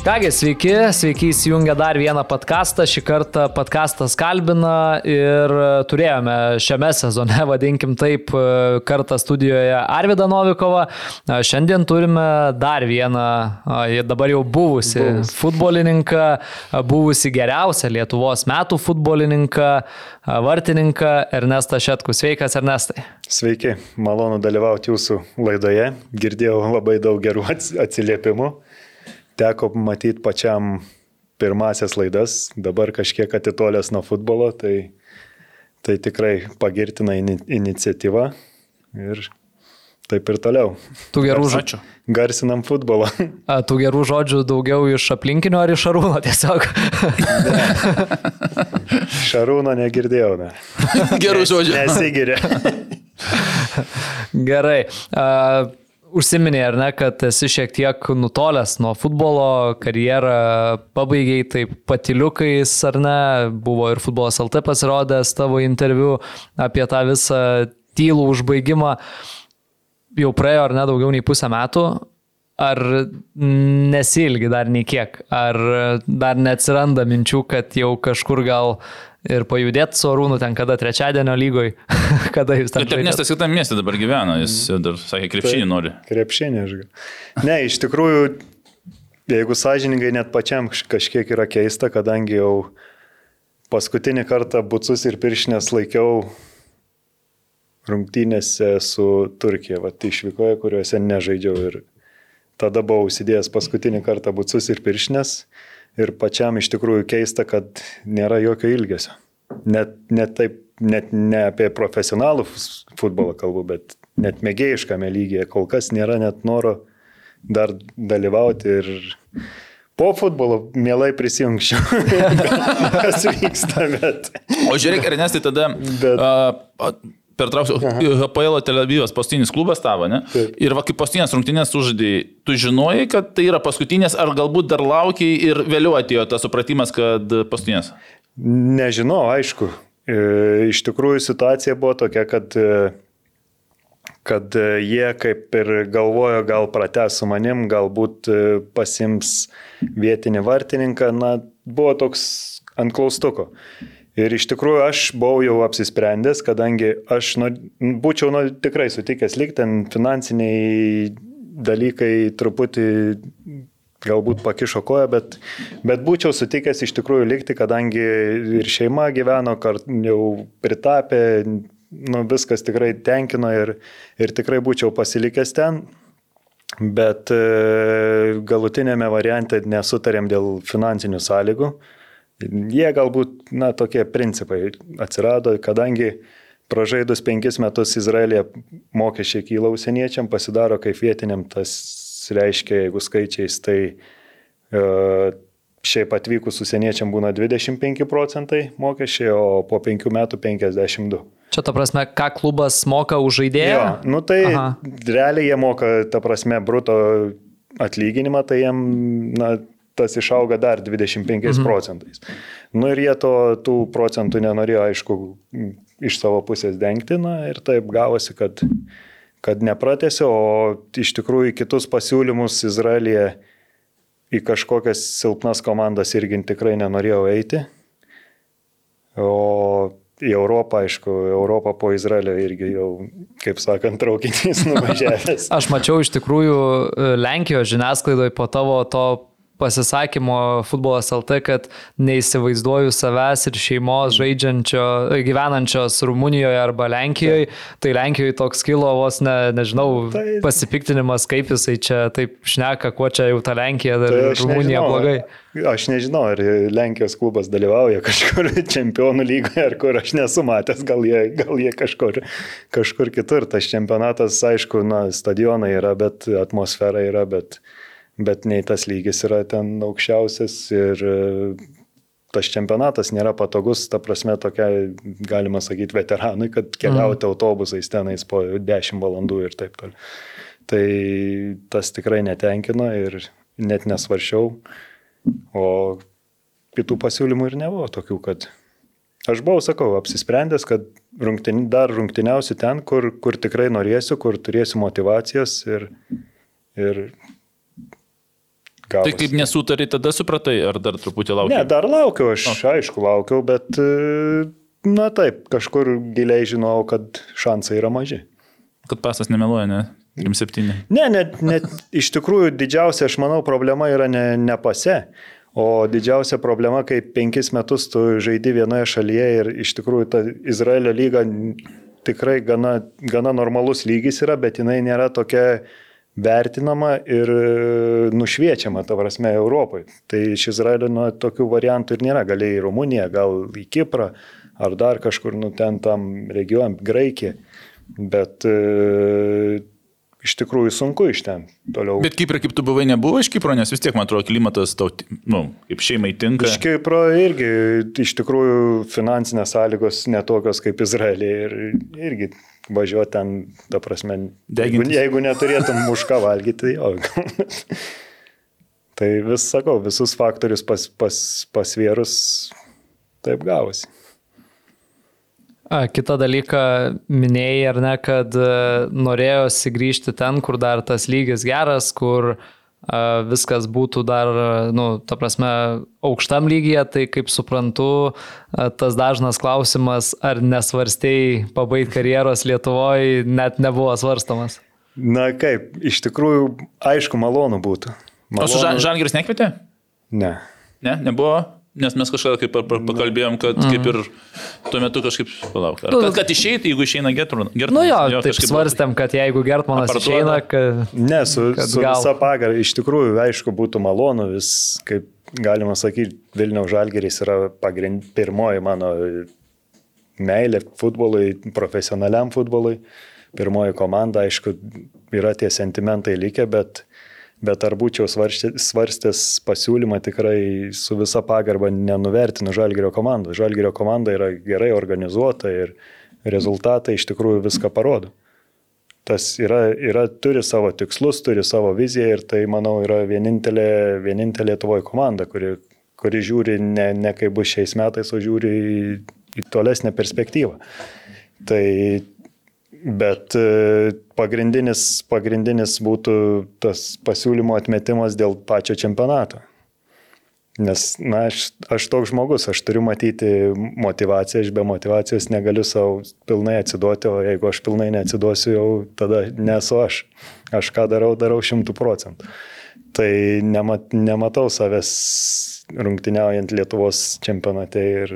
Kągi, sveiki, sveiki įsijungę dar vieną podcastą. Šį kartą podcastas kalbina ir turėjome šiame sezone, vadinkim taip, kartą studijoje Arvidą Novikovą. Šiandien turime dar vieną, dabar jau buvusi Buvus. futbolininką, buvusi geriausią Lietuvos metų futbolininką, vartininką Ernestą Šetku. Sveikas, Ernestai. Sveiki, malonu dalyvauti jūsų laidoje. Girdėjau labai daug gerų atsiliepimų teko matyti pačiam pirmasias laidas, dabar kažkiek atitolęs nuo futbolo, tai, tai tikrai pagirtina in, iniciatyva ir taip ir toliau. Tų gerų žodžių. Garsinam futbolą. A, tų gerų žodžių daugiau iš aplinkinio ar iš Šarūno tiesiog? Ne. Šarūno negirdėjau, ne. Gerų žodžių. Nesigiria. Gerai. Uh, Užsiminė, ar ne, kad esi šiek tiek nutolęs nuo futbolo, karjerą pabaigiai taip patiliukais, ar ne, buvo ir futbolas LT pasirodęs tavo interviu apie tą visą tylų užbaigimą. Jau praėjo, ar ne, daugiau nei pusę metų. Ar nesilgi dar nei kiek? Ar dar neatsiranda minčių, kad jau kažkur gal ir pajudėti su Arūnu ten kada trečiadienio lygoj, kada jūs ten. Taip, nes tas kitam miestė dabar gyvena, jis dar sakė, krepšinį tai nori. Krepšinį, aš gal. Ne, iš tikrųjų, jeigu sąžiningai net pačiam kažkiek yra keista, kadangi jau paskutinį kartą bucus ir piršinės laikiau rungtynėse su Turkija, va, išvykoje, kuriuose nežaidžiau ir tada buvau užsidėjęs paskutinį kartą bucus ir piršinės ir pačiam iš tikrųjų keista, kad nėra jokio ilgesio. Net, net taip, net ne apie profesionalų futbolą kalbu, bet net mėgėjiškame lygyje kol kas nėra net noro dar dalyvauti ir po futbolo mielai prisijungčiau, kas vyksta, bet. O žiūrėk, Ernestai, tada bet... uh, pertrauksiu, HPL Tel Avivas paskutinis klubas tavo, ne? Taip. Ir va, kaip paskutinės rungtynės sužadėjai, tu žinojai, kad tai yra paskutinės, ar galbūt dar laukiai ir vėliau atėjo tas supratimas, kad paskutinės? Nežinau, aišku. E, iš tikrųjų situacija buvo tokia, kad, e, kad jie kaip ir galvojo, gal prates su manim, galbūt e, pasims vietinį vartininką, na, buvo toks ant klaustuko. Ir iš tikrųjų aš buvau jau apsisprendęs, kadangi aš nu, būčiau nu, tikrai sutikęs likti, ten finansiniai dalykai truputį galbūt pakišo koją, bet, bet būčiau sutikęs iš tikrųjų likti, kadangi ir šeima gyveno, kart, jau pritapė, nu, viskas tikrai tenkino ir, ir tikrai būčiau pasilikęs ten. Bet e, galutinėme variante nesutarėm dėl finansinių sąlygų. Jie galbūt, na, tokie principai atsirado, kadangi pražaidus penkis metus Izraelėje mokesčiai kyla užsieniečiam, pasidaro kaip vietiniam, tas reiškia, jeigu skaičiais, tai e, šiaip atvykus užsieniečiam būna 25 procentai mokesčiai, o po penkių metų 52. Čia ta prasme, ką klubas moka už žaidėją? Jo, nu tai Aha. realiai jie moka, ta prasme, bruto atlyginimą, tai jiem, na, tas išauga dar 25 mhm. procentais. Nu ir jie to, tų procentų nenorėjo, aišku, iš savo pusės dengti, na ir taip gavosi, kad, kad nepratėsi, o iš tikrųjų kitus pasiūlymus Izraelija į kažkokias silpnas komandas irgi tikrai nenorėjau eiti. O į Europą, aišku, Europą po Izraelio irgi jau, kaip sakant, traukinys nuvažiavęs. Aš mačiau iš tikrųjų Lenkijos žiniasklaidoje po tavo to pasisakymo futbolas LT, kad neįsivaizduoju savęs ir šeimos žaidžiančio, gyvenančios Rumunijoje arba Lenkijoje. Tai Lenkijoje toks kilo vos, ne, nežinau, tai... pasipiktinimas, kaip jisai čia taip šneka, kuo čia jau ta Lenkija ir tai Rumunija nežinau. blogai. Aš nežinau, ar Lenkijos klubas dalyvauja kažkur čempionų lygoje, ar kur aš nesu matęs, gal jie, gal jie kažkur, kažkur kitur. Tas čempionatas, aišku, na, stadionai yra, bet atmosfera yra, bet bet nei tas lygis yra ten aukščiausias ir e, tas čempionatas nėra patogus, ta prasme tokia, galima sakyti, veteranui, kad keliauti mm. autobusais tenais po 10 valandų ir taip toliau. Tai tas tikrai netenkino ir, net nesvaršiau, o kitų pasiūlymų ir nebuvo tokių, kad aš buvau, sakau, apsisprendęs, kad rungtini, dar rungtiniausiu ten, kur, kur tikrai norėsiu, kur turėsiu motivacijos ir, ir gavosi. Tai kaip nesutari, tada supratai, ar dar truputį laukiau? Ne, dar laukiau, aš o. aišku laukiau, bet, na taip, kažkur giliai žinojau, kad šansai yra maži. Kad pasas nemeluoja, ne? 3-7. Ne, net, net iš tikrųjų didžiausia, aš manau, problema yra ne, ne pase. O didžiausia problema, kai penkis metus tu žaidi vienoje šalyje ir iš tikrųjų ta Izraelio lyga tikrai gana, gana normalus lygis yra, bet jinai nėra tokia vertinama ir nušviečiama, ta prasme, Europai. Tai iš Izraelio nu, tokių variantų ir nėra. Gal į Rumuniją, gal į Kiprą, ar dar kažkur, nu, ten tam region, Graikiją. Bet e, iš tikrųjų sunku iš ten toliau. Bet Kiprė, kaip tu buvai, nebuvo iš Kipro, nes vis tiek, man atrodo, klimatas tau, nu, kaip šeimai tinka. Iš Kipro irgi, iš tikrųjų, finansinės sąlygos netokios kaip Izraelė ir irgi važiuoti ten, ta prasme, jeigu, jeigu neturėtum už ką valgyti, tai jo. tai vis sakau, visus faktorius pas, pas, pasvėrus taip gavosi. Kita dalyka, minėjai ar ne, kad e, norėjosi grįžti ten, kur dar tas lygis geras, kur viskas būtų dar, nu, ta prasme, aukštam lygyje, tai kaip suprantu, tas dažnas klausimas, ar nesvarstėjai pabaigti karjeros Lietuvoje, net nebuvo svarstamas. Na kaip, iš tikrųjų, aišku, malonu būtų. Malonu... O su Žalgiris nekvietė? Ne. Ne, nebuvo? Nes mes kažką kaip pakalbėjom, kad mm. kaip ir tuo metu kažkaip, palauk, kad, kad išeitų, jeigu išeina Gertmanas. Nu jo, jo taip svarstėm, kad jeigu Gertmanas išeina, kad... Ne, su, kad su visa pagar, iš tikrųjų, aišku, būtų malonu, vis, kaip galima sakyti, Vilniaus Žalgeris yra pagrind, pirmoji mano meilė futbolui, profesionaliam futbolui. Pirmoji komanda, aišku, yra tie sentimentai likę, bet Bet ar būčiau svarstęs pasiūlymą tikrai su visa pagarba nenuvertinu Žalgerio komandos. Žalgerio komanda yra gerai organizuota ir rezultatai iš tikrųjų viską parodo. Tas yra, yra, turi savo tikslus, turi savo viziją ir tai, manau, yra vienintelė, vienintelė Lietuvoje komanda, kuri, kuri žiūri ne, ne kaip bus šiais metais, o žiūri į, į tolesnę perspektyvą. Tai Bet e, pagrindinis, pagrindinis būtų tas pasiūlymo atmetimas dėl pačio čempionato. Nes, na, aš, aš toks žmogus, aš turiu matyti motivaciją, aš be motivacijos negaliu savo pilnai atsiduoti, o jeigu aš pilnai neatsiduosiu, jau tada nesu aš. Aš ką darau, darau šimtų procentų. Tai nemat, nematau savęs rungtyniaujant Lietuvos čempionate ir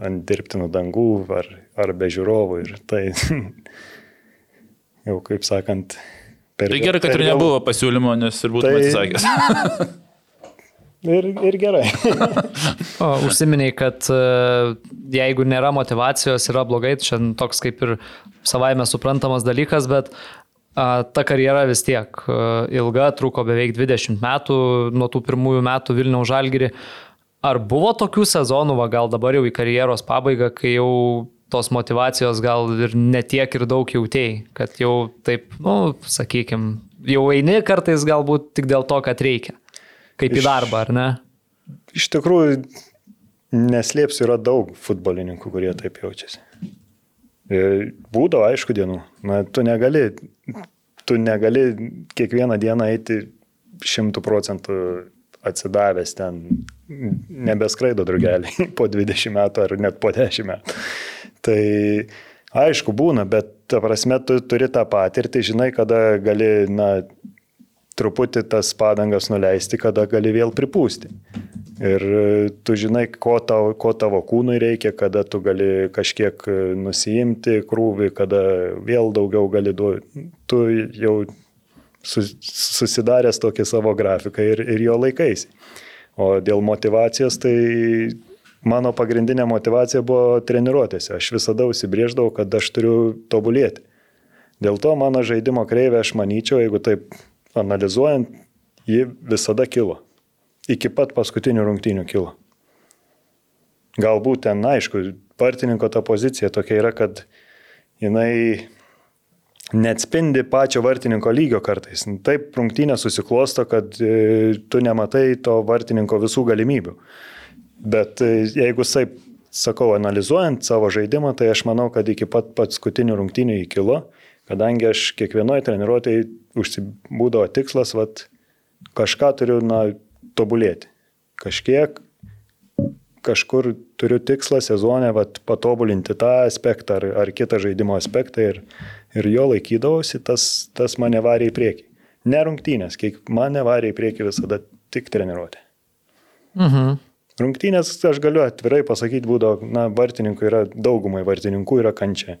ant dirbtinų dangų ar, ar be žiūrovų. Ir tai jau kaip sakant, per... Tai gerai, kad ir nebuvo pasiūlymo, nes ir būtų tai... atsisakęs. ir, ir gerai. o, užsiminiai, kad e, jeigu nėra motivacijos, yra blogai, čia toks kaip ir savaime suprantamas dalykas, bet ta karjera vis tiek e, ilga, truko beveik 20 metų nuo tų pirmųjų metų Vilniaus Žalgiri. Ar buvo tokių sezonų, va, gal dabar jau į karjeros pabaigą, kai jau tos motivacijos gal ir netiek ir daug jautėjai, kad jau taip, nu, sakykime, jau eini kartais galbūt tik dėl to, kad reikia. Kaip iš, į darbą, ar ne? Iš tikrųjų, neslėpsiu, yra daug futbolininkų, kurie taip jaučiasi. E, būdavo, aišku, dienų. Na, tu negali, tu negali kiekvieną dieną eiti šimtų procentų atsidavęs ten, nebeskraido drugeliai po 20 metų ar net po 10 metų. Tai aišku, būna, bet ta prasme, tu turi tą patirtį, žinai, kada gali, na, truputį tas padangas nuleisti, kada gali vėl pripūsti. Ir tu žinai, ko tavo, ko tavo kūnui reikia, kada tu gali kažkiek nusijimti krūvį, kada vėl daugiau gali duoti. Tu jau susidaręs tokį savo grafiką ir, ir jo laikaisi. O dėl motivacijos, tai mano pagrindinė motivacija buvo treniruotėse. Aš visada užsibrėždavau, kad aš turiu tobulėti. Dėl to mano žaidimo kreivė, aš manyčiau, jeigu taip analizuojant, ji visada kilo. Iki pat paskutinių rungtynių kilo. Galbūt ten, aišku, partininko ta pozicija tokia yra, kad jinai neatspindi pačio vartininko lygio kartais. Taip rungtynė susiklosto, kad e, tu nematai to vartininko visų galimybių. Bet e, jeigu taip, sakau, analizuojant savo žaidimą, tai aš manau, kad iki pat paskutinių rungtynių įkilo, kadangi aš kiekvienoje treniruotėje užsibūdavo tikslas, vat, kažką turiu na, tobulėti. Kažkiek kažkur turiu tikslą sezonę vat, patobulinti tą aspektą ar, ar kitą žaidimo aspektą ir, ir jo laikydavausi, tas, tas mane varė į priekį. Ne rungtynės, kiek mane varė į priekį visada tik treniruoti. Mhm. Rungtynės, aš galiu atvirai pasakyti, būdo, na, vartininkų yra, daugumai vartininkų yra kančia.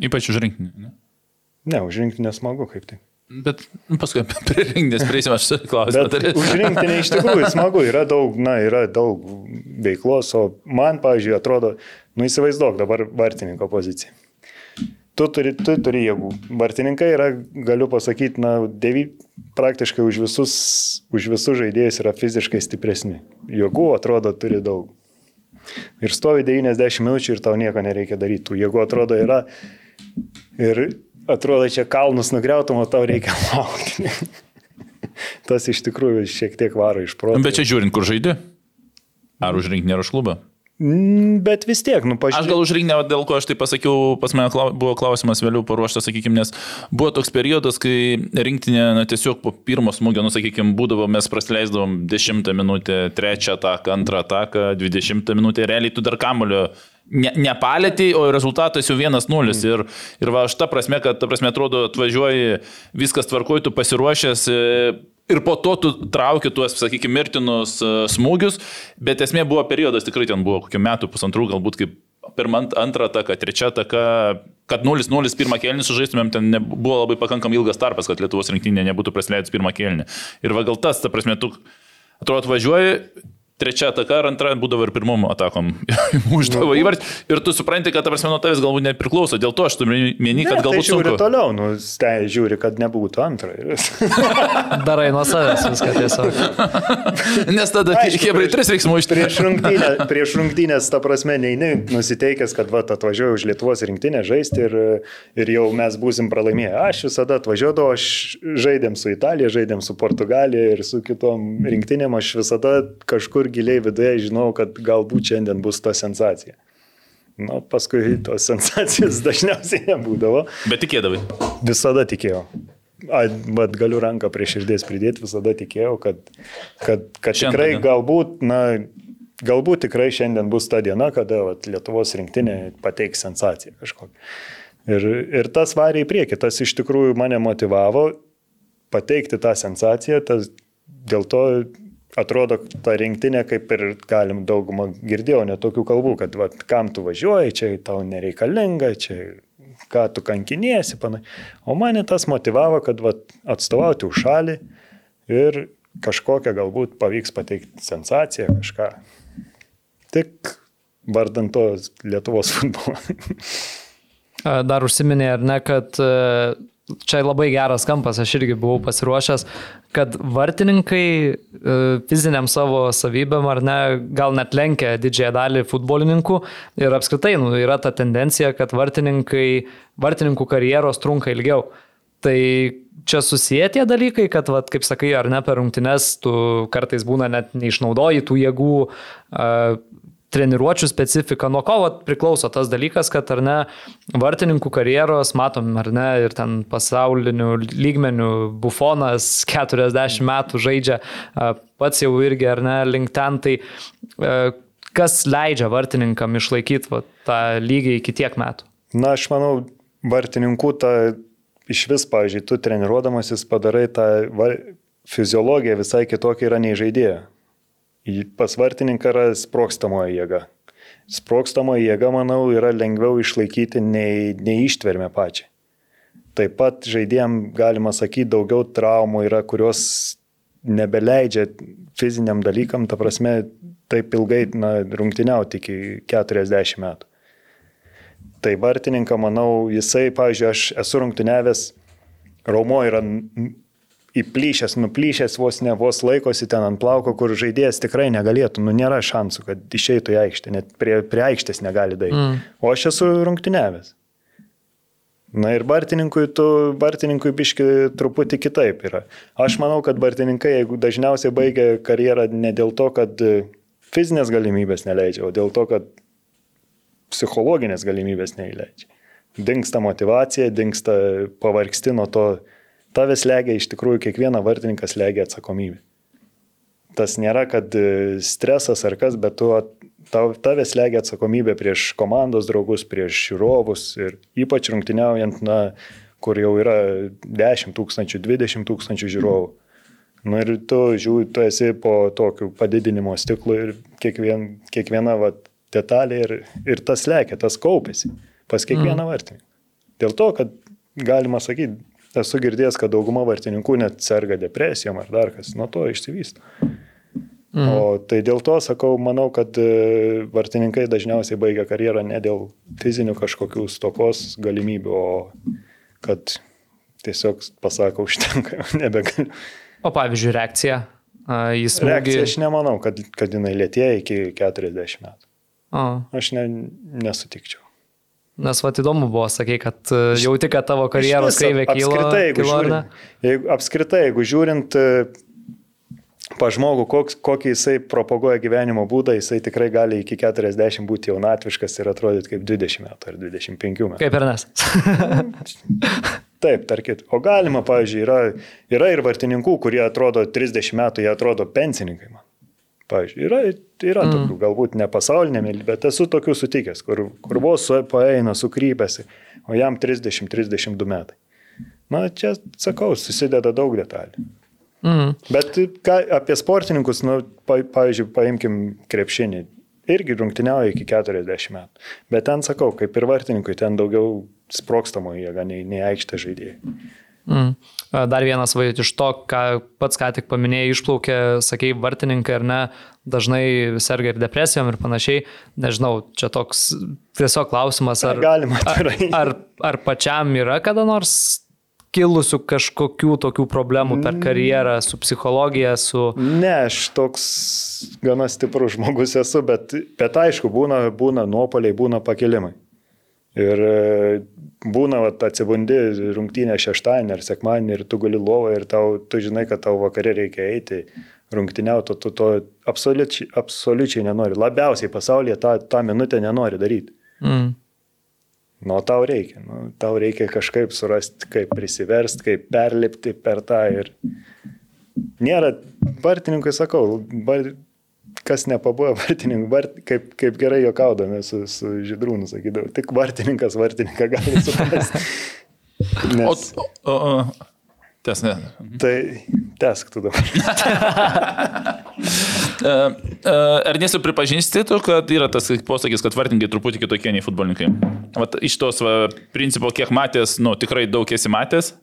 Ypač už rinkinį. Ne? Ne, užrinkti nesmagu kaip tai. Bet nu, paskui prie rinkinės priesim, aš klausiu. Bet užrinkti ne iš tikrųjų smagu, yra daug, na, yra daug veiklos, o man, pavyzdžiui, atrodo, nu įsivaizduok dabar vartininko poziciją. Tu turi, tu turi jėgų. Vartininkai yra, galiu pasakyti, na, devy, praktiškai už visus, už visus žaidėjus yra fiziškai stipresni. Jėgų atrodo turi daug. Ir stovi 90 minučių ir tau nieko nereikia daryti. Jėgų atrodo yra. Ir atrodo, čia kalnus nugriautum, o tau reikia laukti. Tas iš tikrųjų šiek tiek varo iš proto. Bet čia žiūrint, kur žaidži. Ar už rinkinį, ar už klubą? Mm, Bet vis tiek, nu pažiūrėk. Aš gal už rinkinį, dėl ko aš tai pasakiau, pas mane klau, buvo klausimas vėliau paruoštas, sakykime, nes buvo toks periodas, kai rinktinė, na, tiesiog po pirmo smūgio, nu, sakykime, būdavo, mes praleisdavom 10 minutę, 3 ataką, 2 ataką, 20 minutę, realiai tu dar kamulio ne, nepalėti, o rezultatas jau 1-0. Mm. Ir, ir va, aš ta prasme, kad, ta prasme, atrodo, atvažiuoji, viskas tvarkoji, tu pasiruošęs. e, Ir po to tu trauki tuos, sakykime, mirtinus e, smūgius, bet esmė buvo periodas, tikrai ten buvo kokių metų, pusantrų, galbūt kaip pirmą, ant- antrą ataką, trečią ataką, kad 0-0 pirmą kelnį sužaistumėm, ten buvo labai pakankamai ilgas tarpas, kad Lietuvos rinktinė nebūtų prasileidus pirmą kelnį. Ir va gal tas, ta prasme, tu atrodo atvažiuoji, trečia ataka ar antra būdavo ir pirmom atakom. Uždavo įvartį ir tu supranti, kad, ta prasme, nuo tavęs galbūt nepriklauso. Dėl to aš turiu meni, kad Ne, galbūt tai žiūri sunku. toliau, nu, stei, žiūri, kad nebūtų antra. Darai nuo savęs viską tiesiog. Nes tada prieš- tris veiksmų iš Prieš, rungtynę, prieš rungtynės, ta prasme, neini nusiteikęs, kad va, atvažiuoju už Lietuvos rinktinę žaisti ir, ir jau mes būsim pralaimėję. Aš visada atvažiuodavau, aš žaidėm su Italija, žaidėm su Portugalija ir su kitom rinktinėm, aš visada kažkur giliai viduje žinau, kad galbūt šiandien bus ta sensacija. Na, paskui tos sensacijos dažniausiai nebūdavo. Bet tikėdavai. Visada tikėjau. A, bet galiu ranką prie širdies pridėti, visada tikėjau, kad, kad, kad Šiandien, tikrai galbūt, na, galbūt tikrai šiandien bus ta diena, kada vat, Lietuvos rinktinė pateiks sensaciją kažkokią. Ir, ir tas varė į priekį, tas iš tikrųjų mane motivavo pateikti tą sensaciją, tas, dėl to atrodo, ta rinktinė, kaip ir galim daugumą girdėjau, netokių kalbų, kad vat, kam tu važiuoji, čia tau nereikalinga, čia ką tu kankiniesi, panai. O mane tas motivavo, kad vat, atstovauti už šalį ir kažkokią galbūt pavyks pateikti sensaciją, kažką. Tik vardant to Lietuvos futbolo. Dar užsiminė, ar ne, kad e, čia labai geras kampas, aš irgi buvau pasiruošęs, kad vartininkai e, fiziniam savo savybėm ar ne, gal net lenkia didžiąją dalį futbolininkų ir apskritai nu, yra ta tendencija, kad vartininkų karjeros trunka ilgiau. Tai čia susiję tie dalykai, kad, vat, kaip sakai, ar ne per rungtynes tu kartais būna net neišnaudoji tų jėgų, uh, treniruočių specifika, nuo ko vat, priklauso tas dalykas, kad ar ne vartininkų karjeros, matom, ar ne, ir ten pasaulinių lygmenių bufonas 40 metų žaidžia, pats jau irgi, ar ne, link ten, tai kas leidžia vartininkam išlaikyti vat, tą lygį iki tiek metų? Na, aš manau, vartininkų tą iš vis, pavyzdžiui, tu treniruodamasis padarai tą var... fiziologiją visai kitokia yra nei žaidėja. Pas vartininką yra sprokstamoji jėga. Sprokstamoji jėga, manau, yra lengviau išlaikyti nei, nei ištvermė pačiai. Taip pat žaidėjim, galima sakyti, daugiau traumų yra, kurios nebeleidžia fiziniam dalykam, ta prasme, taip ilgai na, rungtyniauti iki 40 metų. Tai vartininką, manau, jisai, pavyzdžiui, aš esu rungtyniavęs, Raumo yra įplyšęs, nuplyšęs, vos ne vos laikosi ten ant plauko, kur žaidėjas tikrai negalėtų, nu nėra šansų, kad išeitų į aikštę, net prie, prie aikštės negali daryti. Mm. O aš esu rungtyniavęs. Na ir Bartininkui, tu, Bartininkui biški truputį kitaip yra. Aš manau, kad Bartininkai, jeigu dažniausiai baigia karjerą ne dėl to, kad fizinės galimybės neleidžia, o dėl to, kad psichologinės galimybės neįleidžia. Dinksta motivacija, dinksta pavargsti nuo to. Tavęs legia iš tikrųjų kiekvieną vartininkas legia atsakomybę. Tas nėra, kad stresas ar kas, bet tu tavęs legia atsakomybė prieš komandos draugus, prieš žiūrovus ir ypač rungtyniaujant, na, kur jau yra 10 tūkstančių, 20 tūkstančių žiūrovų. Na ir tu žiūri, tu esi po tokiu padidinimo stiklu ir kiekvien, kiekviena va, detalė ir, ir tas lekia, tas kaupėsi pas kiekvieną mm. vartininką. Dėl to, kad galima sakyti, esu girdėjęs, kad dauguma vartininkų net serga depresijom ar dar kas, nuo to išsivysto. Mm. O tai dėl to sakau, manau, kad e, vartininkai dažniausiai baigia karjerą ne dėl fizinių kažkokių stokos galimybių, o kad tiesiog pasako užtenka, nebegaliu. O pavyzdžiui, reakcija? Jis smūgį... Reakcija aš nemanau, kad, kad jinai lėtėja iki 40 metų. O. Aš ne, nesutikčiau. Nes va įdomu buvo, sakai, kad e, jauti, kad tavo karjeros kreivė kyla. Apskritai, jeigu, kilo, žiūrint, jeigu, apskritai, jeigu žiūrint pa žmogų, koks, kokį jisai propaguoja gyvenimo būdą, jisai tikrai gali iki 40 būti jaunatviškas ir atrodyti kaip 20 metų ar 25 metų. Kaip ir nes. Taip, tarkit. O galima, pavyzdžiui, yra, yra ir vartininkų, kurie atrodo 30 metų, jie atrodo pensininkai man. Pavyzdžiui, yra, yra mm. tokių, galbūt ne pasaulinėme, bet esu tokių sutikęs, kur, kur vos su paeina, sukrypėsi, o jam 30-32 metai. Na, čia, sakau, susideda daug detalių. Mhm. Bet ką, apie sportininkus, nu, pa, pavyzdžiui, paimkim krepšinį. Irgi rungtyniauja iki 40 metų. Bet ten sakau, kaip ir vartininkui, ten daugiau sprokstamo jėga nei, nei aikštė žaidėjai. Mm. Dar vienas vaizdas iš to, ką pats ką tik paminėjai, išplaukė, sakei, vartininkai ar ne, dažnai serga ir depresijom ir panašiai. Nežinau, čia toks tiesiog klausimas, ar, galima, ar, ar, ar pačiam yra kada nors kilusių kažkokių tokių problemų per karjerą su psichologija, su... Ne, aš toks gana stiprus žmogus esu, bet, bet aišku, būna, būna nuopoliai, būna pakilimai. Ir e, būna, vat, atsibundi rungtynę šeštadienį ar sekmadienį ir tu gali lovą ir tau, tu žinai, kad tau vakarė reikia eiti rungtyniauti, tu to absoliučiai, absoliučiai nenori. Labiausiai pasaulyje tą, tą minutę nenori daryti. Mm. Nu, tau reikia. Nu, tau reikia kažkaip surasti, kaip prisiversti, kaip perlipti per tą. Ir nėra, vartininkui sakau, bar, kas nepabuvo vartininkų, vart, kaip, kaip gerai jokaudami su, su žydrūnu, sakydavau, tik vartininkas vartininką gali suprasti. Nes... O, o, o, Tes ne. Tai tesk tu dabar. E, e, ar nesu pripažįsti tu, kad yra tas posakis, kad vartininkai truputį kitokie nei futbolininkai? Vat iš tos va, principo, kiek matęs, nu, tikrai daug esi matęs,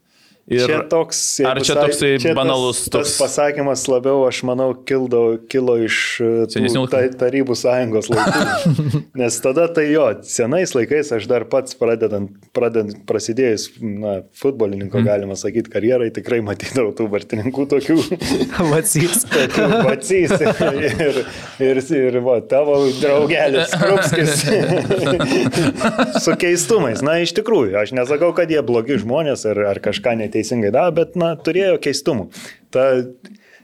Ir čia toks, ar čia toksai čia banalus tas, toks... tas pasakymas labiau, aš manau, kildo, kilo iš e, ta, Tarybų sąjungos laikų. Nes tada tai jo, senais laikais aš dar pats pradedant, pradedant prasidėjus na, futbolininko, mm. galima sakyti, karjerai, tikrai matydavau tų vartininkų tokių. Vacys. Vacys. Ir, ir, ir va, tavo draugelis, Krupskis. Su keistumais. Na, iš tikrųjų, aš nesakau, kad jie blogi žmonės ar, ar kažką net neteisingai daro, bet, na, turėjo keistumų. Ta,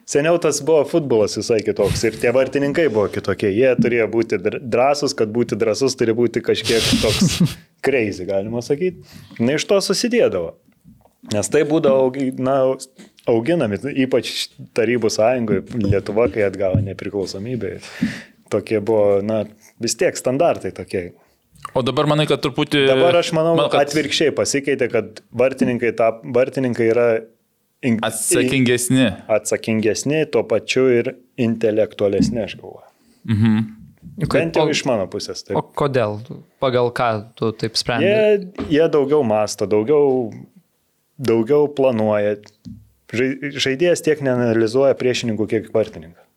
seniau tas buvo futbolas visai kitoks ir tie vartininkai buvo kitokie. Jie turėjo būti drąsus, kad būti drąsus turi būti kažkiek toks crazy, galima sakyti. Na, iš to susidėdavo. Nes tai būdavo, na, auginami, ypač Tarybų sąjungoje, Lietuva, kai atgavo nepriklausomybę. Tokie buvo, na, vis tiek standartai tokie. O dabar manai, kad truputį... Dabar aš manau, man, kad atvirkščiai pasikeitė, kad vartininkai, ta, vartininkai yra... In, atsakingesni. Atsakingesni, tuo pačiu ir intelektualesni, aš galvoju. Mhm. Bent jau iš mano pusės. Taip. O kodėl? Pagal ką tu taip sprendži? Jie, jie daugiau masto, daugiau, daugiau planuoja. Žaidėjas tiek neanalizuoja priešininkų, kiek vartininkas.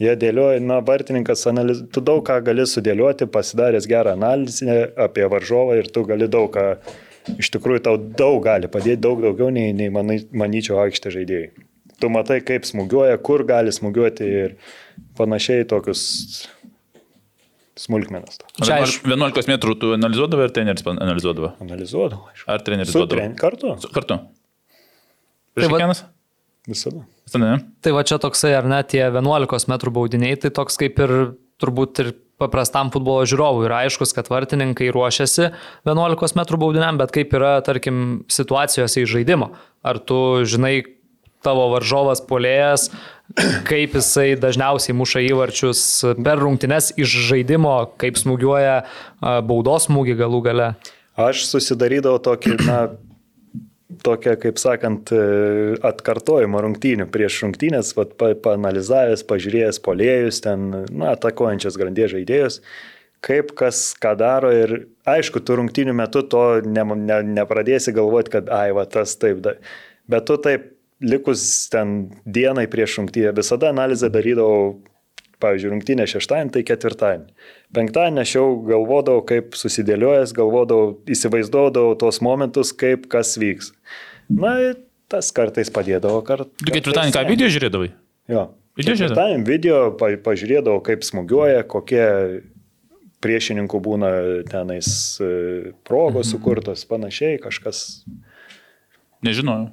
Jie dėlioja, na, vartininkas, analiz... tu daug ką gali sudėlioti, pasidaręs gerą analizę apie varžovą ir tu gali daug ką, iš tikrųjų tau daug gali padėti, daug daugiau nei, nei manai, manyčiau aikštė žaidėjai. Tu matai, kaip smūgiuoja, kur gali smūgiuoti ir panašiai tokius smulkmenas. Čia aišku. 11 metrų tu analizuodavai ar treneris analizuodavo? Analizuodavau, aišku. Ar treneris Su duodavo? tren kartu. Kartu. Tai va- Prieš Visada. kiekvienas? Tai va čia toksai, ar ne, tie 11 m baudiniai, tai toks kaip ir turbūt ir paprastam futbolo žiūrovui yra aiškus, kad vartininkai ruošiasi 11 m baudiniam, bet kaip yra, tarkim, situacijose į žaidimo. Ar tu žinai, tavo varžovas polėjas, kaip jisai dažniausiai muša įvarčius per rungtynes iš žaidimo, kaip smūgiuoja baudos smūgį galų gale. Aš susidarydavau tokį, na, tokią, kaip sakant, e, atkartojimą rungtynių prieš rungtynės, vat, pa, paanalizavęs, pažiūrėjęs polėjus, ten, na, atakuojančias grandies žaidėjus, kaip kas ką daro ir aišku, tu rungtynių metu to ne, ne, nepradėsi galvoti, kad, ai, va, tas taip, da. bet tu taip likus ten dienai prieš rungtynę visada analizę darydavau pavyzdžiui, rungtynė šeštadienį, tai ketvirtadienį. Penktadienį aš jau galvodavau, kaip susidėliojęs, galvodavau, įsivaizduodavau tos momentus, kaip kas vyks. Na, tas kartais padėdavo kartu. Tu ketvirtadienį ką video žiūrėdavai? Jo. Video žiūrėdavai? Video pa, pažiūrėdavau, kaip smūgiuoja, kokie priešininkų būna tenais e, progos Mhm. sukurtos, panašiai, kažkas. Nežinojau.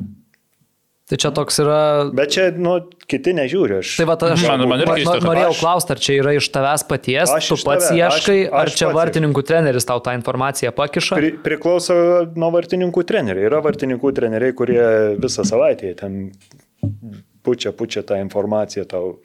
Tai čia toks yra Bet čia, nu, kiti nežiūri. Aš, Tai va, aš Man- man irgi keista, norėjau klausti, ar čia yra iš tavęs paties, Aš tu pats tavęs, ieškai, aš- ar aš čia pats vartininkų treneris tau tą informaciją pakiša? Pri, priklauso nuo vartininkų trenerių. Yra vartininkų treneriai, kurie visą savaitę ten pučia, pučia tą informaciją tau.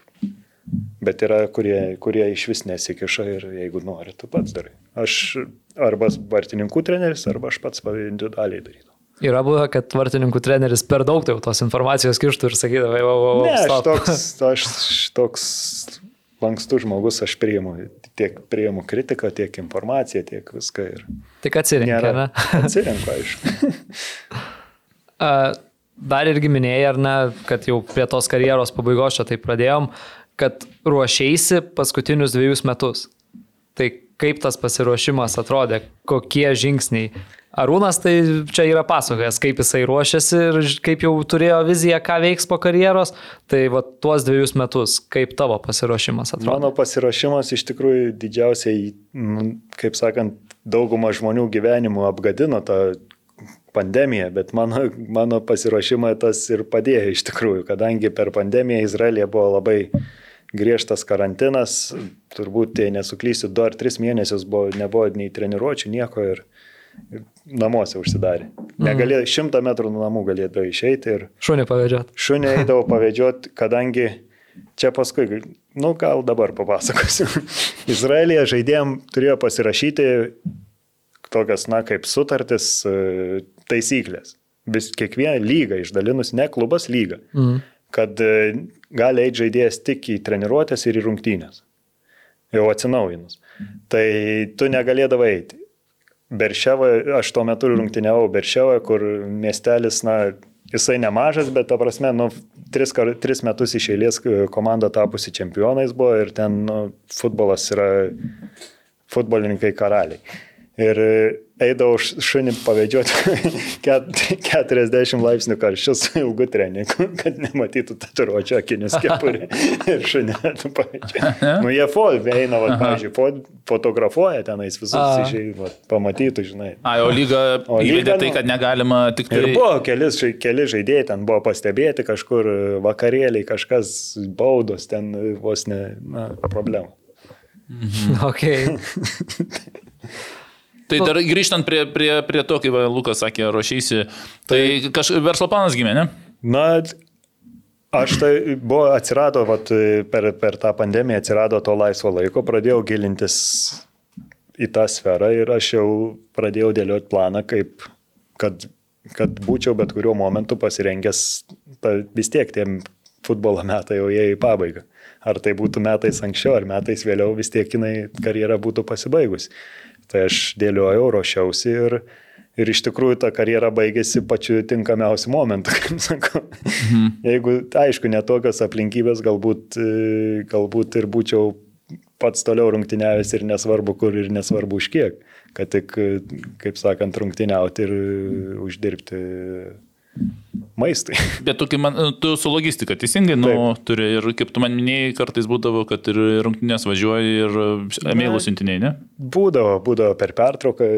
Bet yra, kurie, kurie iš vis nesikiša ir jeigu nori, tu pats darai. Aš arba vartininkų treneris, arba aš pats individualiai darydavau. Yra buvę, kad vartininkų treneris per daug jau tos informacijos kištų ir sakydavo, jau, jau, Ne, aš stop. toks, aš toks lankstus žmogus, aš priimu tiek priimu kritiką, tiek informaciją, tiek viską. Ir Tik atsirinkė, nėra. ne? Atsirenku, aišku. Dar irgi minėjai, ar ne, kad jau prie tos karjeros pabaigos čia tai pradėjom, kad ruošiaisi paskutinius dviejus metus. Tai kaip tas pasiruošimas atrodė, kokie žingsniai. Arūnas tai čia yra pasakojęs, kaip jisai ruošiasi ir kaip jau turėjo viziją, ką veiks po karjeros. Tai va tuos dviejus metus, kaip tavo pasiruošimas atrodo. Mano pasiruošimas iš tikrųjų didžiausiai, nu, kaip sakant, daugumą žmonių gyvenimų apgadino tą pandemiją, bet mano, mano pasiruošimą tas ir padėjo iš tikrųjų, kadangi per pandemiją Izraelija buvo labai griežtas karantinas, turbūt, jei nesuklysiu, du ar tris mėnesius buvo, nebuvo nei treniruočių, nieko ir namuose užsidarė. Negalėjo, šimtą metrų nuo namų galėdavo išeiti ir Šunį pavėdžiot. šunį eidavau pavėdžioti, kadangi čia paskui, nu gal dabar papasakosiu. Izraelija žaidėjim turėjo pasirašyti tokias, na, kaip sutartis, e, taisyklės. Vis kiekvieną lygą išdalinus, ne klubas lygą, mm. kad e, gali eiti žaidėjas tik į treniruotės ir į rungtynės. Jau atsinaujinus. Tai tu negalėdavai eiti. Berševoje, aš tuo metu rungtyniavau Berševoje, kur miestelis, na, jisai nemažas, bet, ta prasme, nu, tris, kar- tris metus iš eilės e, komanda tapusi čempionais buvo ir ten nu, futbolas yra futbolininkai karaliai. Ir e, eidavau šunį pavėdžioti ket- 40 laipsnių karščius su ilgu treningu, kad nematytų tatuiruočio akinius kepurį ir šunį pavėdžioti. Nu, jie fol, eina, va, pavyzdžiui, fo, fotografuoja tenais visus išėjai, va, pamatytų, žinai. A, o lyga O lyga, įvedė tai, nu- kad negalima tik tai... Ir buvo kelis, žai- keli žaidėjai, ten buvo pastebėti kažkur vakarėliai, kažkas baudos, ten vos ne na, problema. Okay. Tai dar grįžtant prie, prie, prie to, kaip Lukas sakė, ruošiaisi, tai kažkaip verslo planas gimė, ne? Na, aš tai buvo, atsirado, vat, per, per tą pandemiją atsirado to laisvo laiko, pradėjau gilintis į tą sferą ir aš jau pradėjau dėlioti planą, kaip, kad, kad būčiau bet kuriuo momentu pasirengęs, ta, vis tiek tie futbolo metai jau jie į pabaigą. Ar tai būtų metais anksčiau, ar metais vėliau, vis tiek jinai karjera būtų pasibaigusi. Tai aš dėliojau, ruošiausi ir, ir iš tikrųjų ta karjera baigėsi pačiu tinkamiausiu momentu, kaip sakau. Mhm. Jeigu, aišku, netokios aplinkybės, galbūt, e, galbūt ir būčiau pats toliau rungtyniavęs ir nesvarbu kur ir nesvarbu už kiek, kad tik, kaip sakant, rungtyniauti ir e, uždirbti maistui. Bet tu, man, tu su logistika teisingai, nu, Taip. turi ir kaip tu man minėjai, kartais būdavo, kad ir rungtynės važiuoji ir emailų siuntiniai, ne? Būdavo, būdavo per pertrauką.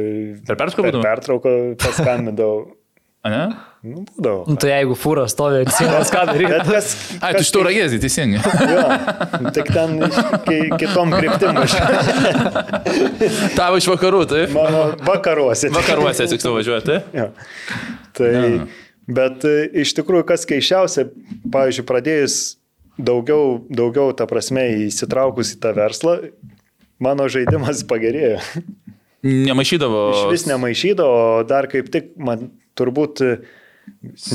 Per pertrauką Per pertrauką paskambindavau. A, ne? Nu, būdavo. Nu, tai jeigu fūra stovi ant sienos, ką daryti? Bet kas... Ai, tu iš to ragėsi, teisingai. Jo, tik ten ki, kitom kryptim. aš- Tavo iš vakarų, tai? Mano vakaruose. Vakaruose tiksliau važiuoji, tai? Jo. Tai, bet e, iš tikrųjų, kas keiščiausia, pavyzdžiui, pradėjus daugiau, daugiau, ta prasme, įsitraukus į tą verslą, mano žaidimas pagerėjo. Nemaišydavo. Iš vis nemaišydavo, dar kaip tik man turbūt e,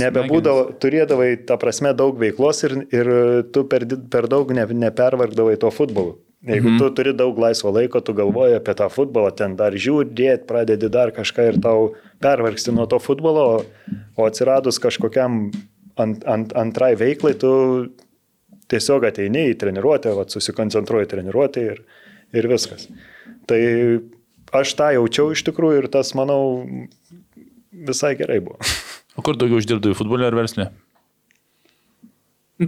nebebūdavo, turėdavai, ta prasme, daug veiklos ir, ir tu per, per daug ne, nepervargdavai to futbolu. Jeigu tu turi daug laisvo laiko, tu galvoji apie tą futbolą, ten dar žiūrėt, pradedi dar kažką ir tau pervargsti nuo to futbolo, o, atsiradus kažkokiam ant, ant, antrai veiklai, tu tiesiog ateini į treniruotę, vat, susikoncentruoji treniruotę ir, ir viskas. Tai aš tą jaučiau iš tikrųjų ir tas, manau, visai gerai buvo. O kur daugiau uždirbdavai, futbolė ar verslė?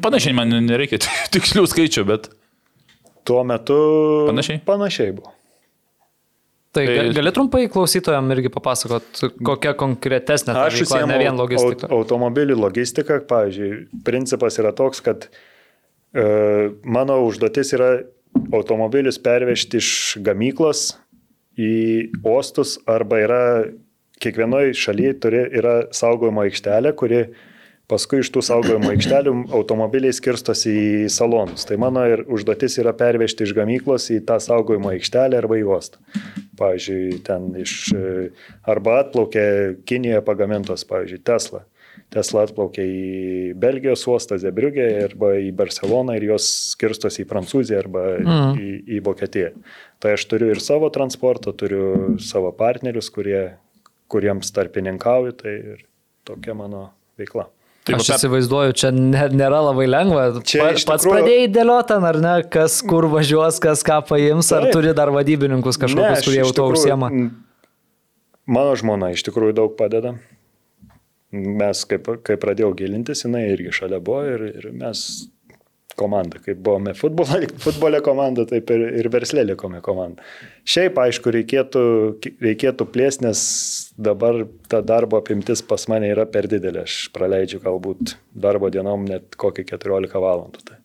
Panašiai, man nereikia tikslių skaičių, bet Tuo metu Panašiai? Panašiai buvo. Tai Tai- gal- gali trumpai klausytojams irgi papasakot, kokia konkretesnė ta Aš veikla, ne vien logistika. aut- automobilių logistiką. Pavyzdžiui, principas yra toks, kad e, mano užduotis yra automobilius pervežti iš gamyklos į uostus arba yra kiekvienoje šalyje turi, yra saugojimo aikštelė, kuri paskui iš tų saugojimo aikštelių automobiliai skirstosi į salonus. Tai mano ir užduotis yra pervežti iš gamyklos į tą saugojimo aikštelę arba į uostą. Pavyzdžiui, ten iš e, arba atplaukė Kinijoje pagamintos, pavyzdžiui, Tesla. Tesla atplaukė į Belgijos uostą Zebriugę arba į Barceloną ir jos skirstosi į Prancūziją arba mm. į, į Vokietiją. Tai aš turiu ir savo transportą, turiu savo partnerius, kurie, kuriems tarpininkauju, tai ir tokia mano veikla. Tai Aš va, įsivaizduoju, čia ne, nėra labai lengva. Čia Pa, pats tikrųjų- pradėjai dėlioti, ar ne, kas kur važiuos, kas ką paims, ar Taip. turi dar vadybininkus Ne, kažkokius, aš kurie jau to užsiema. Mano žmona iš tikrųjų daug padeda. Mes, kaip, kai pradėjau gilintis, jinai irgi šalia buvo ir, ir mes komanda, kaip buvome futbolo, futbolė komanda, taip ir, ir verslė likome komanda. Šiaip, aišku, reikėtų, reikėtų plėsti, nes dabar ta darbo apimtis pas mane yra per didelė. Aš praleidžiu galbūt darbo dienom net kokį 14 valandų. Tai.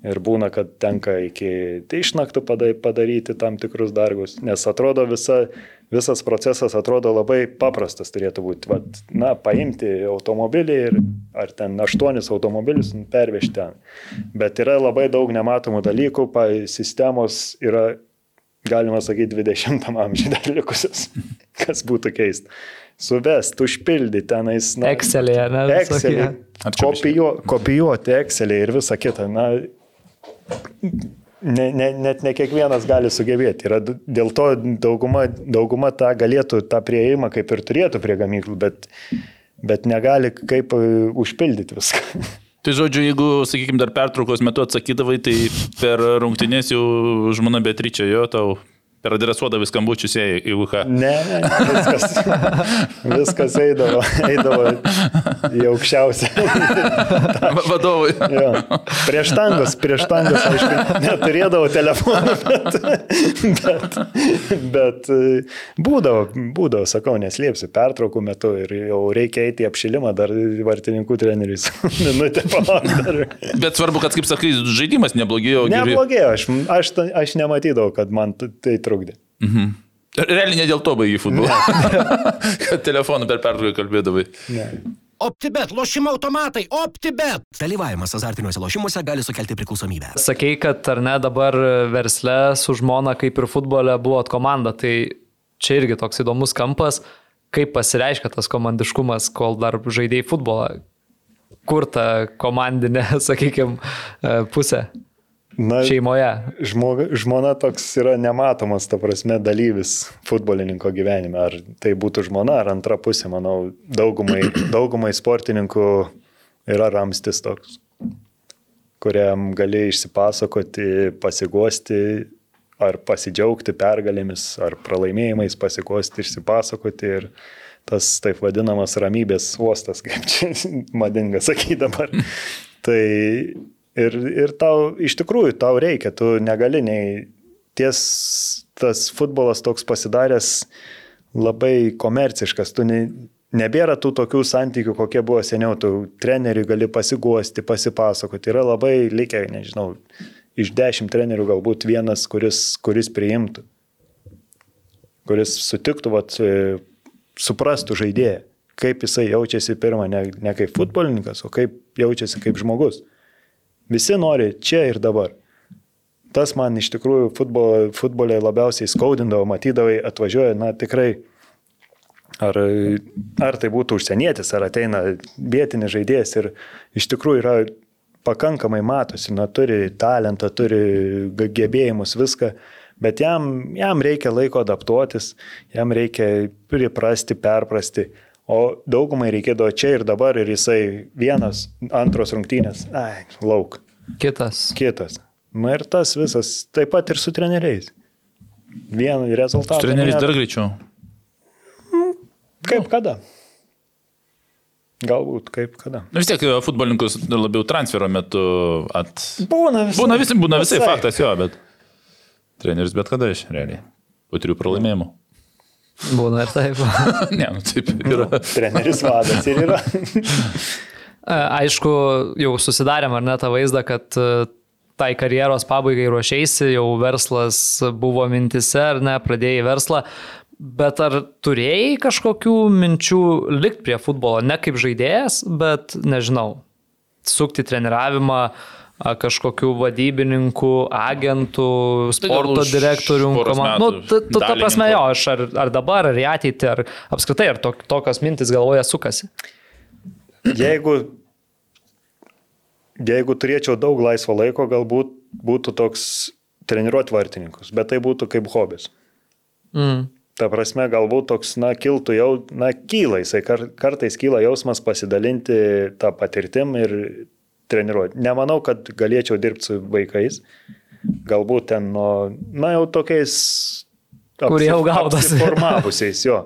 Ir būna, kad tenka iki išnaktų pada- padaryti tam tikrus darbus, nes atrodo visa, visas procesas atrodo labai paprastas turėtų būti. Vat, na, paimti automobilį ir ar ten aštuonis automobilius pervežti ten. Bet yra labai daug nematomų dalykų, pa, sistemos yra, galima sakyti, 20 amžiai dar likusios, kas būtų keista. Suvest, užpildyti tenais. na, Excelėje, ne? Čia kopijuo, kopijuoti Excelį ir visą kitą. Na, ne, ne, net ne kiekvienas gali sugebėti. Yra, dėl to dauguma, dauguma tą galėtų, tą prieimą kaip ir turėtų prie gamyklų, bet, bet negali kaip e, užpildyti viską. Tai žodžiu, jeigu, sakykime, dar pertraukos metu atsakydavai, tai per rungtynės jau žmona Beatričia jo tau per adresuodavai skambučius į UH. Ne, ne, viskas, viskas eidavo, eidavo į aukščiausią. Va- Vadovui. Jo. Prieš tangus, prieš tangus, aišku, neturėdavau telefoną, bet, bet, bet būdavo, būdavo, sakau, neslėpsiu, pertraukų metu ir jau reikia eiti į apšilimą, dar vartininkų trenerius. Minutę palaukti. dar. Bet svarbu, kad, kaip sakai, žaidimas neblogėjo. Neblogėjo, aš, aš, aš nematydavau, kad man t- tai trukdė. Realiai ne dėl to baigai futbolą. kad telefonu per pertrauką kalbėdavai. Ne. OptiBet, lošimo automatai, OptiBet. Dalyvavimas azartiniuose lošimuose gali sukelti priklausomybę. Sakei, kad ar ne dabar versle su žmona kaip ir futbole buvot komanda, tai čia irgi toks įdomus kampas, kaip pasireiškia tas komandiškumas, kol dar žaidėjai futbolą. Kur ta komandinė, sakykime, pusė Na, šeimoje? Žmoga, žmona toks yra nematomas, ta prasme, dalyvis futbolininko gyvenime. Ar tai būtų žmona, ar antra pusė, manau, daugumai, daugumai sportininkų yra ramstis toks, kuriam gali išsipasakoti, pasiguosti, ar pasidžiaugti pergalėmis, ar pralaimėjimais, pasiguosti, išsipasakoti. Ir tas taip vadinamas ramybės uostas, kaip čia madinga sakyti dabar. tai ir, ir tau iš tikrųjų tau reikia, tu negali nei ties tas futbolas toks pasidaręs labai komerciškas, tu ne, nebėra tų tokių santykių, kokie buvo seniau, tu treneriui gali pasiguosti, pasipasakoti, yra labai likę, nežinau, iš dešimt trenerių galbūt vienas, kuris, kuris priimtų, kuris sutiktų, vat, suprastų žaidėją, kaip jisai jaučiasi pirmą, ne, ne kaip futbolininkas, o kaip jaučiasi kaip žmogus. Visi nori čia ir dabar. Tas man iš tikrųjų futbolo, futbolė labiausiai skaudindavo, matydavai, atvažiuoja, na tikrai, ar, ar tai būtų užsienietis, ar ateina vietinis žaidėjas ir iš tikrųjų yra pakankamai matosi, na turi talentą, turi gebėjimus, viską bet jam, jam reikia laiko adaptuotis, jam reikia priprasti, perprasti. O daugumai reikėdavo čia ir dabar ir jisai vienas, antros rungtynės, ai, lauk. Kitas. Kitas. Na ir tas visas, taip pat ir su treneriais. Vienu rezultatu. Su treneriais dar greičiau. Kaip kada? Galbūt kaip kada. Nu, vis tiek futbolininkus labiau transfero metu at... Būna visai. Būna, visi, būna visai, visai faktas jo, bet. Treneris bet kada iš, realiai. Po trijų pralaimėjimų. Būna ir taip. ne, nu taip yra. Nu, treneris vadas ir yra. Aišku, jau susidarėm ar ne tą vaizdą, kad e, tai karjeros pabaigai ruošiaisi, jau verslas buvo mintise ar ne, pradėjai verslą, bet ar turėjai kažkokių minčių likti prie futbolo, ne kaip žaidėjas, bet nežinau, sukti treniravimą, kažkokių vadybininkų, agentų, Tai sporto direktorių, komandų. Nu, ta, ta, ta prasme, jo, aš ar, ar dabar, ar į ateitį, ar apskritai, ar to, tokios mintis galvoje sukasi. Jeigu, jeigu turėčiau daug laisvo laiko, galbūt būtų toks treniruoti vartininkus, bet tai būtų kaip hobis. Mm. Ta prasme, galbūt toks, na, kiltų jau, na, kyla, jisai kar, kartais kyla jausmas pasidalinti tą patirtim ir treniruoti. Nemanau, kad galėčiau dirbti su vaikais. Galbūt ten nuo, na jau tokiais... Kurie jau gaudosi. Formavusiais, jo.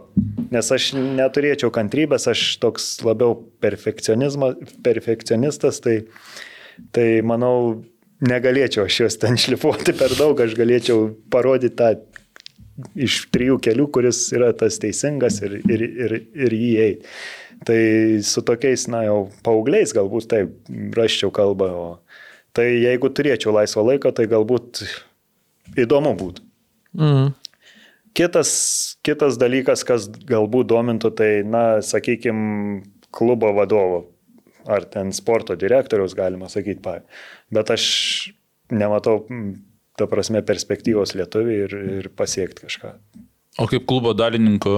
Nes aš neturėčiau kantrybės, aš toks labiau perfekcionistas, tai, tai manau, negalėčiau aš juos ten šlifuoti per daug, aš galėčiau parodyti tą iš trijų kelių, kuris yra tas teisingas ir, ir, ir, ir jį eiti. Tai su tokiais, na jau paaugliais galbūt taip raščiau kalbą, o tai jeigu turėčiau laisvo laiko, tai galbūt įdomu būtų. Mm. Kitas, kitas dalykas, kas galbūt domintų, tai, na, sakykime, klubo vadovo ar ten sporto direktoriaus, galima sakyti, bet aš nematau, ta prasme, perspektyvos lietuvių ir, ir pasiekti kažką. O kaip klubo dalininko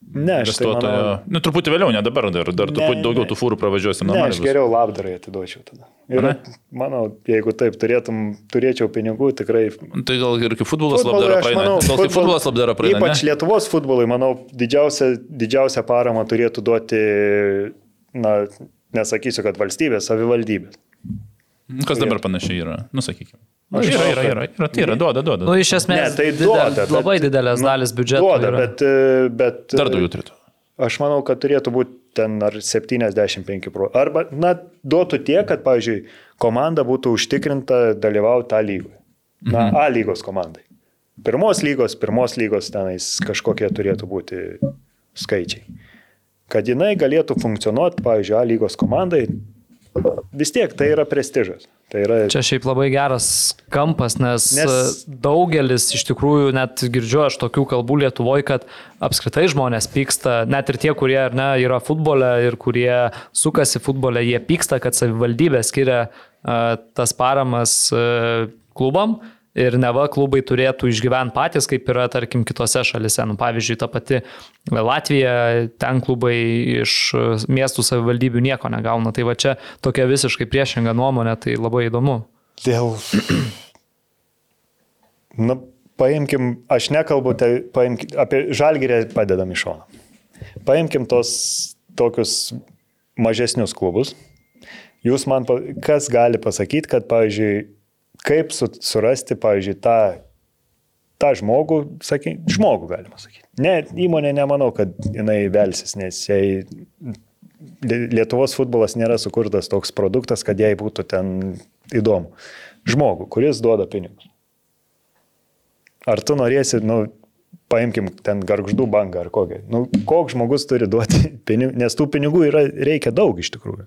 Ne, aš tai manau... Nu, truputį vėliau, ne dabar, dar, dar truputį daugiau tų fūrų pravažiuosim. Ne, aš geriau labdarai atiduočiau tada. Ir ne? manau, jeigu taip turėtum, turėčiau pinigų, tikrai... Tai gal ir kaip futbolas labdara praeina. Manau, gal kaip futbolas labdara praeina. Ypač ne? Lietuvos futbolui, manau, didžiausia, didžiausia parama turėtų duoti, na, nesakysiu, kad valstybės, savivaldybės. Kas dabar panašiai yra, nusakykime. Aš yra, yra, yra, yra, tai yra, duoda, duoda. Nu, iš esmės, ne, tai duoda, didel, bet, labai didelės nu, dalis biudžeto. Duoda, yra. bet, bet. Dar daugiau turėtų. Aš manau, kad turėtų būti ten ar 75 procentų. Arba, na, duotų tiek, kad, pavyzdžiui, komanda būtų užtikrinta dalyvauti A lygoje. Na, mhm. A lygos komandai. Pirmos lygos, pirmos lygos tenais kažkokie turėtų būti skaičiai. Kad jinai galėtų funkcionuoti, pavyzdžiui, A lygos komandai, vis tiek tai yra prestižas. Tai yra... Čia šiaip labai geras kampas, nes, nes daugelis iš tikrųjų, net girdžiu aš tokių kalbų Lietuvoje, kad apskritai žmonės pyksta, net ir tie, kurie ne, yra futbole ir kurie sukasi futbole, jie pyksta, kad savivaldybė skiria uh, tas paramas uh, klubam ir neva klubai turėtų išgyventi patys, kaip yra, tarkim, kitose šalise. Nu, pavyzdžiui, ta pati Latvija, ten klubai iš miestų savivaldybių nieko negauna. Tai va čia tokia visiškai priešinga nuomonė, tai labai įdomu. Dėl... Na, paimkim, aš nekalbu tai, paimkim, apie žalgyrę padedam iš šono. Paimkim tos tokius mažesnius klubus. Jūs man, kas gali pasakyti, kad, pavyzdžiui, kaip su, surasti, pavyzdžiui, tą tą žmogų, sakai, žmogų galima sakyti. Ne, įmonė nemanau, kad jinai velsis, nes jai Lietuvos futbolas nėra sukurtas toks produktas, kad jai būtų ten įdomu. Žmogų, kuris duoda pinigus. Ar tu norėsi, nu, paimkim ten garždų bangą ar kokią. Nu, koks žmogus turi duoti pinigų, nes tų pinigų yra, reikia daug iš tikrųjų.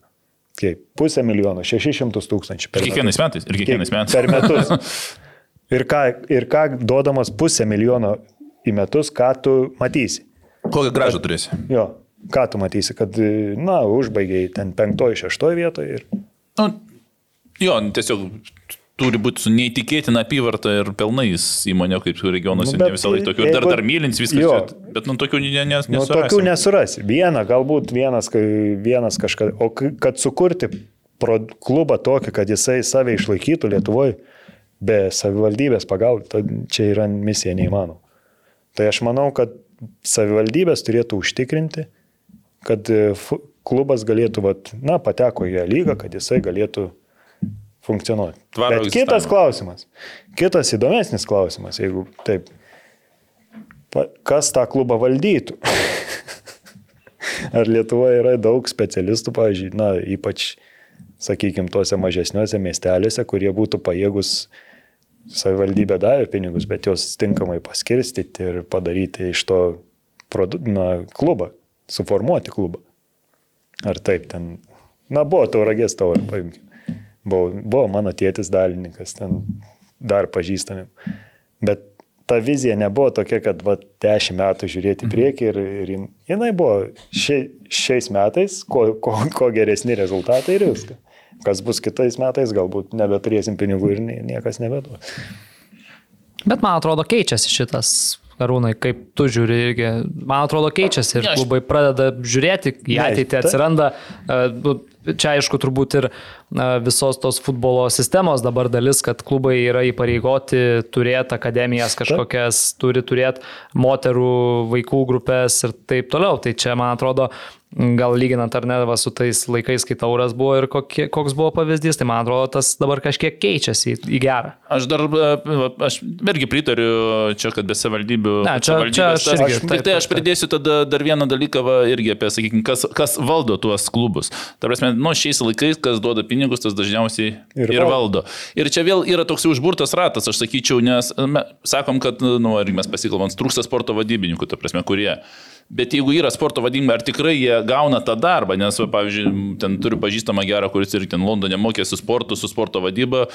Kaip pusę milijono, šešišimtus tūkstančių. Ir kiekvienais metais. Ir kiekvienais metais. Per metus. Ir ką, ir ką duodamas pusę milijono į metus, ką tu matysi? Kokią gražą turėsi? Jo, ką tu matysi, kad, na, užbaigiai ten penktoji, šeštoji vietoje ir... Nu, jo, tiesiog turi būti su neįtikėtina apyvarta ir pelnais įmonė, kaip regionuose, Nu, ne bet visą laiką tokių. Ir dar, jeigu- dar mylins viskas, Jo. bet nu tokių ne, ne, Nu, tokių nesurasi. Vieną, galbūt vienas, vienas kažką. O kad sukurti pro- klubą tokį, kad jisai save išlaikytų Lietuvoje be savivaldybės pagalbos, tai čia yra misija neįmanoma. Tai aš manau, kad savivaldybės turėtų užtikrinti, kad e, klubas galėtų, vat, na, pateko į lygą, kad jisai galėtų funkcionuoti. Tvarų Bet kitas klausimas, kitas įdomesnis klausimas, jeigu taip, kas tą klubą valdytų? Ar Lietuvoje yra daug specialistų, pavyzdžiui, na, ypač, sakykime, tuose mažesniuose miestelėse, kurie būtų pajėgus, savivaldybė davė pinigus, bet juos tinkamai paskirstyti ir padaryti iš to produ, na, klubą, suformuoti klubą. Ar taip ten, na, buvo tauragės taurė, paimkime. Buvo, buvo mano tėtis dalininkas, ten dar pažįstami. Bet ta vizija nebuvo tokia, kad va, dešimt metų žiūrėti į priekį ir, ir jin- jinai buvo šia, šiais metais, ko, ko, ko geresni rezultatai ir viskas. Kas bus kitais metais, galbūt nebeturėsim pinigų ir nie- niekas nebeduos. Bet man atrodo keičiasi šitas. Karūnai, kaip tu žiūri irgi, man atrodo keičiasi ir klubai pradeda žiūrėti į ateitį, atsiranda, e, nu, čia aišku turbūt ir visos tos futbolo sistemos dabar dalis, kad klubai yra įpareigoti turėti akademijas kažkokias, turi turėti moterų, vaikų grupės ir taip toliau. Tai čia man atrodo, gal lyginant ar ne va, su tais laikais, kai tauras buvo ir kokie, koks buvo pavyzdys, tai man atrodo tas dabar kažkiek keičiasi į, į gerą. Aš dar, e, aš irgi pritariu čia, kad be savivaldybių. Ne, čia- čia aš irgi, Tik taip, tai aš pridėsiu tada dar vieną dalyką va, irgi apie, sakykime, kas, kas valdo tuos klubus. Ta prasme, nu, šiais laikais, kas duoda pinigus, tas dažniausiai ir, Ir valdo. Ir čia vėl yra toks užburtas ratas, aš sakyčiau, nes me, sakom, kad, nu, ir mes pasikalbam, trūksta sporto vadybininkų, ta prasme, kurie. Bet jeigu yra sporto vadybininkai, ar tikrai jie gauna tą darbą, nes, pavyzdžiui, ten turiu pažįstamą gerą, kuris ir ten Londone mokėsi sportų, su sporto vadyba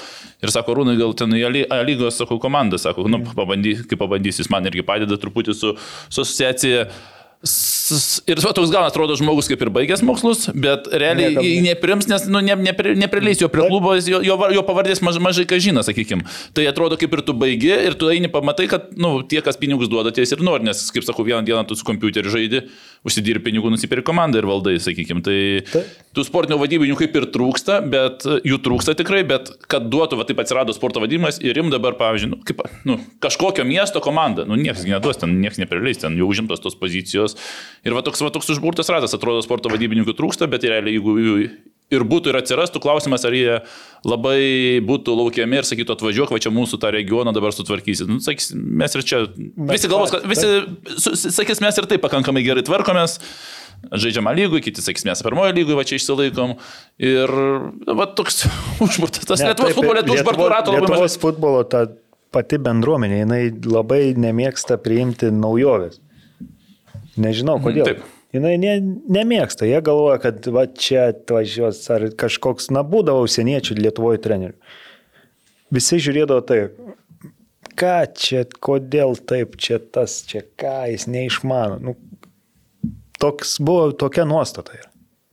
ir sako, Rūnai, gal ten į A- lygos, sakau, komandą, sako, nu, pabandy, kai pabandysi, jis man irgi padeda truputį su, su asociacija. Ir va, toks gauna, atrodo, žmogus kaip ir baigęs mokslus, bet realiai Niekam- neprims, nes nu, ne, nepri, neprileis jo prie klubo, jo, jo, jo pavardės maž, mažai ką žino, sakykim. Tai atrodo, kaip ir tu baigi ir tu eini pamatai, kad nu, tie, kas pinigus duoda, ties ir nori, nes, kaip sakau, vieną dieną tu su kompiuteriu žaidi, užsidirbi pinigų, nusipirki komandą ir valdai, sakykim. Tai Taip. tų sportinių vadybinių kaip ir trūksta, bet jų trūksta tikrai, bet kad duotų, va taip atsirado sporto vadybimas ir im dabar, pavyzdžiui, nu, kaip, nu, kažkokio miesto komanda, nu niekas neduos, ten niekas neprileis, ten jau užimtos tos pozicijos. Ir va toks, va toks užburtas ratas, atrodo, sporto vadybininkų trūksta, bet realiai jeigu jų ir būtų ir atsirastų klausimas, ar jie labai būtų laukiami ir sakytų, atvažiuok, va čia mūsų tą regioną dabar sutvarkysit. Nu, sakys, mes ir čia, visi galvos, kad visi, sakys, mes ir taip pakankamai gerai tvarkomės. Žaidžiama lygui, kiti sakys, mes pirmojo lygui va čia išsilaikom. Ir va toks užburtas, tas Ne, Lietuvos futbolė tų užburtų ratų labai mažai. Lietuvos futbolo ta pati bendruomenė, jinai labai nemėgsta priimti naujoves. Nežinau kodėl. taip. Jinai ne, nemėgsta, jie galvoja, kad va čia atvažiuos ar kažkoks, na, būdavo užsieniečių Lietuvoje trenerių. Visi žiūrėdavo taip, ką čia, kodėl taip, čia tas, čia ką, jis neišmano. Nu, toks buvo, tokia nuostata yra.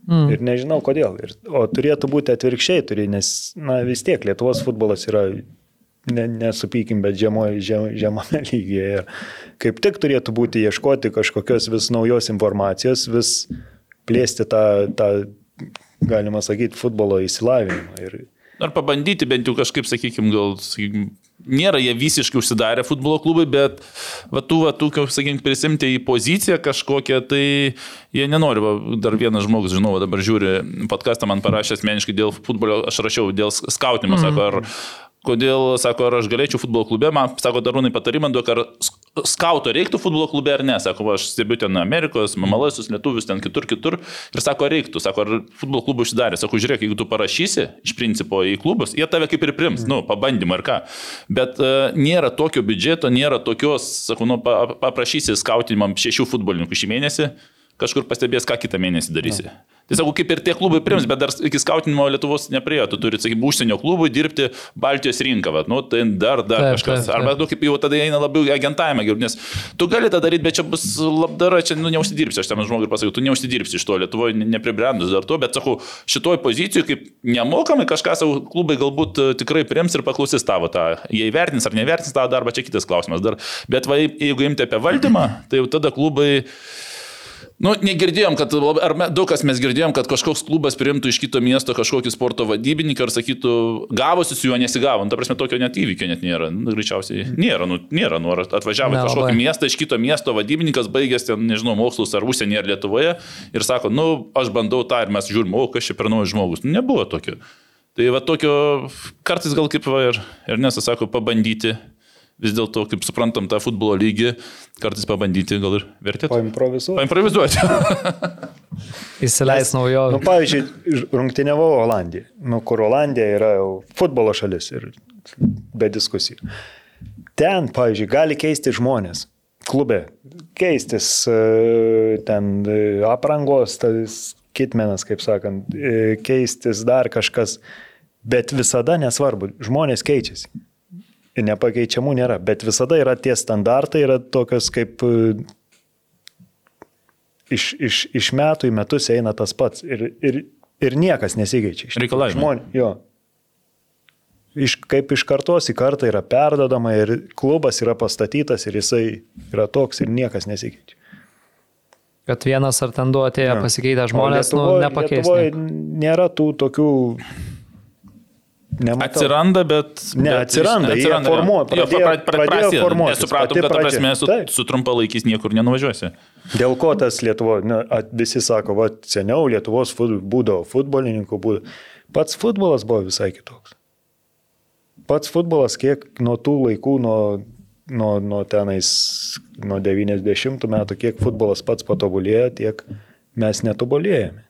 Mm. Ir nežinau kodėl. Ir, o turėtų būti atvirkščiai, turi, nes na, vis tiek Lietuvos futbolas yra, ne, nesupykim, bet žemo, žem, žemame lygyje. Ir kaip tik turėtų būti ieškoti kažkokios vis naujos informacijos, vis plėsti tą, tą galima sakyti, futbolo įsilavinimą. Ir, Ar pabandyti bent jau kažkaip, sakykime, gal, sakykim, nėra jie visiškai užsidarę futbolo klubai, bet va tų, va tų, kaip sakykime, prisimti į poziciją kažkokią, tai jie nenori. Va, dar vienas žmogus, žinau, dabar žiūri, podcastą man parašė asmeniškai dėl futbolio, aš rašiau dėl skautimo, mm -hmm. sako, ar kodėl, sako, ar aš galėčiau futbolo klube, man, sako, darūnai patarimą duok, ar sk- skauto reiktų futbolo klube ar ne. Sako, aš stebiu ten Amerikos, mamalaisius lietuvius, ten kitur, kitur. Ir sako, reiktų, sako, ar futbolo klubų užsidarė. Sako, žiūrėk, jeigu tu parašysi iš principo į klubus, jie tave kaip ir prims, nu, pabandymą ar ką. Bet uh, nėra tokio biudžeto, nėra tokios, sako, nu, pa, paprašysi skautinimam šešių futbolininkų šį mėnesį, kažkur pastebės, ką kitą mėnesį darysi. Tai sakau, kaip ir tie klubai prims, bet dar iki skautinimo Lietuvos nepriejo. Tu turi, sakykime, užsienio klubui dirbti Baltijos rinką, va, nu, tai dar, dar Taip, kažkas. taip, taip. Arba, nu, kaip jau tada eina labiau agentavimą, nes tu gali tą daryti, bet čia bus labdara, čia, nu, neužsidirbsi, aš tam žmogui pasakiau, tu neužsidirbsi iš to, Lietuvoje ne- nepribrendus dar to, bet sakau, šitoj pozicijoje, kaip nemokamai kažką savo klubai galbūt e, tikrai prims ir paklausys tavo tą, jie įvertins ar nevertins tavo darbą, čia kitas klausimas dar. Bet va, jeigu imti apie valdymą, tai jau tada klubai Nu, negirdėjom, kad, ar me- daug kas mes girdėjom, kad kažkoks klubas priimtų iš kito miesto kažkokį sporto vadybininką ir sakytų, gavosi su juo nesigavo. Nu, ta prasme, tokio net įvykio net nėra. Nu, greičiausiai nėra, nu, nėra. Nu, atvažiavo į kažkokį miestą iš kito miesto vadybininkas, baigęs ten, nežinau, mokslus ar užsienyje ar Lietuvoje ir sako, nu, aš bandau tą ir mes žiūrim, o kas čia per naujas žmogus. Nu, nebuvo tokio. Tai va tokio, kartais gal kaip va ir, ir nesasako, pabandyti. Vis dėlto, kaip suprantam, tą futbolo lygį, kartais pabandyti gal ir vertėtų. Paimprovizuoti. Paimprovizuoti. Įsileis naujo. Nu, pavyzdžiui, rungtyniavau Olandiją, nu, kur Olandija yra jau futbolo šalis ir be diskusijų. Ten, pavyzdžiui, gali keisti žmonės. Klube keistis e, ten e, aprangos, tas kitmenas, kaip sakant, e, keistis dar kažkas, bet visada nesvarbu, žmonės keičiasi. Nepakeičiamų nėra, bet visada yra tie standartai, yra tokios kaip e, iš, iš, iš metų į metus eina tas pats ir, ir, ir niekas nesikeičia. Reikalavimai. Žmonės, jo. Iš, kaip iš kartos į kartą yra perdodama ir klubas yra pastatytas ir jisai yra toks ir niekas nesikeičia. Kad vienas ar ten du atėjo Jo. pasikeitę žmonės, nu, Lietuvoj- nepakeis. Lietuvoj nieko. nėra tų tokių... Nematau. Atsiranda, bet... Ne, bet atsiranda, jie jo. formuoja, Jo, pradėjo- pra- pra- pradėjo prasideda. formuotis, Nesupratom, kad ta pradžia. prasme su, Taip. su trumpalaikiais niekur nenuvažiuosi. Dėl ko tas Lietuvo, na, visi sako, va, seniau Lietuvos fut- būdavo futbolininkų, būdavo. Pats futbolas buvo visai kitoks. Pats futbolas, kiek nuo tų laikų, nuo, nuo, nuo tenais, nuo 90 metų, kiek futbolas pats patobulėjo, tiek mes netobulėjame.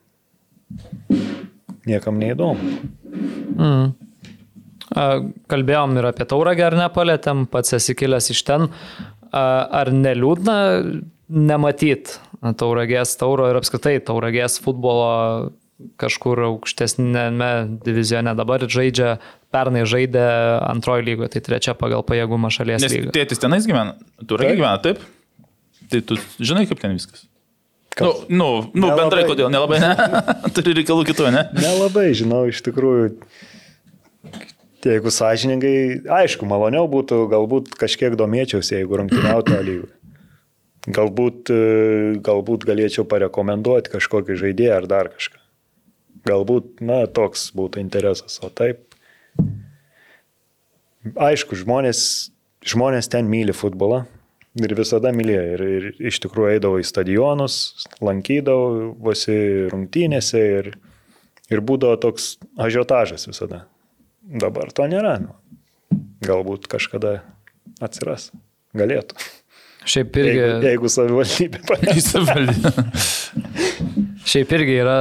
Niekam neįdomu. Mm. A, Kalbėjom ir apie tauragę, ar nepalėtėm, pats esi kilęs iš ten. A, Ar neliūdna nematyt tauragės tauro ir apskritai tauragės futbolo kažkur aukštesnėme divizione dabar žaidžia, pernai žaidė antrojo lygoje, tai trečia pagal pajėgumą šalies Nes lyga. tėtis tenais gyvena. Tu ragi Taip. gyvena, taip? Tai tu žinai, kaip ten viskas. Nu, Kas? nu, nu Nelabai. bendrai kodėl, nelabai, ne? Turi reikalų kitų, ne? Nelabai žinau, iš tikrųjų. Jeigu sąžiningai, aišku, maloniau būtų, galbūt kažkiek domėčiausi, jeigu rungtyniautų lygoje. Galbūt, e, galbūt galėčiau parekomenduoti kažkokį žaidėją ar dar kažką. Galbūt, na, toks būtų interesas. O taip, aišku, žmonės, žmonės ten myli futbolą ir visada mylėjo. Ir, ir iš tikrųjų eidavo į stadionus, lankydavosi rungtynėse ir, ir būdavo toks ažiotažas visada. Dabar to nėra. Nu. Galbūt kažkada atsiras. Galėtų. Šiaip irgi, Jeigu, jeigu savivaldybė padės. Šiaip irgi yra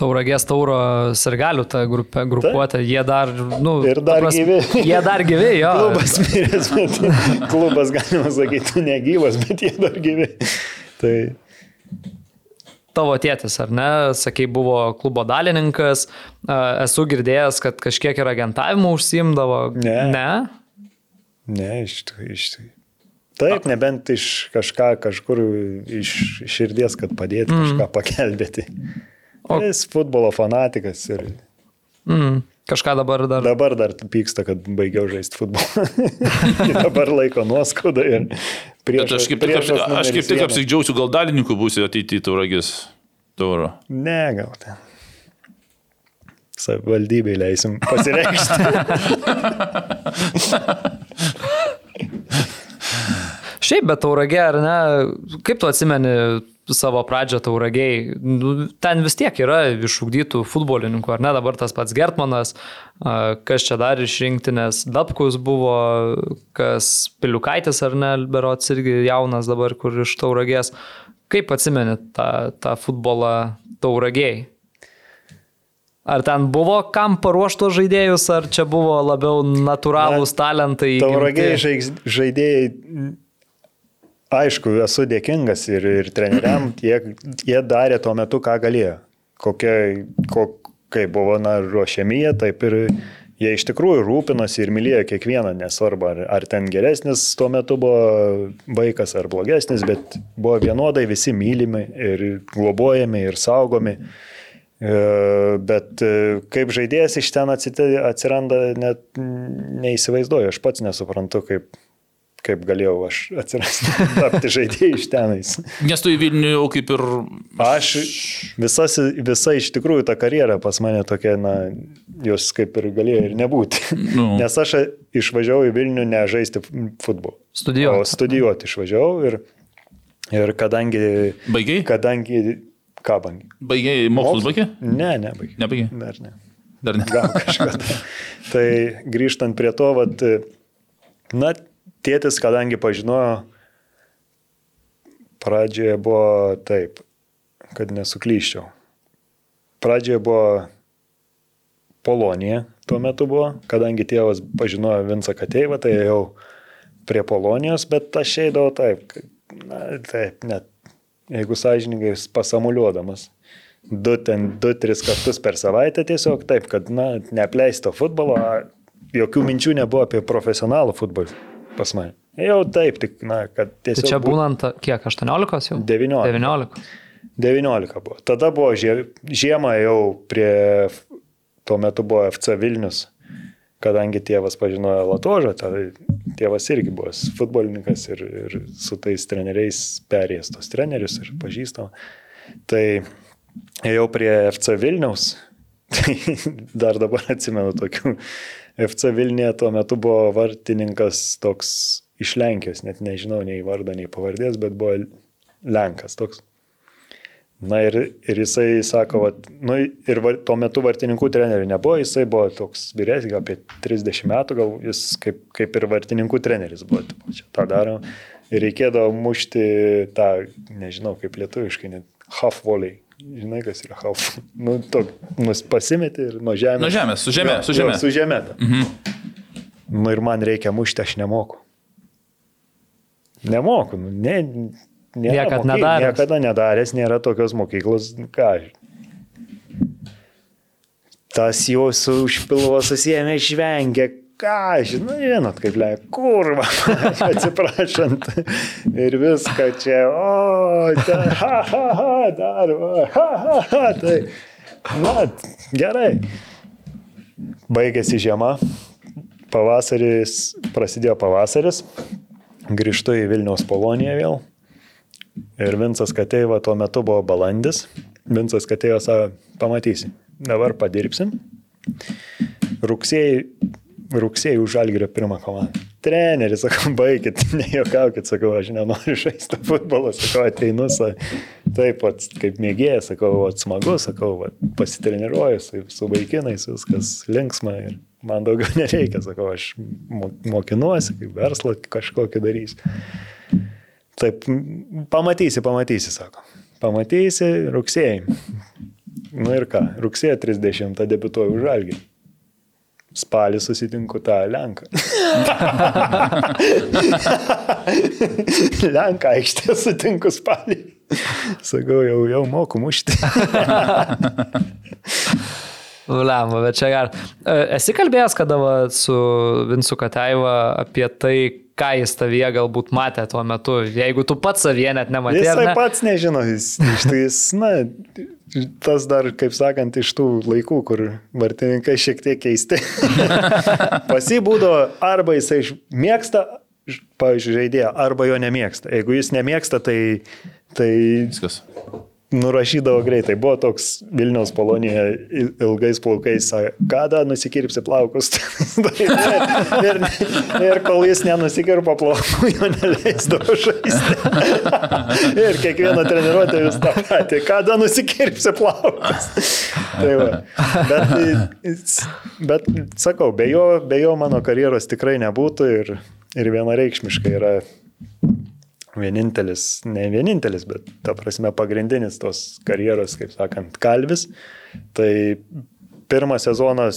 tauragės tauro sergalių ta grupė, grupuotė, jie dar, nu, Ir dar ta prasme- gyvi. Jie dar gyvi, jo. Klubas miręs, bet klubas, galima sakyti, negyvas, bet jie dar gyvi. Tai Tavo tėtis, ar ne, sakai, buvo klubo dalininkas, esu girdėjęs, kad kažkiek ir agentavimu užsimdavo. Ne. Ne? ne, iš, iš Taip, nebent iš kažką, kažkur iš širdies, kad padėti Mm. kažką pakelbėti. O- Jis futbolo fanatikas ir Mm, kažką dabar dar. dabar dar pyksta, kad baigiau žaisti futbolą. dabar laiko nuoskauda ir Bet prieš. aš kaip tik, apsi- aš kaip tik apsidžiaugsiu, gal dalininkų būsiu ateityje tauragis tauro. Ne, gal ten. Savivaldybei leisim pasireikšti. Šiaip, bet tauragė, ar ne, kaip tu atsimeni savo pradžią tauragiai. Nu, ten vis tiek yra išugdytų futbolininkų, ar ne? Dabar tas pats Gertmanas, kas čia dar iš rinktinės, Dabkus buvo, kas Piliukaitis ar ne, Berots irgi jaunas dabar, kur iš tauragės. Kaip atsimeni tą, tą futbolą tauragiai? Ar ten buvo kam paruoštos žaidėjus, ar čia buvo labiau natūralūs Na, talentai? Tauragiai žaidėjai Aišku, esu dėkingas ir, ir treneriam, jie, jie darė tuo metu, ką galėjo. Kokie, kokie buvo na, ruošiami jie, taip ir jie iš tikrųjų rūpinosi ir mylėjo kiekvieną, nesvarbu, ar, ar ten geresnis tuo metu buvo vaikas ar blogesnis, bet buvo vienodai visi mylimi ir globojami ir saugomi. E, bet e, kaip žaidėjas iš ten atsiranda, net neįsivaizduoju, aš pats nesuprantu, kaip, kaip galėjau aš atsirasti, tapti žaidėjai iš tenais. Nes tu į Vilnių jau kaip ir... Aš visas, visa iš tikrųjų ta karjera pas mane tokia, na, jos kaip ir galėjo ir nebūti. Nu. Nes aš išvažiavau į Vilnių ne žaisti futbolą. Studijuoti. O studijuoti išvažiavau ir, ir kadangi... Baigiai? Kadangi... Ką bangi? Baigiai mokslus baigė? Ne, nebaigiai. Nebaigiai? Dar ne. Dar ne. Gal kažkada. tai grįžtant prie to, vad, na, tėtis, kadangi pažinojo, pradžioje buvo taip, kad nesuklyščiau. Pradžioje buvo Polonija, tuo metu buvo, kadangi tėvas pažinojo Vinsą Kateivą, tai jau prie Polonijos, bet aš eidavau taip, na, taip, net, jeigu sąžininkai pasamuliuodamas. Du, ten, du, tris kartus per savaitę tiesiog taip, kad, na, neapleisto futbolo, jokių minčių nebuvo apie profesionalų futbolą pas mane. Jau taip, tik, na, kad tiesiog. Tai čia būnant, kiek, 18 jau? 19. 19. 19 buvo. Tada buvo žiema jau prie, tuo metu buvo FC Vilnius, kadangi tėvas pažinojo Latožą, tai tėvas irgi buvo futbolininkas ir, ir su tais treneriais perėjęs tos trenerius ir pažįstam. Tai ėjau prie FC Vilniaus, tai dar dabar atsimenu tokių FC Vilniuje tuo metu buvo vartininkas toks iš Lenkijos, net nežinau nei vardą, nei pavardės, bet buvo Lenkas toks. Na ir, ir jisai sako, vat, nu, ir var, tuo metu vartininkų trenerių nebuvo, jisai buvo toks vyresnis, apie 30 metų, gal jis kaip, kaip ir vartininkų treneris buvo, tipo, čia tą daro. Ir reikėdavo mušti tą, nežinau kaip lietuviškai, net half volley. Žinai, kas yra half. Nu, to, nus pasimeti ir nuo žemės. Nuo žemės, su žemė, jo, su žemė. Jo, su žemė. Mhm. Nu ir man reikia mušti, aš nemoku. Nemoku, nu, ne, nėra Niekad moky, nedaręs. Niekada nedaręs, nėra tokios mokyklos, ką. Tas jau su užpilvo susijęme žvengia, ką, žinai, žinot, kaip le, kurva, atsiprašant. Ir viską čia, o, ta, ha, ha, ha, dar, ha, ha, ha, tai, na, gerai. Baigėsi žiema, pavasaris, prasidėjo pavasaris, grįžtu į Vilniaus Poloniją vėl. Ir Vincas Kateiva tuo metu buvo balandis. Vincas Kateiva sako, pamatysi, dabar padirbsim. Rugsėjai rugsėjai už Žalgirio pirmą komandą. Treneris, sakau, baigit, nejuokaukit, sakau, aš nenoriu žaisti futbolą, sakau, ateinu, sa, taip pat kaip mėgėjas, sakau, smagu, sakau, at, pasitreniruoju su, su vaikinais, viskas linksma ir man daugiau nereikia, sakau, aš mokinuosi, kaip verslą kažkokį darysiu. Taip, pamatysi, pamatysi, sako. Pamatysi rugsėjai. Nu ir ką, rugsėjo 30 debituoju už Žalgirį. Spalį susitinku tą Lenką. Lenką aikštė sutinku spalį. Sakau, jau, jau moku mušti. Lemba, bet čia gerai. E, esi kalbėjęs kada va, su Vincu Kataiva apie tai, ką jis tavyje galbūt matė tuo metu, jeigu tu pats savyje net nematė. Jis ne? pats nežino, jis, jis, na, tas dar, kaip sakant, iš tų laikų, kur vartininkai šiek tiek keisti. Pasibūdo, arba jisai mėgsta, pavyzdžiui, žaidėją, arba jo nemėgsta. Jeigu jis nemėgsta, tai... tai Viskas. Nurašydavo greitai. Buvo toks Vilniaus polonija ilgais plaukais, kada nusikirpsi plaukus. ir, ir, ir kol jis nenusikirpo plaukų, jo neleisdavo žaisti. ir kiekvieną treniruotę vis tą patį, kada nusikirpsi plaukus. tai va. bet, bet sakau, be jo, be jo mano karjeros tikrai nebūtų ir, ir vienareikšmiškai yra vienintelis, ne vienintelis, bet ta prasme pagrindinis tos karjeros, kaip sakant, kalvis. Tai pirmą sezoną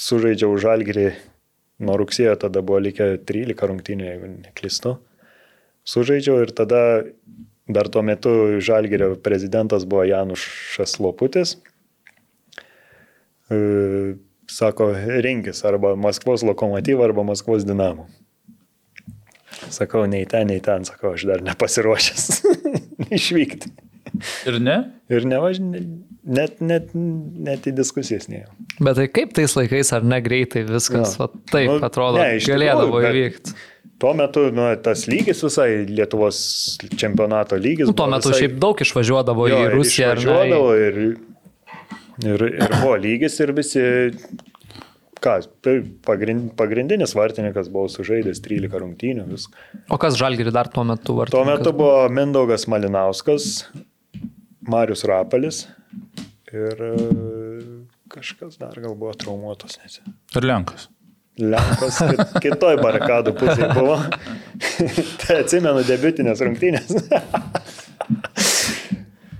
sužaidžiau žalgirį nuo rugsėjo, tada buvo likę 13 rungtynių, jeigu neklistu. Sužaidžiau ir tada dar tuo metu žalgirio prezidentas buvo Janušas Loputis. Sako, rinkis arba Maskvos lokomotyvą, arba Maskvos dinamą. Sakau, nei ten, nei ten, sakau, aš dar nepasiruošęs išvykti. Ir ne? Ir nevaž... net, net, net į diskusijas neėjau. Bet tai kaip tais laikais, ar ne greitai viskas, ja. va, taip nu, atrodo, ne, galėdavo įvykti. Tuo metu nu, tas lygis visai Lietuvos čempionato lygis. Nu, tuo metu visai... šiaip daug išvažiuodavo jo, į Rusiją. Išvažiuodavo ir, ir, ir buvo lygis ir visi ką, tai pagrind, pagrindinis vartininkas buvo sužaidęs 13 rungtynių. Vis. O kas žalgiri dar tuo metu vartininkas? Tuo metu buvo Mindaugas Malinauskas, Marius Rapalis ir e, kažkas dar gal buvo traumuotas. Nes. Ir Lenkas. Lenkas kit, kitoj barikadų pusėje buvo. tai atsimenu debiutinės rungtynės.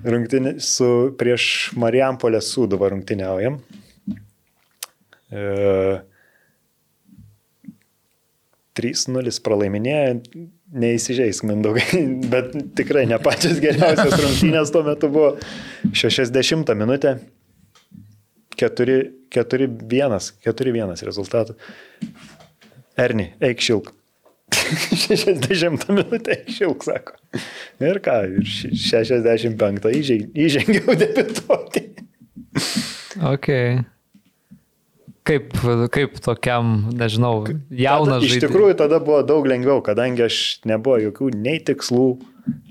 Rungtynė su prieš Marijampolę Sūduvą rungtyniaujam. 3-0 pralaiminėję, neįsižeisk Mindaugai, bet tikrai ne pačias geriausias rungtynės tuo metu buvo 60 minutė, 4-1, 4-1 rezultatų. Erni, eik šilk. 60 minutę eik šilk, sako. Ir ką, ir 65 įžengiau debituoti. Okay. Kaip, kaip tokiam, nežinau, jaunas žmogus. Iš tikrųjų tada buvo daug lengviau, kadangi aš nebuvo jokių nei tikslų.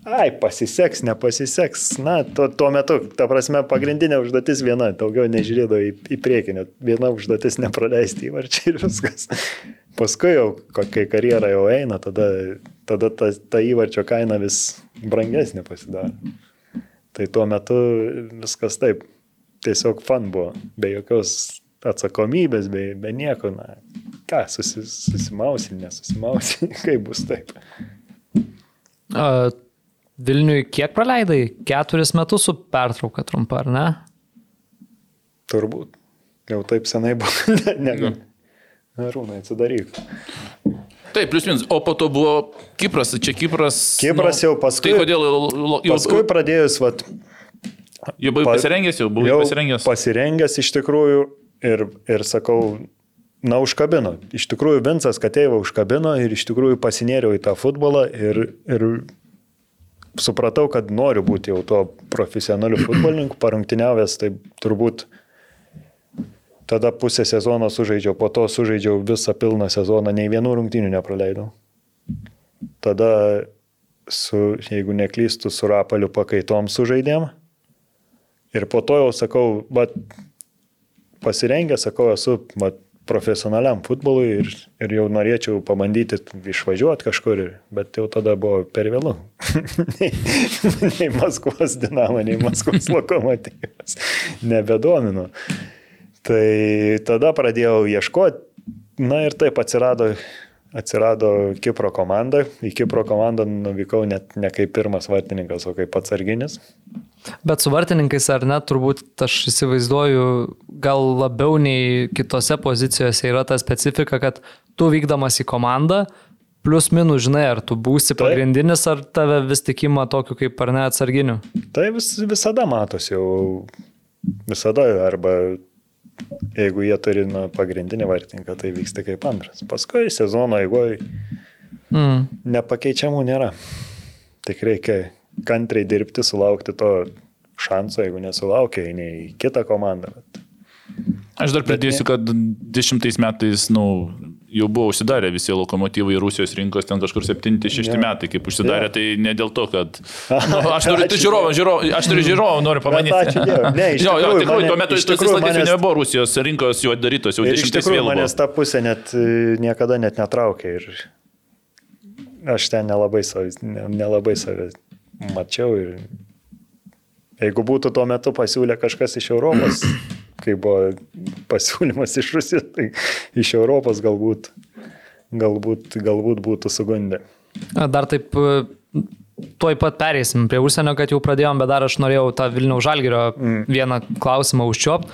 Ai, pasiseks, nepasiseks. Na, tuo, tuo metu, ta prasme, pagrindinė užduotis viena, daugiau nežiūrėdavo į, į priekį, net viena užduotis nepraleisti įvarčiai ir viskas. Paskui jau, kai karjera jau eina, tada, tada ta, ta įvarčio kaina vis brangesnė pasidaro. Tai tuo metu viskas taip, tiesiog fan buvo, be jokios atsakomybės, be, be nieko, na, ką, susi, susimausi, nesusimausi, kaip bus taip. A, Vilniui kiek praleidai? Keturis metus su pertrauka trumpa, ar ne? Turbūt. Jau taip senai buvo. ne, ne. Rūnai, atsidaryk. Taip, plius minus. O po to buvo Kipras, čia Kipras. Kipras nu, jau paskui. Tai kodėl jau... paskui pradėjus, vat. Jau buvai pasirengęs, jau buvai jau pasirengęs. Pasirengęs iš tikrųjų ir, ir sakau, na, užkabino. Iš tikrųjų, Vincas Kateiva užkabino ir iš tikrųjų pasinėriau į tą futbolą ir, ir supratau, kad noriu būti jau tuo profesionaliu futbolininku, parungtiniavęs, tai turbūt tada pusę sezono sužaidžiau, po to sužaidžiau visą pilną sezoną, nei vienų rungtinių nepraleidau. Tada, su, jeigu neklystu, su Rapaliu pakaitom sužaidėm. Ir po to jau sakau, bet pasirengęs, sakau, esu mat, profesionaliam futbolui ir, ir jau norėčiau pabandyti išvažiuoti kažkur, bet jau tada buvo per vėlų. nei, nei Maskvos dinamo, nei Maskvos lokomotyvas nebedomino. Tai tada pradėjau ieškoti, na ir taip atsirado atsirado Kipro komanda. Į Kipro komandą nuvykau net ne kaip pirmas vartininkas, o kaip atsarginis. Bet su vartininkais ar net turbūt aš įsivaizduoju, gal labiau nei kitose pozicijose yra ta specifika, kad tu vykdamas į komandą, plus minus žinai, ar tu būsi tai, pagrindinis, ar tave vis tik ima tokiu kaip ar ne atsarginiu. Tai vis, visada matosi jau, visada arba jeigu jie turi nu, pagrindinį vartininką, tai vyksta kaip antras. Paskui sezono eigoje mm. nepakeičiamų nėra. Tik reikia kantriai dirbti, sulaukti to šanso, jeigu nesulaukia, eini į kitą komandą. Bet... Aš dar pridėsiu, kad dešimtais metais, nu, jau buvo užsidarę visi lokomotyvai Rusijos rinkos, ten kažkur 7-6 metai, kaip užsidarė, Ja. tai ne dėl to, kad... Nu, aš turiu tu žiūrovą, žiūrovą, aš turiu žiūrovą, noriu pamanyti. Ne, iš jo, jo, tikrųjų, tikrai, mane- tuo metu iš tikrųjų manęs- nebuvo Rusijos rinkos jau darytos, jau Ir iš dešimties tikrųjų vėliau. manęs ta pusė net niekada net netraukė ir aš ten nelabai, sav, ne, nelabai save mačiau ir jeigu būtų tuo metu pasiūlę kažkas iš Europos, kai buvo pasiūlymas iš Rusijos, tai iš Europos galbūt, galbūt, galbūt būtų sugundę. Dar taip, e, tuoj pat pereisim prie užsienio, kad jau pradėjom, bet dar aš norėjau tą Vilniaus Žalgirio mm. vieną klausimą užčiopti.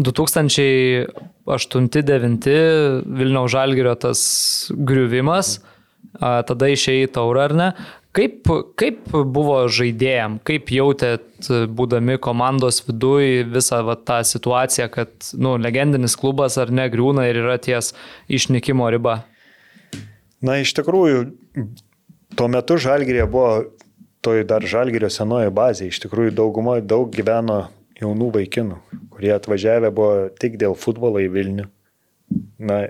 2008-2009 Vilniaus Žalgirio tas griuvimas, a, tada išėjai taurą ar ne. Kaip, kaip buvo žaidėjim, kaip jautėt, būdami komandos viduje, visą va, tą situaciją, kad nu, legendinis klubas ar ne griūna ir yra ties išnykimo riba? Na, iš tikrųjų, tuo metu Žalgirė buvo, toj dar Žalgirio senoji bazė, iš tikrųjų dauguma daug gyveno jaunų vaikinų, kurie atvažiavę buvo tik dėl futbolo į Vilnių. Na,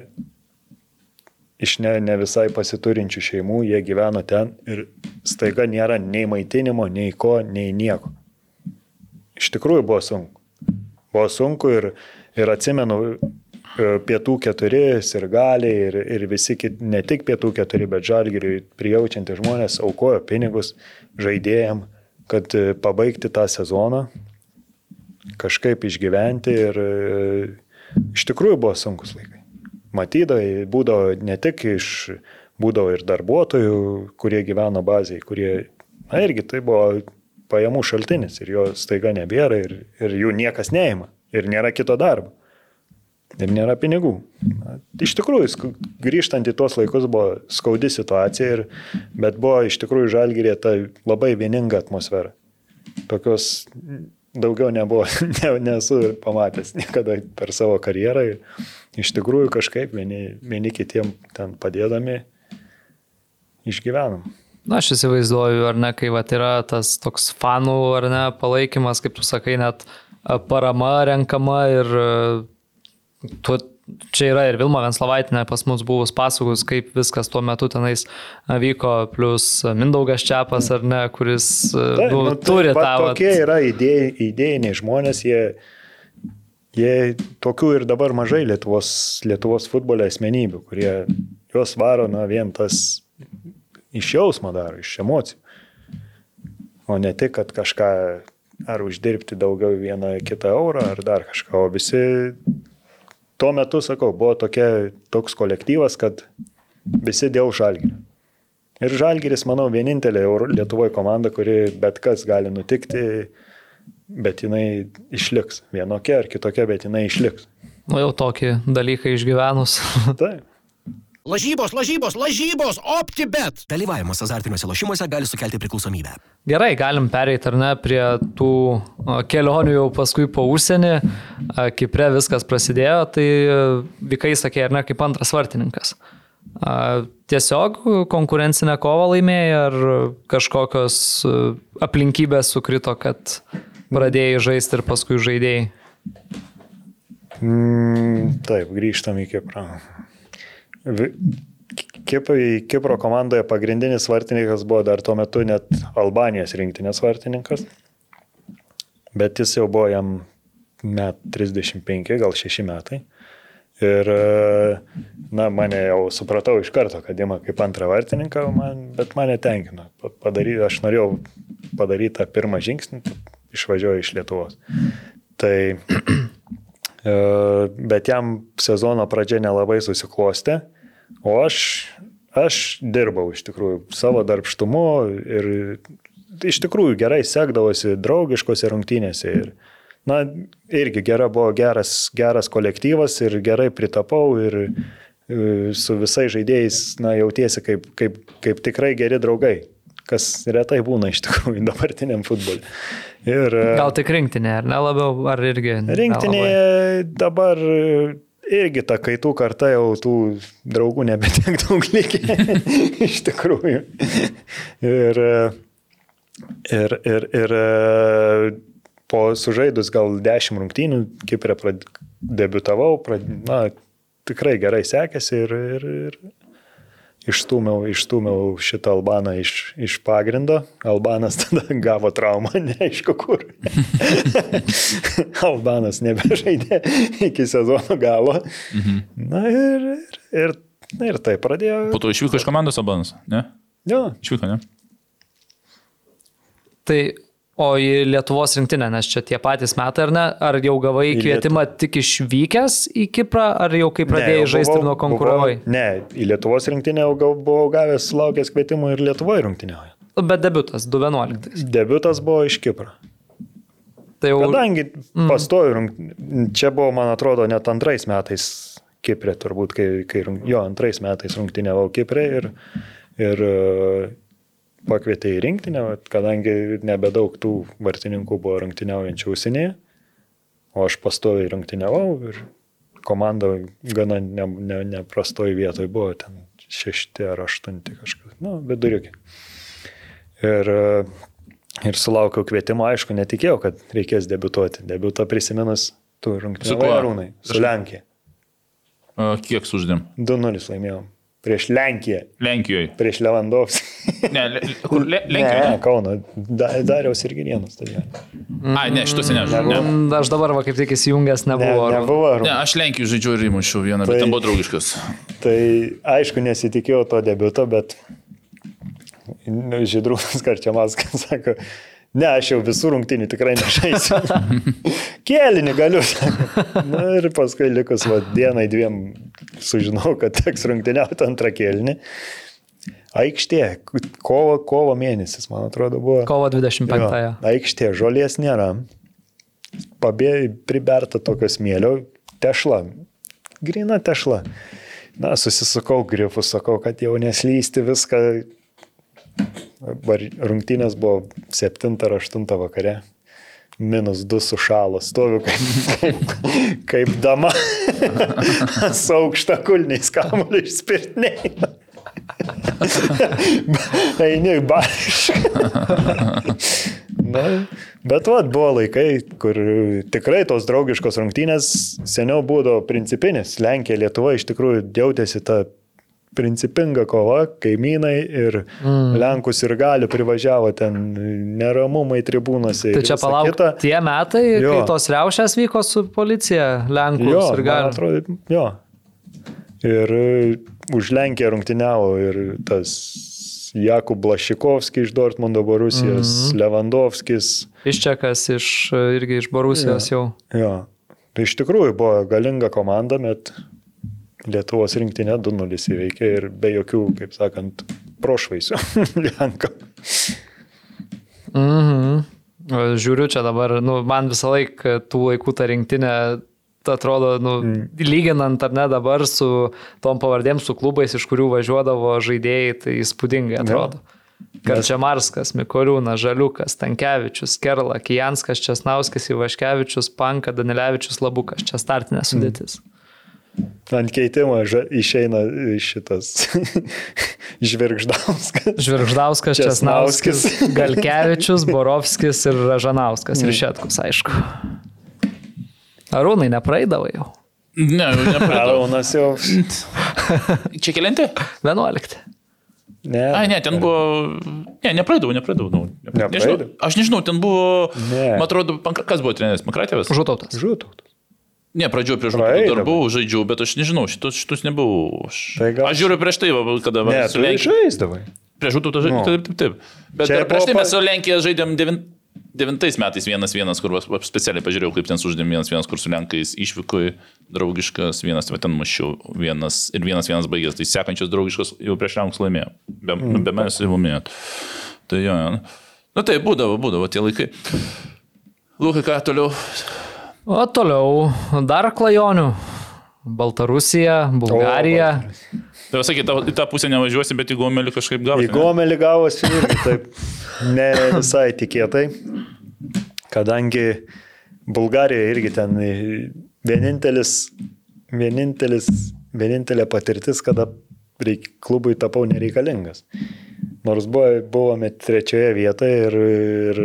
iš ne, ne visai pasiturinčių šeimų, jie gyveno ten ir staiga nėra nei maitinimo, nei ko, nei nieko. Iš tikrųjų buvo sunku. Buvo sunku ir, ir atsimenu, e, pietų keturi, ir galiai, ir, ir visi kiti, ne tik pietų keturi, bet žalgiriui prijaučiantys žmonės aukojo pinigus žaidėjim, kad e, pabaigti tą sezoną, kažkaip išgyventi ir e, iš tikrųjų buvo sunkus laikai. Matydavai, būdavo ne tik iš, būdavo ir darbuotojų, kurie gyveno bazėje, kurie, na irgi tai buvo pajamų šaltinis ir jo staiga nebėra ir, ir jų niekas neima ir nėra kito darbo. Ir nėra pinigų. Na, iš tikrųjų, grįžtant į tuos laikus buvo skaudi situacija, ir, bet buvo iš tikrųjų žalgyrė ta labai vieninga atmosfera. Tokios daugiau nebuvo, ne, nesu ir pamatęs niekada per savo karjerą. Ir iš tikrųjų kažkaip vieni, vieni kitiem ten padėdami išgyvenom. Na, aš įsivaizduoju, ar ne, kai vat, yra tas toks fanų, ar ne, palaikymas, kaip tu sakai, net parama renkama ir tu, čia yra ir Vilma Venslavaitinė pas mus buvus pasakus, kaip viskas tuo metu tenais vyko, plus Mindaugas Čiapas, ar ne, kuris Tai, nu, nu, tai turi tą... Tokie yra idėj, idėjiniai žmonės, jie, jie tokių ir dabar mažai Lietuvos, Lietuvos futbolio asmenybių, kurie juos varo, na, vien tas iš jausmo daro, iš emocijų. O ne tik, kad kažką ar uždirbti daugiau vieną kitą eurą, ar dar kažką. O visi tuo metu, sakau, buvo tokia, toks kolektyvas, kad visi dėl žalgirio. Ir Žalgiris, manau, vienintelė Lietuvoje komanda, kuri bet kas gali nutikti, bet jinai išliks. Vienokia ar kitokia, bet jinai išliks. Nu, jau tokį dalyką išgyvenus. Taip. Lažybos, lažybos, lažybos, optibet. Dalyvavimas azartiniuose lošimuose gali sukelti priklausomybę. Gerai, galim pereiti ar ne prie tų kelionių jau paskui po užsienį. A, Kipre viskas prasidėjo, tai Vikai sakė, ar ne, kaip antras vartininkas. A, Tiesiog konkurencinę kovą laimėjai ar kažkokios aplinkybės sukrito, kad pradėjai žaisti ir paskui žaidėjai. Mm, taip, grįžtam į Kiprą. Kipai, Kipro komandoje pagrindinis vartininkas buvo dar tuo metu net Albanijos rinktinės vartininkas, bet jis jau buvo jam met 35, gal 6 metai. Ir, na, mane jau supratau iš karto, kad ima kaip antrą vartininką, man, bet mane tenkino. Pa- Padary, aš norėjau padaryti tą pirmą žingsnį, išvažiuoju iš Lietuvos. Tai, e, bet jam sezono pradžia nelabai susiklostė, o aš, aš dirbau iš tikrųjų savo darbštumu ir iš tikrųjų gerai sekdavosi draugiškose rungtynėse. Ir, na, irgi gera buvo geras, geras kolektyvas ir gerai pritapau ir e, su visais žaidėjais, na, jautiesi kaip, kaip, kaip tikrai geri draugai, kas retai būna iš tikrųjų dabartiniam futbolui. Ir, e, Gal tik rinktinė, ar ne labiau, ar irgi? nelabai? Rinktinėje dabar irgi ta kaitų karta jau tų draugų nebetiek daug likę. Iš tikrųjų. Ir, ir, ir, ir po sužaidus gal dešimt rungtynių, Kiprė prad... debutavau, prad... na, tikrai gerai sekėsi ir, ir, ir išstūmiau, išstūmiau šitą Albaną iš, iš pagrindo. Albanas tada gavo traumą, neaišku kur. Albanas nebežaidė iki sezono galo. Mhm. Na ir, ir, ir, ir tai pradėjo. Po to išvyko iš komandos Albanas, ne? Jo. Išvyko, ne? Tai O į Lietuvos rinktinę, nes čia tie patys metai, ar ne? Ar jau gavai Į kvietimą tik išvykęs į Kiprą, ar jau kai pradėjai jau žaisti ir nuo konkuravai? buvau- Ne, į Lietuvos rinktinę jau gal buvau gavęs, laukęs kvietimų ir Lietuvoje rungtynėje. Bet debutas 2011. Debiutas buvo iš Kipro. Tai jau Kadangi pastoju, rung- čia buvo, man atrodo, net antrais metais Kiprė, turbūt, kai, kai jo, antrais metais rungtynėvau Kiprė ir, ir pakvietė į rinktinę, kadangi nebedaug tų vartininkų buvo rungtyniaujančių užsienyje, o aš pastoju rungtyniavau ir komanda gana ne, ne, neprastoj vietoj buvo, ten šešti ar aštunti kažkas, nu, viduriukai. Ir, ir sulaukiau kvietimo, aišku, netikėjau, kad reikės debutuoti. Debutą prisiminus tų Su rungtynių kuo? rūnai. Su Lenkija. Kiek suždėm? 2-0 laimėjom. Prieš Lenkiją. Lenkijoje. Prieš Lewandowski. Ne, le, kur, le, Ne, Lenkijoje. Kauno. Da, Dariaus ir Girienų stadione. Ai, ne, šituose nežinau. Ne. Mm, Aš dabar va kaip tik įsijungęs Ne, nebuvo. ar- nebuvo. ne, aš Lenkijų žaidžiau ir įmušiau vieną, bet Tai- ten buvo draugiškas. Tai aišku, nesitikėjau to debuto, bet Žydrūnas Karčiamaskas sako, ne, aš jau visų rungtynių tikrai nežaisiu. Kėlinį galiu. Na ir paskui likus va, dienai dviem sužinau, kad teks rungtyniauti antrą kėlinį. Aikštė, kovo, kovo mėnesis, man atrodo, buvo. Kovo 25. Jo, aikštė, žolės nėra. Pabė, priberta tokio smėlio, tešla, grina tešla. Na, susisukau grifus, sakau, kad jau neslysti viską. Rungtynės buvo 7 ar 8 vakare. Minus 2 sušalo, stoviu kaip, kaip, kaip dama. Su aukšta kulniais kamuoliu išspirtiniai. Eini, bariškai. Na, bet vat, buvo laikai, kur tikrai tos draugiškos rungtynės seniau būdavo principinis. Lenkija, Lietuva iš tikrųjų jautėsi tą principinga kova, kaimynai ir mm. Lenkus ir gali privažiavo ten neramumai tribūnose. Tai čia palauk, kita. tie metai, Jo. kai tos riaušės vyko su policija, Lenkų Jo, ir man gal. atrodo, jo. Ir už Lenkiją rungtyniavo ir tas Jakub Blašikovskis iš Dortmundo Borusijos, mm -hmm. Lewandowskis. Iščekas iš, irgi iš Borusijos jau. Jo. Tai iš tikrųjų buvo galinga komanda, bet Lietuvos rinktinė 2-0 įveikė ir be jokių, kaip sakant, prošvaisių Lenkų. Mhm. Žiūriu čia dabar, nu, man visą laiką tų laikų ta rinktinė atrodo, nu, mm. lyginant ar ne dabar su tom pavardėm, su klubais, iš kurių važiuodavo žaidėjai, tai įspūdingai atrodo. Karčiamarskas, Mikoliūnas, Žaliukas, Tankievičius, Kerla, Kijanskas, Česnauskas, Ivaškevičius, Panka, Danilevičius, Labukas. Čia startinė sudėtis. Mm. Ant keitimo išeina šitas Žvirgždauskas. Žvirgždauskas, Česnauskis. Galkevičius, Borovskis ir Ražanauskas. Ir Šetkus, aišku. Arūnai nepraeidavo jau. Ne, jau nepradėjau. Araunas jau. Čia kelinti? 11. Ne. Ai, ne, ten buvo. Ne, nepraeidavau, nepraeidavau. Nu, nežinau, Nepraeidavai? aš nežinau, ten buvo. Ne. Man atrodo, kas buvo treneris? Makratėvas? Žutautas. Žūtų. Ne, pradžioje prieš Praeidavo. dar buvau, žaidžiau, bet aš nežinau, šitus, šitus nebuvau. Aš, Tai gal- aš žiūriu prieš tai, va, kada Ne, su Lenkija. žaisdavai. Prieš žudų žaidžiau. Nu. Taip, taip, taip. Bet Čia prieš tai mes su Lenkija žaidėm devint, devintais metais vienas vienas, kur va, specialiai pažiūrėjau, kaip ten sužaidėm vienas vienas, kur su Lenkais išvyko į draugiškas, vienas va, ten mušiau, vienas ir vienas vienas baigės. Tai sekančios draugiškas jau prieš Lenkus laimėjo. Be, mm. be manęs jau laimėjot. Tai jo. jo. Na tai būdavo, būdavo tie laikai. Lukai, ką toliau? O toliau dar klajonių. Baltarusija, Bulgarija. Tai sakai, į tą pusę nevažiuosi, bet į Gomelį kažkaip gausi. Į Gomelį gavosi irgi taip ne visai tikėtai, kadangi Bulgarija irgi ten vienintelis, vienintelis, vienintelė patirtis, kada reik, klubui tapau nereikalingas. Nors buvo, buvome trečioje vietoje ir, ir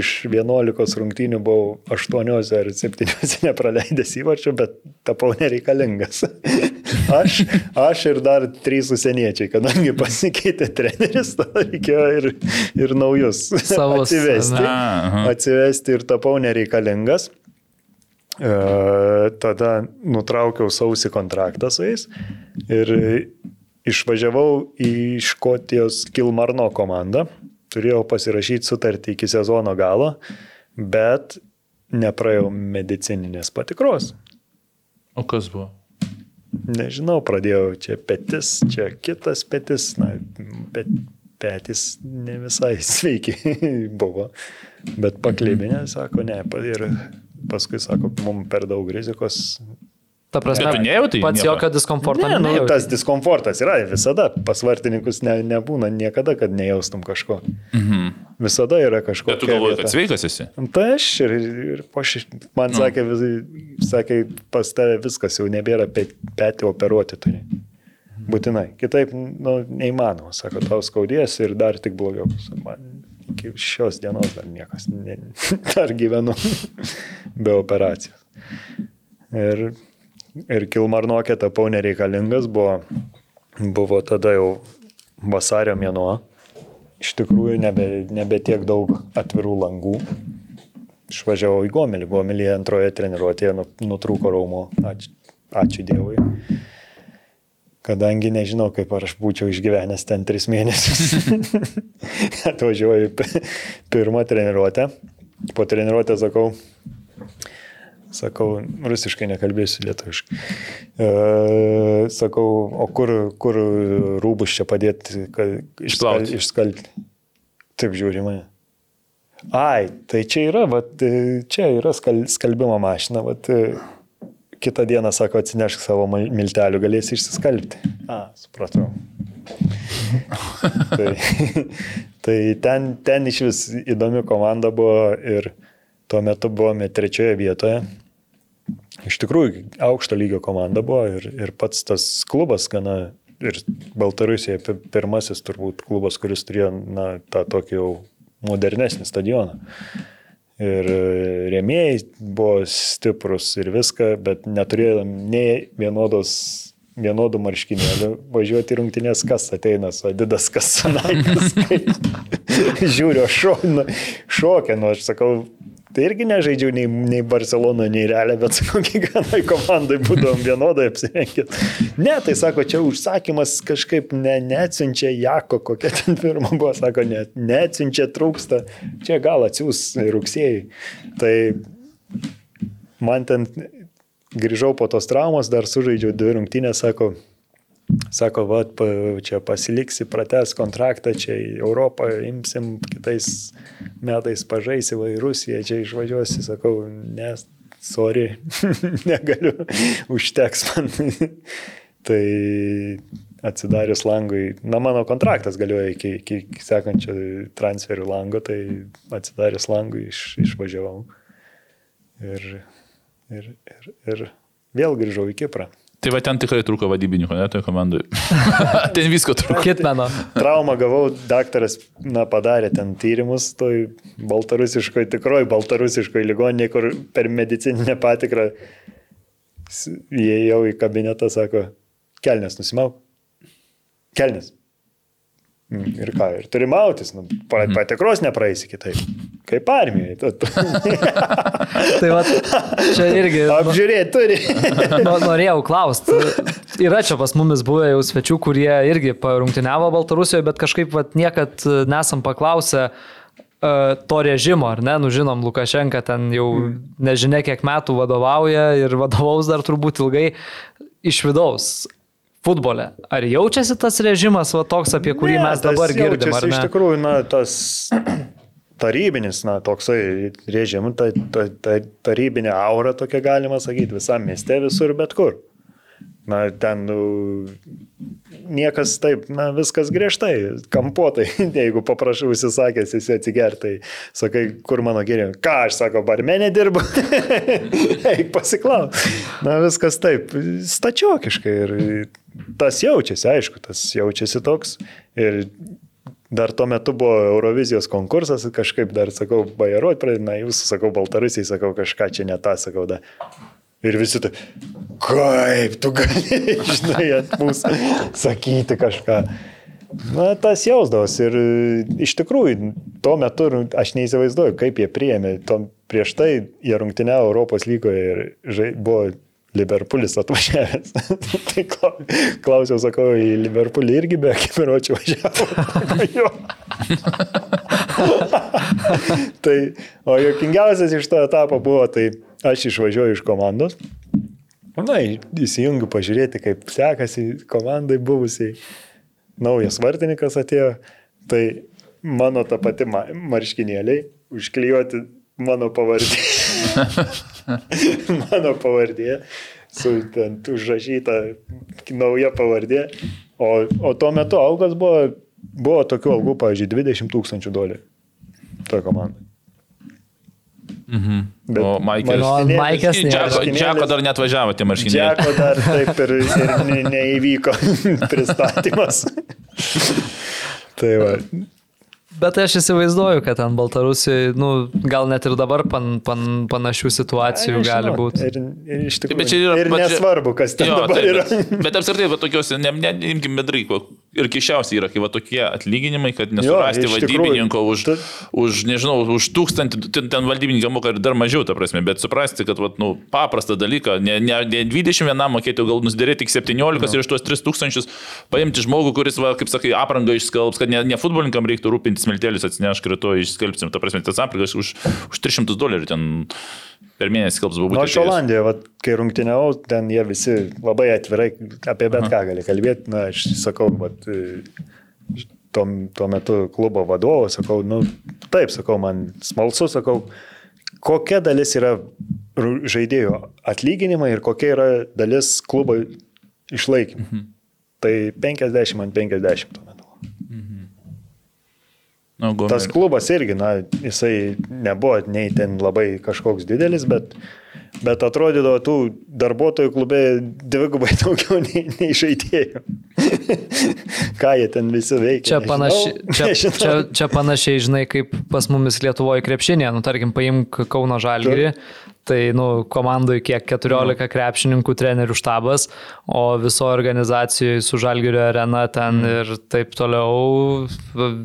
iš 11 rungtynių buvau 8 ar 7 nepraleidęs įvarčių, bet tapau nereikalingas. Aš, aš ir dar trys užsieniečiai, kadangi pasikeitė treneris, tada reikėjo ir, ir naujus Savus, atsivesti. Aha. Atsivesti ir tapau nereikalingas. E, tada nutraukiau sausį kontraktą su jais ir išvažiavau į Škotijos Kilmarno komandą. Turėjau pasirašyti sutartį iki sezono galo, bet nepraėjau medicininės patikros. O kas buvo? Nežinau, pradėjau čia petis, čia kitas petis, na, bet petis ne visai sveiki buvo. Bet paklybinė, sako, ne, ir paskui sako, mums per daug rizikos. Ta prasme, Bet tu nejautai pats nieko? jokio diskomforto Ne, nu, nejauti. tas diskomfortas yra visada, pas vartininkus ne, nebūna niekada, kad nejaustum kažko. Mhm. Visada yra kažko. Bet tu galvoji, kad sveikas esi? Tai aš ir, ir po ši, man Nu. nu. sakė, vis, sakė, pas tave viskas jau nebėra pet, petį operuoti turi. Būtinai. Kitaip, nu, neįmanoma. Sako, tau skaudės ir dar tik blogiau. Man iki šios dienos dar niekas, ne, dar gyvenu be operacijos. Ir, ir Kilmarnokė tapau nereikalingas, buvo, buvo tada jau vasario mėnuo. Iš tikrųjų, nebe, nebe tiek daug atvirų langų. Išvažiavau į Gomelį. Gomelį antroje treniruotėje nu- nutrūko raumo. Ačiū, ačiū Dievui. Kadangi nežinau, kaip aš būčiau išgyvenęs ten tris mėnesius. Atvažiuoju pirmą treniruotę. Po treniruotę sakau, sakau, rusiškai nekalbėsiu lietuviškai. E, sakau, o kur, kur rūbus čia padėti, kad išskal, išskalti? Taip žiūrima. Ai, tai čia yra, vat, e, čia yra skal, skalbimo mašina, vat, e, kitą dieną, sako, atsinešk savo miltelių, galėsi išsiskalbti. A, supratau. tai, tai ten, ten iš vis įdomi komanda buvo ir tuo metu buvome trečioje vietoje. Iš tikrųjų, aukšto lygio komanda buvo ir, ir pats tas klubas gana, ir Baltarusijoje pi- pirmasis turbūt klubas, kuris turėjo na, tą tokį jau modernesnį stadioną. Ir rėmėjai buvo stiprus ir viską, bet neturėjom nei vienodos, vienodų marškinėlių. Važiuoti rungtynės, kas ateina su Adidas, kas su Nike. Žiūriu, šo, šokia, nu aš sakau, tai irgi nežaidžiau nei, nei Barcelonoje, nei Realė, bet sakau, kiekvienai komandai būdavom vienodai apsirengę. Ne, tai sako, čia užsakymas kažkaip ne, neatsiunčia Jako, kokia ten firma buvo, sako, ne, neatsiunčia trūksta, čia gal atsiūs rugsėjai. Tai man ten grįžau po tos traumos, dar sužaidžiau dvi rungtynės, sako, sako, va, čia pasiliksi, prates kontraktą, čia į Europą imsim, kitais metais pažaisi, va į Rusiją, čia išvažiuosi, sakau, nes, sorry, negaliu, užteks man. tai atsidarius langui, na mano kontraktas galioja iki, iki sekančio transferių lango, tai atsidarius langui iš, išvažiavau. Ir, ir, ir, ir vėl grįžau į Kiprą. Tai va ten tikrai trūko vadybininko, ne, toje komandoje. ten visko trūko. Kitmeno. Traumą gavau, daktaras na, padarė ten tyrimus, toj baltarusiškoje, tikroji baltarusiškoje ligoninėje, kur per medicininę patikrą įėjau į kabinetą, sako, kelnes nusimauk. Kelnes. Mm, Ir ką, ir turi mautis, nu, pa- patikros nepraeisi kitaip. Kaip armijai. Tai va, čia irgi nu, Apžiūrėti turi. no, norėjau klausti. Yra čia pas mumis buvę jau svečių, kurie irgi parungtiniavo Baltarusijoje, bet kažkaip vat, niekad e, nesam paklausę uh, to režimo, ar ne? Nu, žinom, Lukašenka ten jau nežinia kiek metų vadovauja ir vadovaus dar turbūt ilgai iš vidaus. Futbole. Ar jaučiasi tas režimas, va toks, apie kurį Ne, mes dabar girdim, ar ne? Iš tikrųjų, na, tas tarybinis, na, toksai režimas, ta, ta, ta tarybinė aura tokia galima sakyti visam mieste, visur, bet kur. Na, ten nu, niekas taip, na, viskas griežtai, kampuotai. Jeigu paprašau įsisakęs, jis atsigertai, sakai, kur mano geriau. Ką aš sako, barmenė dirbu? Eik pasiklaus. Na, viskas taip, stačiokiškai. Ir tas jaučiasi, aišku, tas jaučiasi toks. Ir Dar tuo metu buvo Eurovizijos konkursas, kažkaip dar sakau, bajarot, na, jūs, sakau, Baltarusiai, sakau, kažką čia ne tą, sakau, da. Ir visi tai, kaip tu gali, žinai, ant mūsų sakyti kažką. Na, tas jausdavos ir e, iš tikrųjų, tuo metu aš neįsivaizduoju, kaip jie priėmė. Tom, prieš tai jie rungtyniavo Europos lygoje ir žai, buvo Liverpoolis atvažiavęs. tai klausiau, sakau, į Liverpoolį irgi be akimeročių važiavo. tai, o jokingiausias iš to etapo buvo, tai aš išvažiuoju iš komandos. Na, įsijungiu pažiūrėti, kaip sekasi komandai buvusiai naujas vartininkas atėjo, tai mano ta pati marškinėliai užklijuoti mano pavardė. mano pavardė, su ten užrašyta nauja pavardė. O, o tuo metu algos buvo, buvo tokių algų, pavyzdžiui, 20 tūkstančių dolerių. Toje komandai. Mhm. Bet o Maikės. Maikės Džeko, Džeko dar net važiavo tie marškiniai. Džeko dar taip ir, ir ne, neįvyko pristatymas. tai va. Bet aš įsivaizduoju, kad ten Baltarusijoje, nu, gal net ir dabar pan, pan, panašių situacijų Ai, gali būti. Ir, ir iš tikrųjų. Bet čia yra, ir nesvarbu, kas ten jo, dabar taip, yra. Bet, bet apskritai, va tokiuose, ne, ne, imkim bedrai, ir kišiausiai yra, kai va tokie atlyginimai, kad nesurasti Jo, vadybininko tikrųjų, už, tu- už, nežinau, už tūkstantį, ten, ten vadybininkai moka ir dar mažiau, ta prasme, bet suprasti, kad, va, nu, paprastą dalyką, ne, ne, ne 21 mokėti, gal nusidėrėti tik 17 no. ir iš tuos 3000 paimti žmogų, kuris, va, kaip sakai, aprangą išskalbs, kad ne, ne futbolininkam reiktų rūpintis, miltėlis atsineš, rytoj išskalbsim, ta prasme, tas aprangas už, už 300 dolerių ten per mėnesį skalbs buvo būtent. aš Olandijoje, vat, kai rungtyniavau, ten jie visi labai atvirai apie bet ką gali kalbėti. Na, aš sakau, vat, e, tuo, tuo metu klubo vadovo, sakau, nu, taip, sakau, man smalsu, sakau, kokia dalis yra žaidėjų atlyginimai ir kokia yra dalis klubo išlaikymų. Mhm. Tai 50 ant 50 tuo metu. Nu, Gomer. Tas klubas irgi, na, jisai nebuvo nei ten labai kažkoks didelis, bet, bet atrodydavo tų darbuotojų klube dvigubai daugiau nei, nei žaidėjų. Ką jie ten visi veikia? Čia, panaši, čia, nežinau. čia, čia panašiai, žinai, kaip pas mumis Lietuvoje krepšinė, nu, tarkim, paimk Kauno Žalgirį, tai, nu, komandoje kiek 14 krepšininkų, trenerių štabas, o viso organizacijoje su Žalgirio arena ten ir taip toliau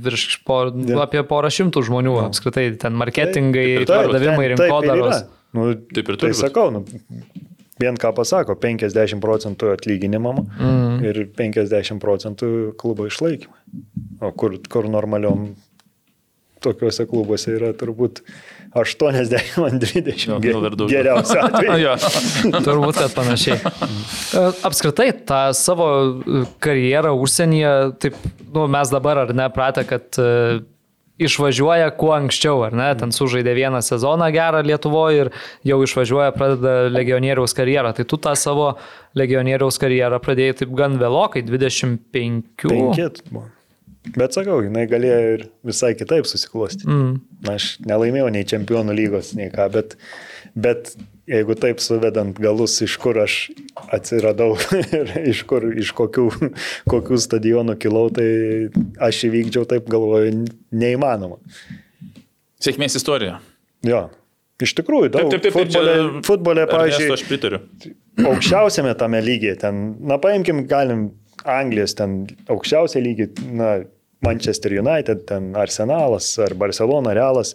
virš por, Jo. apie porą šimtų žmonių apskritai, ten marketingai, Taip, taip, pardavimai, taip rinkodaros. yra. Nu, Taip ir tai turi būt. sakau, nu, vien ką pasako, 50 procentų atlyginimam mm. ir 50 procentų klubo išlaikymai. O kur, kur normaliom tokiuose klubuose yra turbūt 80 ant 20 Jo, ge- gal ir daugiau. geriausiu atveju. Jo. Turbūt, kad panašiai. E, Apskritai, tą savo karjerą užsienyje, taip, nu, mes dabar ar ne pratę, kad e, išvažiuoja kuo anksčiau, ar ne, ten sužaidė vieną sezoną gerą Lietuvoje ir jau išvažiuoja, pradeda legionieriaus karjerą. Tai tu tą savo legionieriaus karjerą pradėjai taip gan vėlokai, 25. Penkit buvo. Bet sakau, jinai galėjo ir visai kitaip susiklosti. Mm. Aš nelaimėjau nei čempionų lygos, nei ką, bet, bet jeigu taip suvedant galus, iš kur aš atsiradau ir iš, kur, iš kokių, kokių stadionų kilau, tai aš įvykdžiau taip galvoju, neįmanoma. Sėkmės istorija. Jo. Iš tikrųjų, daug. Taip, taip, taip, futbole, čia- futbole pavyzdžiui, Aš pritariu. aukščiausiame tame lygyje, ten, na paimkim, galim Anglijos ten aukščiausią lygį, na, Manchester United, ten Arsenalas ar Barcelona Realas.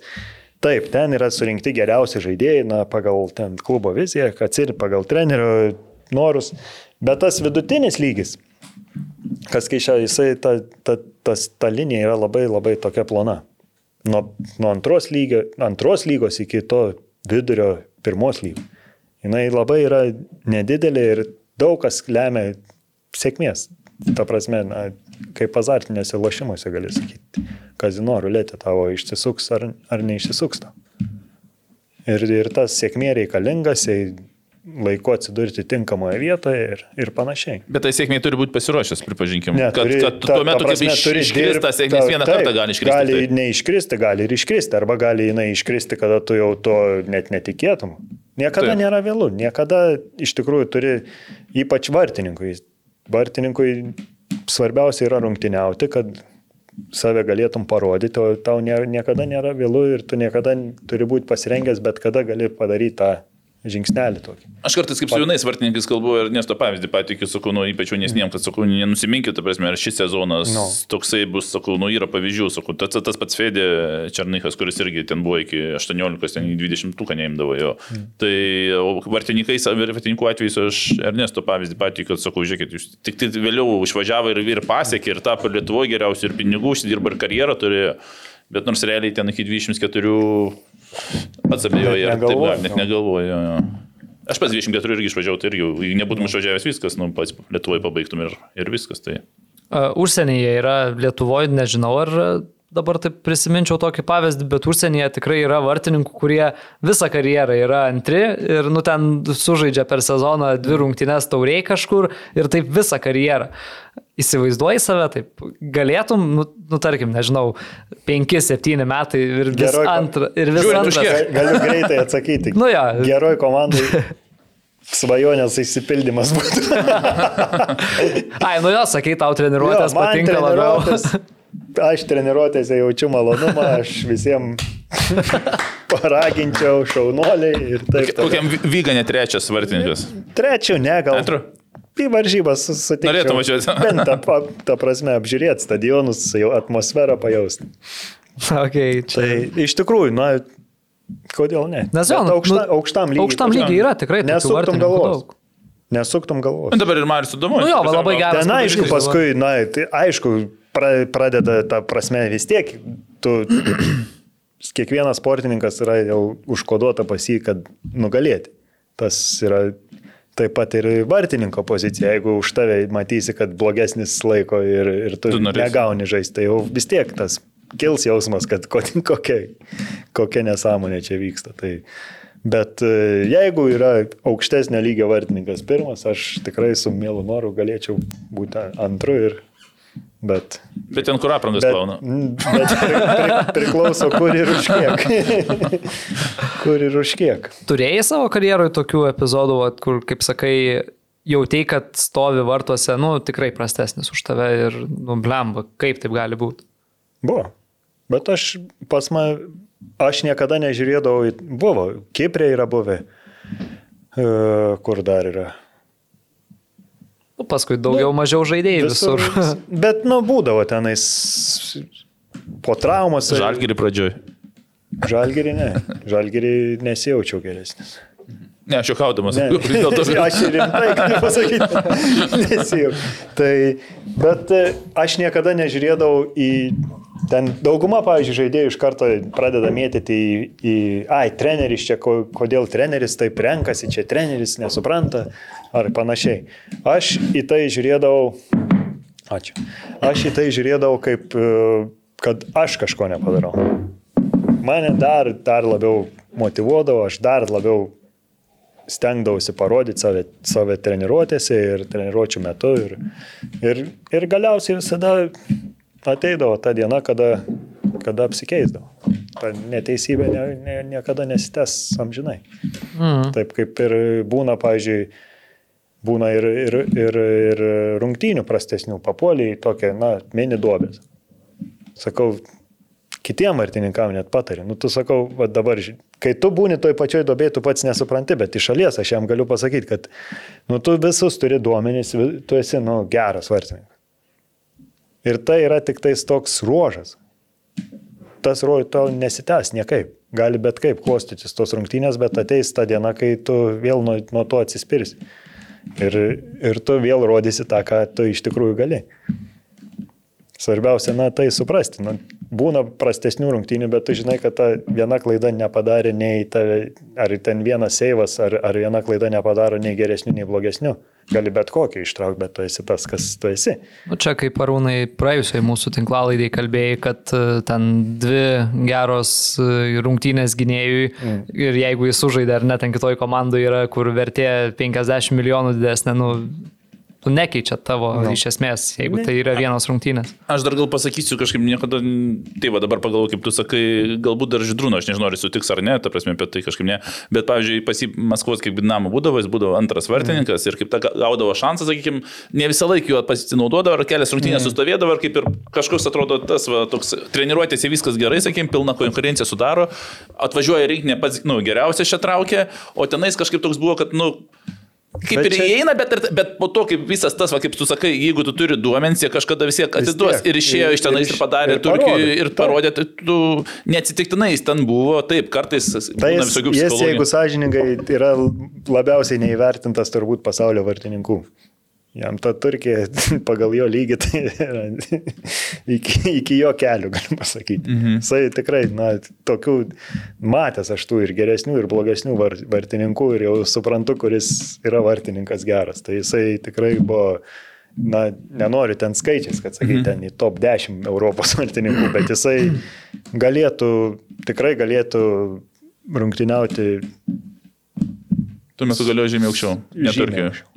Taip, ten yra surinkti geriausi žaidėjai, na, pagal ten klubo viziją, kad ir pagal trenerio norus, bet tas vidutinis lygis, kas keičia, jisai, ta, ta, tas, ta linija yra labai labai tokia plona. Nuo, nuo antros, lygio, antros lygos iki to vidurio pirmos lygos. Jis labai yra nedidelė ir daug kas lemia sėkmės. Ta prasme, na, kaip azartinėse lošimuose gali sakyti. Kazino ruletė tavo išsisuks ar, ar neišsisuks tau. Ir, ir tas sėkmė reikalingas, jei laiku atsidurti tinkamoje vietoje ir, ir panašiai. Bet tai sėkmė turi būti pasiruošęs, pripažinkim. Ne, kad, turi- kad ta- tuo metu, ta prasme, kaip turi iš, iškris dirbt, ta sėkmės ta- vieną taip, kartą gali iškristi. Gali taip. neiškristi, gali ir iškristi, arba gali jinai iškristi, kada tu jau to net netikėtum. Niekada Taip. nėra vėlų, niekada iš tikrųjų turi, ypač vartininkui. Vartininkui svarbiausia yra rungtyniauti, kad save galėtum parodyti, o tau nė, niekada nėra vėlų ir tu niekada turi būti pasirengęs, bet kada gali padaryti tą žingsnelį tokį. Aš kartais kaip su jaunais vartininkais kalbu ir nesto pavyzdį patikiu, sakau, nu, ypač jaunesniem, kad sakau, nenusiminkit, ta prasme, ar šis sezonas No. toksai bus, sakau, nu, yra pavyzdžių, sakau, tas, tas pats Fedė Černykas, kuris irgi ten buvo iki 18, ten į 20 tūką neimdavo jo. Mm. Tai o vartininkais, vartininkų atveju aš Ernesto pavyzdį patikiu, kad sakau, žiūrėkit, jūs tik tai vėliau išvažiavo ir, ir pasiekė, ir tapo Lietuvoje geriausiu, ir pinigų užsidirba, ir karjerą turėjo. Bet nors realiai ten iki 24 atsabėjoja, Net ar taip negalvojo, gal, net negalvoju. jo, jo. Aš pats 24 irgi išvažiavau, tai irgi, nebūtum išvažiavęs viskas, nu, pats Lietuvoje pabaigtum ir, ir viskas. Tai. Uh, Užsienyje yra Lietuvoje, nežinau, ar dabar taip prisiminčiau tokį pavyzdį, bet užsienyje tikrai yra vartininkų, kurie visą karjerą yra antri ir nu ten sužaidžia per sezoną dvi rungtynes tauriai kažkur ir taip visą karjerą. Įsivaizduoji save, taip galėtum, nu, nu tarkim, nežinau, 5-7 metai ir vis Geroj antrą. Ir vis už antras. Galiu greitai atsakyti. Nu jo. Geroj komandai svajonės įsipildymas būtų. Ai, nu jo, sakai, tau treniruotės man patinka labiau. treniruotės- Aš treniruotėse jaučiu malonumą, aš visiems paraginčiau šaunuoliai ir taip. Kokiam vy- vyganė trečias vartininkas? Trečių, ne, gal. Antru? Į varžybas susitikti. Norėtum važiuoti. Bent tą, pa- ta prasme apžiūrėti stadionus, jau atmosferą pajausti. Okay, čia. Tai iš tikrųjų, na, kodėl ne? Nes nu, aukšta, nu, aukštam lygiai. Aukštam lygiai yra tikrai Nesuktum galvos. daug. Nesuktum galvos. Dabar ir Marius įdomu. Nu jo, labai geras. Ten aišku, paskui, na, tai aišku, pra, pradeda ta prasme vis tiek, tu, kiekvienas sportininkas yra jau užkoduota pas jį, kad nugalėti. Tas yra taip pat ir vartininko pozicija. Jeigu už tave matysi, kad blogesnis laiko ir, ir tu, Tu norėsi. negauni žaisti, tai jau vis tiek tas kils jausmas, kad ko- kokia, kokia nesąmonė čia vyksta. Tai, bet e, jeigu yra aukštesnio lygio vartininkas pirmas, aš tikrai su mielu noru galėčiau būti antru ir Bet, Bet ten kur aprangas bet, plauna. bet pri, pri, priklauso, kur ir už kiek. kur ir už kiek. Turėjai savo karjeroje tokių epizodų, vat, kur, kaip sakai, jautei, kad stovi vartuose, nu, tikrai prastesnis už tave ir, nu, blemba, kaip taip gali būti. Buvo. Bet aš pas man, aš niekada nežiūrėdavau, į- buvo, Kiprė yra buvę, E, kur dar yra. Nu, paskui daugiau mažiau žaidėjai visur. vis- Bet, nu, būdavo tenais po traumos. Žalgirį pradžioj. Žalgirį ne. Žalgirį nesijaučiau geresnis. Ne, aš jau kaudamas. Ne. Dėl to, aš rimtai galiu pasakyti. Nesijau. Tai, bet e, aš niekada nežiūrėdavau į... Ten dauguma, pavyzdžiui, žaidėjų iš karto pradeda mėtyti į, į ai, treneris čia, ko, kodėl treneris taip renkasi, čia treneris nesupranta ar panašiai. Aš į tai žiūrėdavau, ačiū, aš į tai žiūrėdavau kaip, e, kad aš kažko nepadarau. Mane dar, dar labiau motivuodavo, aš dar labiau stengdavausi parodyti save, save treniruotėse ir treniruočio metu. Ir, ir, ir galiausiai visada ateidavo ta diena, kada, kada apsikeisdavo. Ta neteisybė ne, ne, niekada nesitęs amžinai. Mm. Taip kaip ir būna, pavyzdžiui, būna ir, ir, ir, ir rungtynių prastesnių, papuoliai tokia, na, mini duobės. Sakau, kitiem martininkam net patari. Nu, tu sakau, va dabar, kai tu būni toj pačioj dobėje, tu pats nesupranti, bet iš šalies aš jam galiu pasakyti, kad, nu, tu visus turi duomenys, tu esi, nu, geras vartininkas. Ir tai yra tik tais toks ruožas. Tas ruožas tau nesitęs niekaip. Gali bet kaip klostytis tos rungtynės, bet ateis ta diena, kai tu vėl nuo, nuo to atsispirsi. Ir, ir tu vėl rodysi tą, ką tu iš tikrųjų gali. Svarbiausia, na, tai suprasti. Nu, būna prastesnių rungtynių, bet tu žinai, kad ta viena klaida nepadarė nei tave, ar ten vienas seivas, ar, ar viena klaida nepadaro nei geresnių, nei blogesnių. Gali bet kokį ištraukti, bet tu esi tas, kas tu esi. Nu, čia kaip parūnai praėjusioje mūsų tinklalaidai kalbėjai, kad e, ten dvi geros e, rungtynės gynėjui mm. ir jeigu jis sužaidė ar net ten kitoj komandai yra, kur vertė 50 milijonų didesnė, nu, nekeičia tavo no. iš esmės, jeigu ne. tai yra vienos rungtynės. Aš dar gal pasakysiu kažkaip niekada, tai va dabar pagalvoju, kaip tu sakai, galbūt dar žydrūno, aš nežinau, ar sutiks ar ne, ta prasme, apie tai kažkaip ne, bet pavyzdžiui, pasi Maskvos kaip Dinamo būdavo, jis būdavo antras vartininkas mm. ir kaip ta gaudavo šansą, sakykime, ne visą laiką juo pasinaudodavo, ar kelias rungtynės mm. sustovėdavo, ir kaip ir kažkoks atrodo tas, va, toks treniruotėse viskas gerai, sakykime, pilna konkurencija sudaro, atvažiuoja rinkinė pats, nu, geriausias čia traukia, o tenais kažkaip toks buvo, kad, nu, Kaip bet ir čia... įeina, bet, bet po to, kaip visas tas, va, kaip tu sakai, jeigu tu turi duomenys, jie kažkada vis tiek atiduos vis tiek, ir išėjo iš tenais ir, ir padarė Turkijų ir parodė, tai tu neatsitiktinai jis ten buvo, taip, kartais tai jis, jis, jeigu sąžiningai, yra labiausiai neįvertintas turbūt pasaulio vartininkų. Jam ta Turkija pagal jo lygį tai yra iki, iki jo kelių, galim pasakyti. Mhm. Jisai tikrai, na, tokių matęs aš tų ir geresnių, ir blogesnių vartininkų ir jau suprantu, kuris yra vartininkas geras. Tai jisai tikrai buvo, na, nenoriu ten skaičiais, kad sakyti, mhm. ten į top 10 Europos vartininkų, bet jisai galėtų, tikrai galėtų rungtyniauti. Tuo metu galėjo žymiai aukščiau, ne Turkijoje.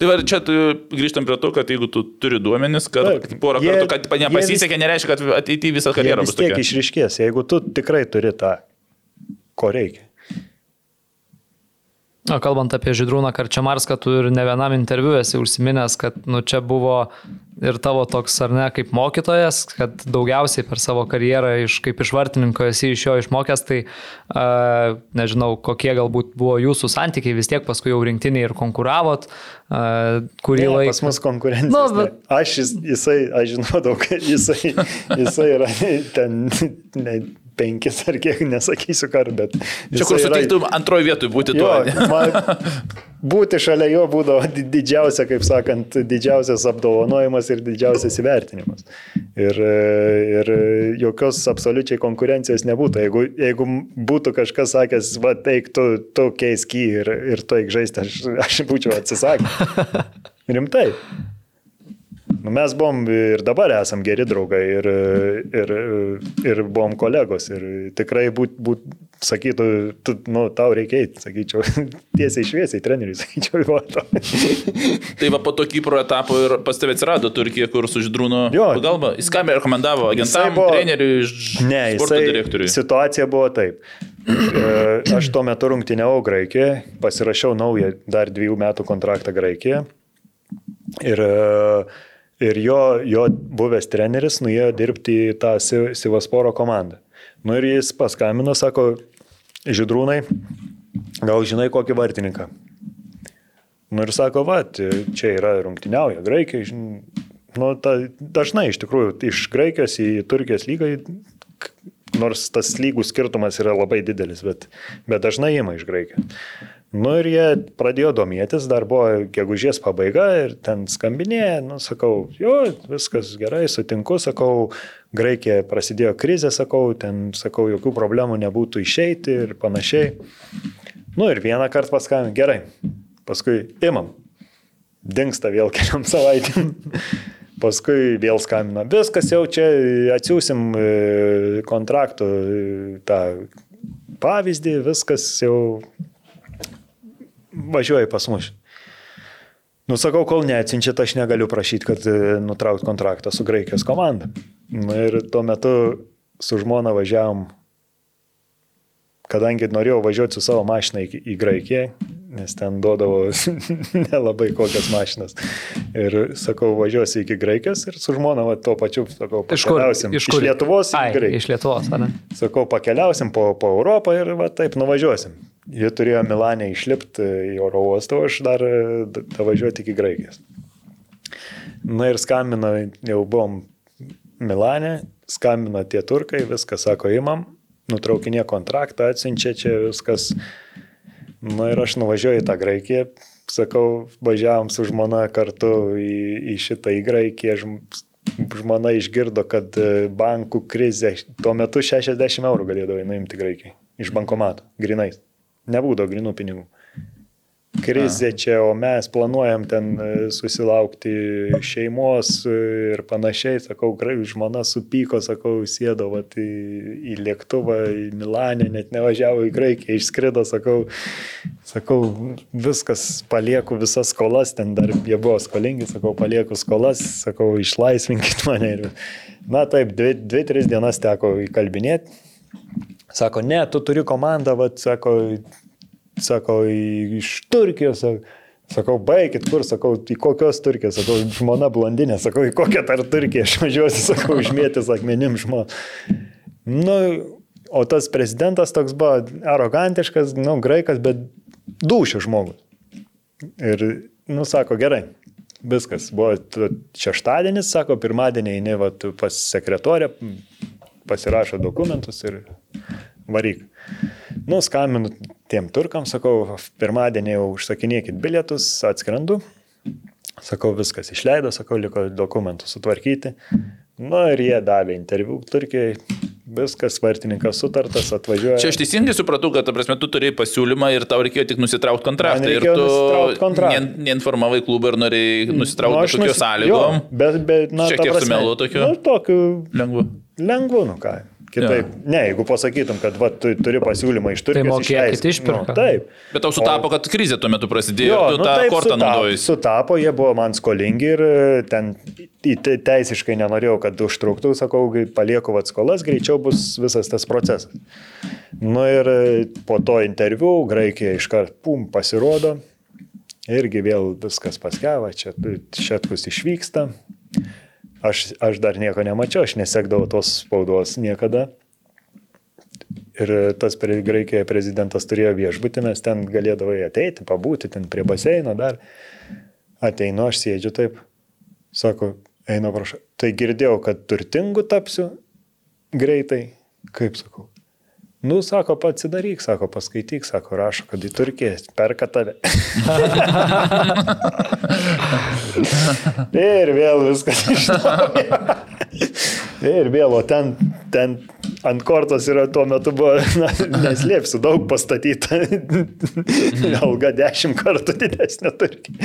Tai va, čia grįžtam prie to, kad jeigu tu turi duomenis, kad Taip, porą jie, kartų, kad nepasisekė, vis, nereiškia, kad ateityje visą karjerą bus. Tiek išriškės, jeigu tu tikrai turi tą, ko reikia. O kalbant apie Židrūną Karčiamarską, tu ir ne vienam interviu esi užsiminęs, kad nu, čia buvo ir tavo toks, ar ne, kaip mokytojas, kad daugiausiai per savo karjerą iš, kaip išvartininko esi iš jo išmokęs, tai uh, nežinau, kokie galbūt buvo jūsų santykiai, vis tiek paskui jau rinktiniai ir konkuravot, uh, kurį ne, laiką. Pas mus konkurencija. Nu, bet... Aš, jisai, aš žinau, kad jisai, jisai yra ten ne, penkis ar kiek, nesakysiu kar, bet... Čia kur sutiktum yra... antroji vietoje būti tuo. būti šalia jo būdavo didžiausia, kaip sakant, didžiausias apdovanojimas ir didžiausias įvertinimas. Ir, ir jokios absoliučiai konkurencijos nebūtų. Jeigu, jeigu būtų kažkas sakęs, va, teik, tu, tu keisk jį ir, ir tu eik žaisti, aš, aš būčiau atsisakęs. Rimtai. Nu, mes buvom ir dabar esam geri draugai ir, ir, ir buvom kolegos ir tikrai būt, būt sakytų, tu, nu, tau reikia eiti, sakyčiau, tiesiai šviesiai treneriui, sakyčiau, to. tai va po to Kipro etapo ir pas tavę atsirado Turkija, kur su Židrūnu pagalba. Jis ką rekomendavo agentam, buvo, treneriui, ne, sporto direktoriui. Situacija buvo taip. E, aš tuo metu rungtyniavau Graikijoje, pasirašiau naują dar dviejų metų kontraktą Graikijoje. Ir uh, Ir jo, jo buvęs treneris nuėjo dirbti į tą Sivasporo komandą. Nu ir jis paskambino, sako, Žydrūnai, gal žinai kokį vartininką. Nu ir sako, va, čia yra rungtyniauja graikiai. Nu, ta, dažnai iš tikrųjų iš Graikijos į Turkijos lygą, nors tas lygų skirtumas yra labai didelis, bet, bet dažnai įma iš Graikijos. Nu ir jie pradėjo domėtis, dar buvo gegužės pabaiga ir ten skambinėja, nu sakau, jo, viskas gerai, sutinku, sakau, Graikija prasidėjo krizė, sakau, ten, sakau, jokių problemų nebūtų išeiti ir panašiai. Nu ir vieną kartą paskambinė, gerai, paskui imam, dinksta vėl keliam savaitėm. Paskui vėl skambina, viskas jau čia atsiūsim e, kontraktų e, tą pavyzdį, viskas jau važiuoji pas mus. Nusakau, kol neatsinčiat, aš negaliu prašyti, kad e, nutraukti kontraktą su Graikijos komanda. Na ir tuo metu su žmona važiavam, kadangi norėjau važiuoti su savo mašina į, į Graikiją, nes ten duodavo nelabai kokias mašinas. Ir sakau, važiuosi iki Graikijos ir su žmona va, tuo pačiu, sakau. Iš, kur? iš, kur? iš Lietuvos į Graikiją. Iš Lietuvos, ar ne? Sakau, pakeliausim po, po Europą ir va, taip nuvažiuosim. Jie turėjo Milanė išlipti į oro uostą, o aš dar važiuoti iki Graikijos. Na ir skambina, jau buvom Milanė, skambina tie turkai, viską sako, imam, nutraukinė kontraktą, atsiunčia čia viskas. Na ir aš nuvažiuoju į tą Graikiją, sakau, važiavam su žmona kartu į, į šitą į Graikiją. Žmona išgirdo, kad bankų krizė, tuo metu 60 eurų galėdavo nuimti Graikijai iš bankomato, grinais. Nebūdavo grinų pinigų. krizė čia, o mes planuojam ten e, susilaukti šeimos e, ir panašiai. Sakau, žmona supyko, sakau, sėdo vat, į, į lėktuvą į Milanę, net nevažiavo į Graikiją, išskrido, sakau, sakau, viskas, palieku visas skolas, ten dar jie buvo skolingi, sakau, palieku skolas, sakau, išlaisvinkit mane. Ir, na taip, dvi, dvi, tris dienas teko įkalbinėti. Sako, ne, tu turi komandą, vat, sako, sako, iš Turkijos. Sakau, baigit kur, sakau, į kokios Turkijos, sakau, žmona blondinė, sakau, į kokią tar Turkiją aš važiuosiu, sakau, užmėtis akmenim žmona. Nu, o tas prezidentas toks buvo arogantiškas, nu, graikas, bet dušio žmogus. Ir, nu, sako, gerai, viskas, buvo šeštadienis, sako, pirmadienį eini va, pas sekretorę, pasirašo dokumentus ir varyk. Nu, skambinu tiem turkam, sakau, pirmadienį jau užsakinėkit bilietus, atskrendu. Sakau, viskas išleido, sakau, liko dokumentus sutvarkyti. Nu ir jie davė interviu Turkijai, viskas, vartininkas sutartas, atvažiuoja. Čia aš teisingai supratau, kad, ta prasme, tu turėjai pasiūlymą ir tau reikėjo tik nusitraukti kontraktą. Ir tu kontraktą. ne, neinformavai klubą ir norėjai nusitraukti nu, kažkokiu nusi... sąlygom. Jo, bet, bet, na, šiek tiek sumelu tokiu. Nu, tokiu. Lengvu. Lengvu, nu ką. Kitaip, ja. ne, jeigu pasakytum, kad va, tu turi pasiūlymą iš Turkijos. Tai mokėkit išpirką. Nu, taip. Bet tau sutapo, o... kad krizė tuo metu prasidėjo jo, ir tu nu, tą taip, kortą naudojai. Sutapo, jie buvo man skolingi ir e, ten teisiškai nenorėjau, kad užtruktų, sakau, palieku atskolas, greičiau bus visas tas procesas. Nu ir e, po to interviu Graikija iškart, pum, pasirodo. Irgi vėl viskas paskeva, čia šetkus išvyksta. Aš, aš dar nieko nemačiau, aš nesekdavau tos spaudos niekada. Ir tas prie Graikijoje prezidentas turėjo viešbutį, mes ten galėdavai ateiti, pabūti ten prie baseino dar. Ateinu, aš sėdžiu taip. Sako, eina prašau. Tai girdėjau, kad turtingu tapsiu greitai. Kaip sakau? Nu, sako, pats įdaryk, sako, paskaityk, sako, rašo, kad į Turkiją perka tave. ir vėl viskas iš naujo. ir vėl, o ten, ten ant kortos yra tuo metu buvo, na, neslėpsiu, daug pastatyta. Alga dešimt kartų didesnė Turkija.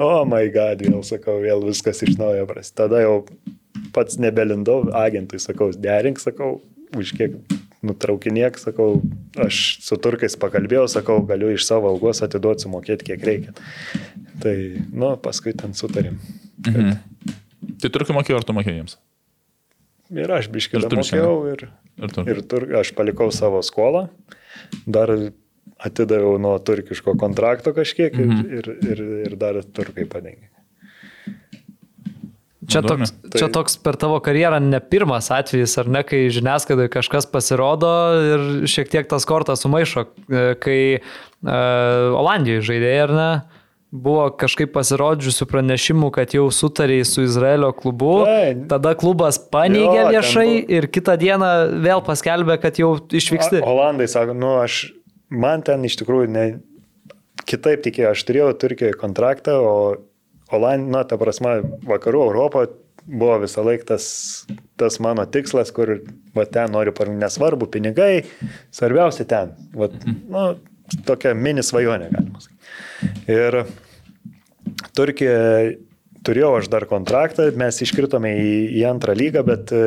o oh my god, vėl sakau, vėl viskas iš naujo pras. Tada jau pats nebelindau, agentui sakau, derink, sakau, už kiek nutraukinėk, sakau, aš su turkais pakalbėjau, sakau, galiu iš savo algos atiduoti, sumokėti kiek reikia. Tai, nu, paskui ten sutarim. Kad... Mhm. Tai turkai mokėjo, ar tu mokėjai jiems? Ir aš biškilą mokėjau ir, ir, tur. ir tur, aš palikau savo skolą, dar atidaviau nuo turkiško kontrakto kažkiek mhm. ir, ir, ir, ir dar turkai padengė. Čia toks, tai... čia toks per tavo karjerą ne pirmas atvejis, ar ne, kai žiniasklaidoje kažkas pasirodo ir šiek tiek tas kortas sumaišo, e, kai uh, Olandijoje žaidėjai, ar ne, buvo kažkaip pasirodžiusių pranešimų, kad jau sutariai su Izraelio klubu, tai. tada klubas paneigė jo, viešai buvo... ir kitą dieną vėl paskelbė, kad jau išvyksti. O, Olandai sako, nu aš, man ten iš tikrųjų ne, kitaip tikėjau, aš turėjau Turkijoje kontraktą, o Olandija, na, ta prasme, vakarų Europo buvo visą laiką tas, tas mano tikslas, kur va, ten noriu nesvarbu, pinigai, svarbiausia ten. Va, nu, tokia mini svajonė, galima sakyti. Ir Turkija turėjau aš dar kontraktą, mes iškritome į, į antrą lygą, bet e,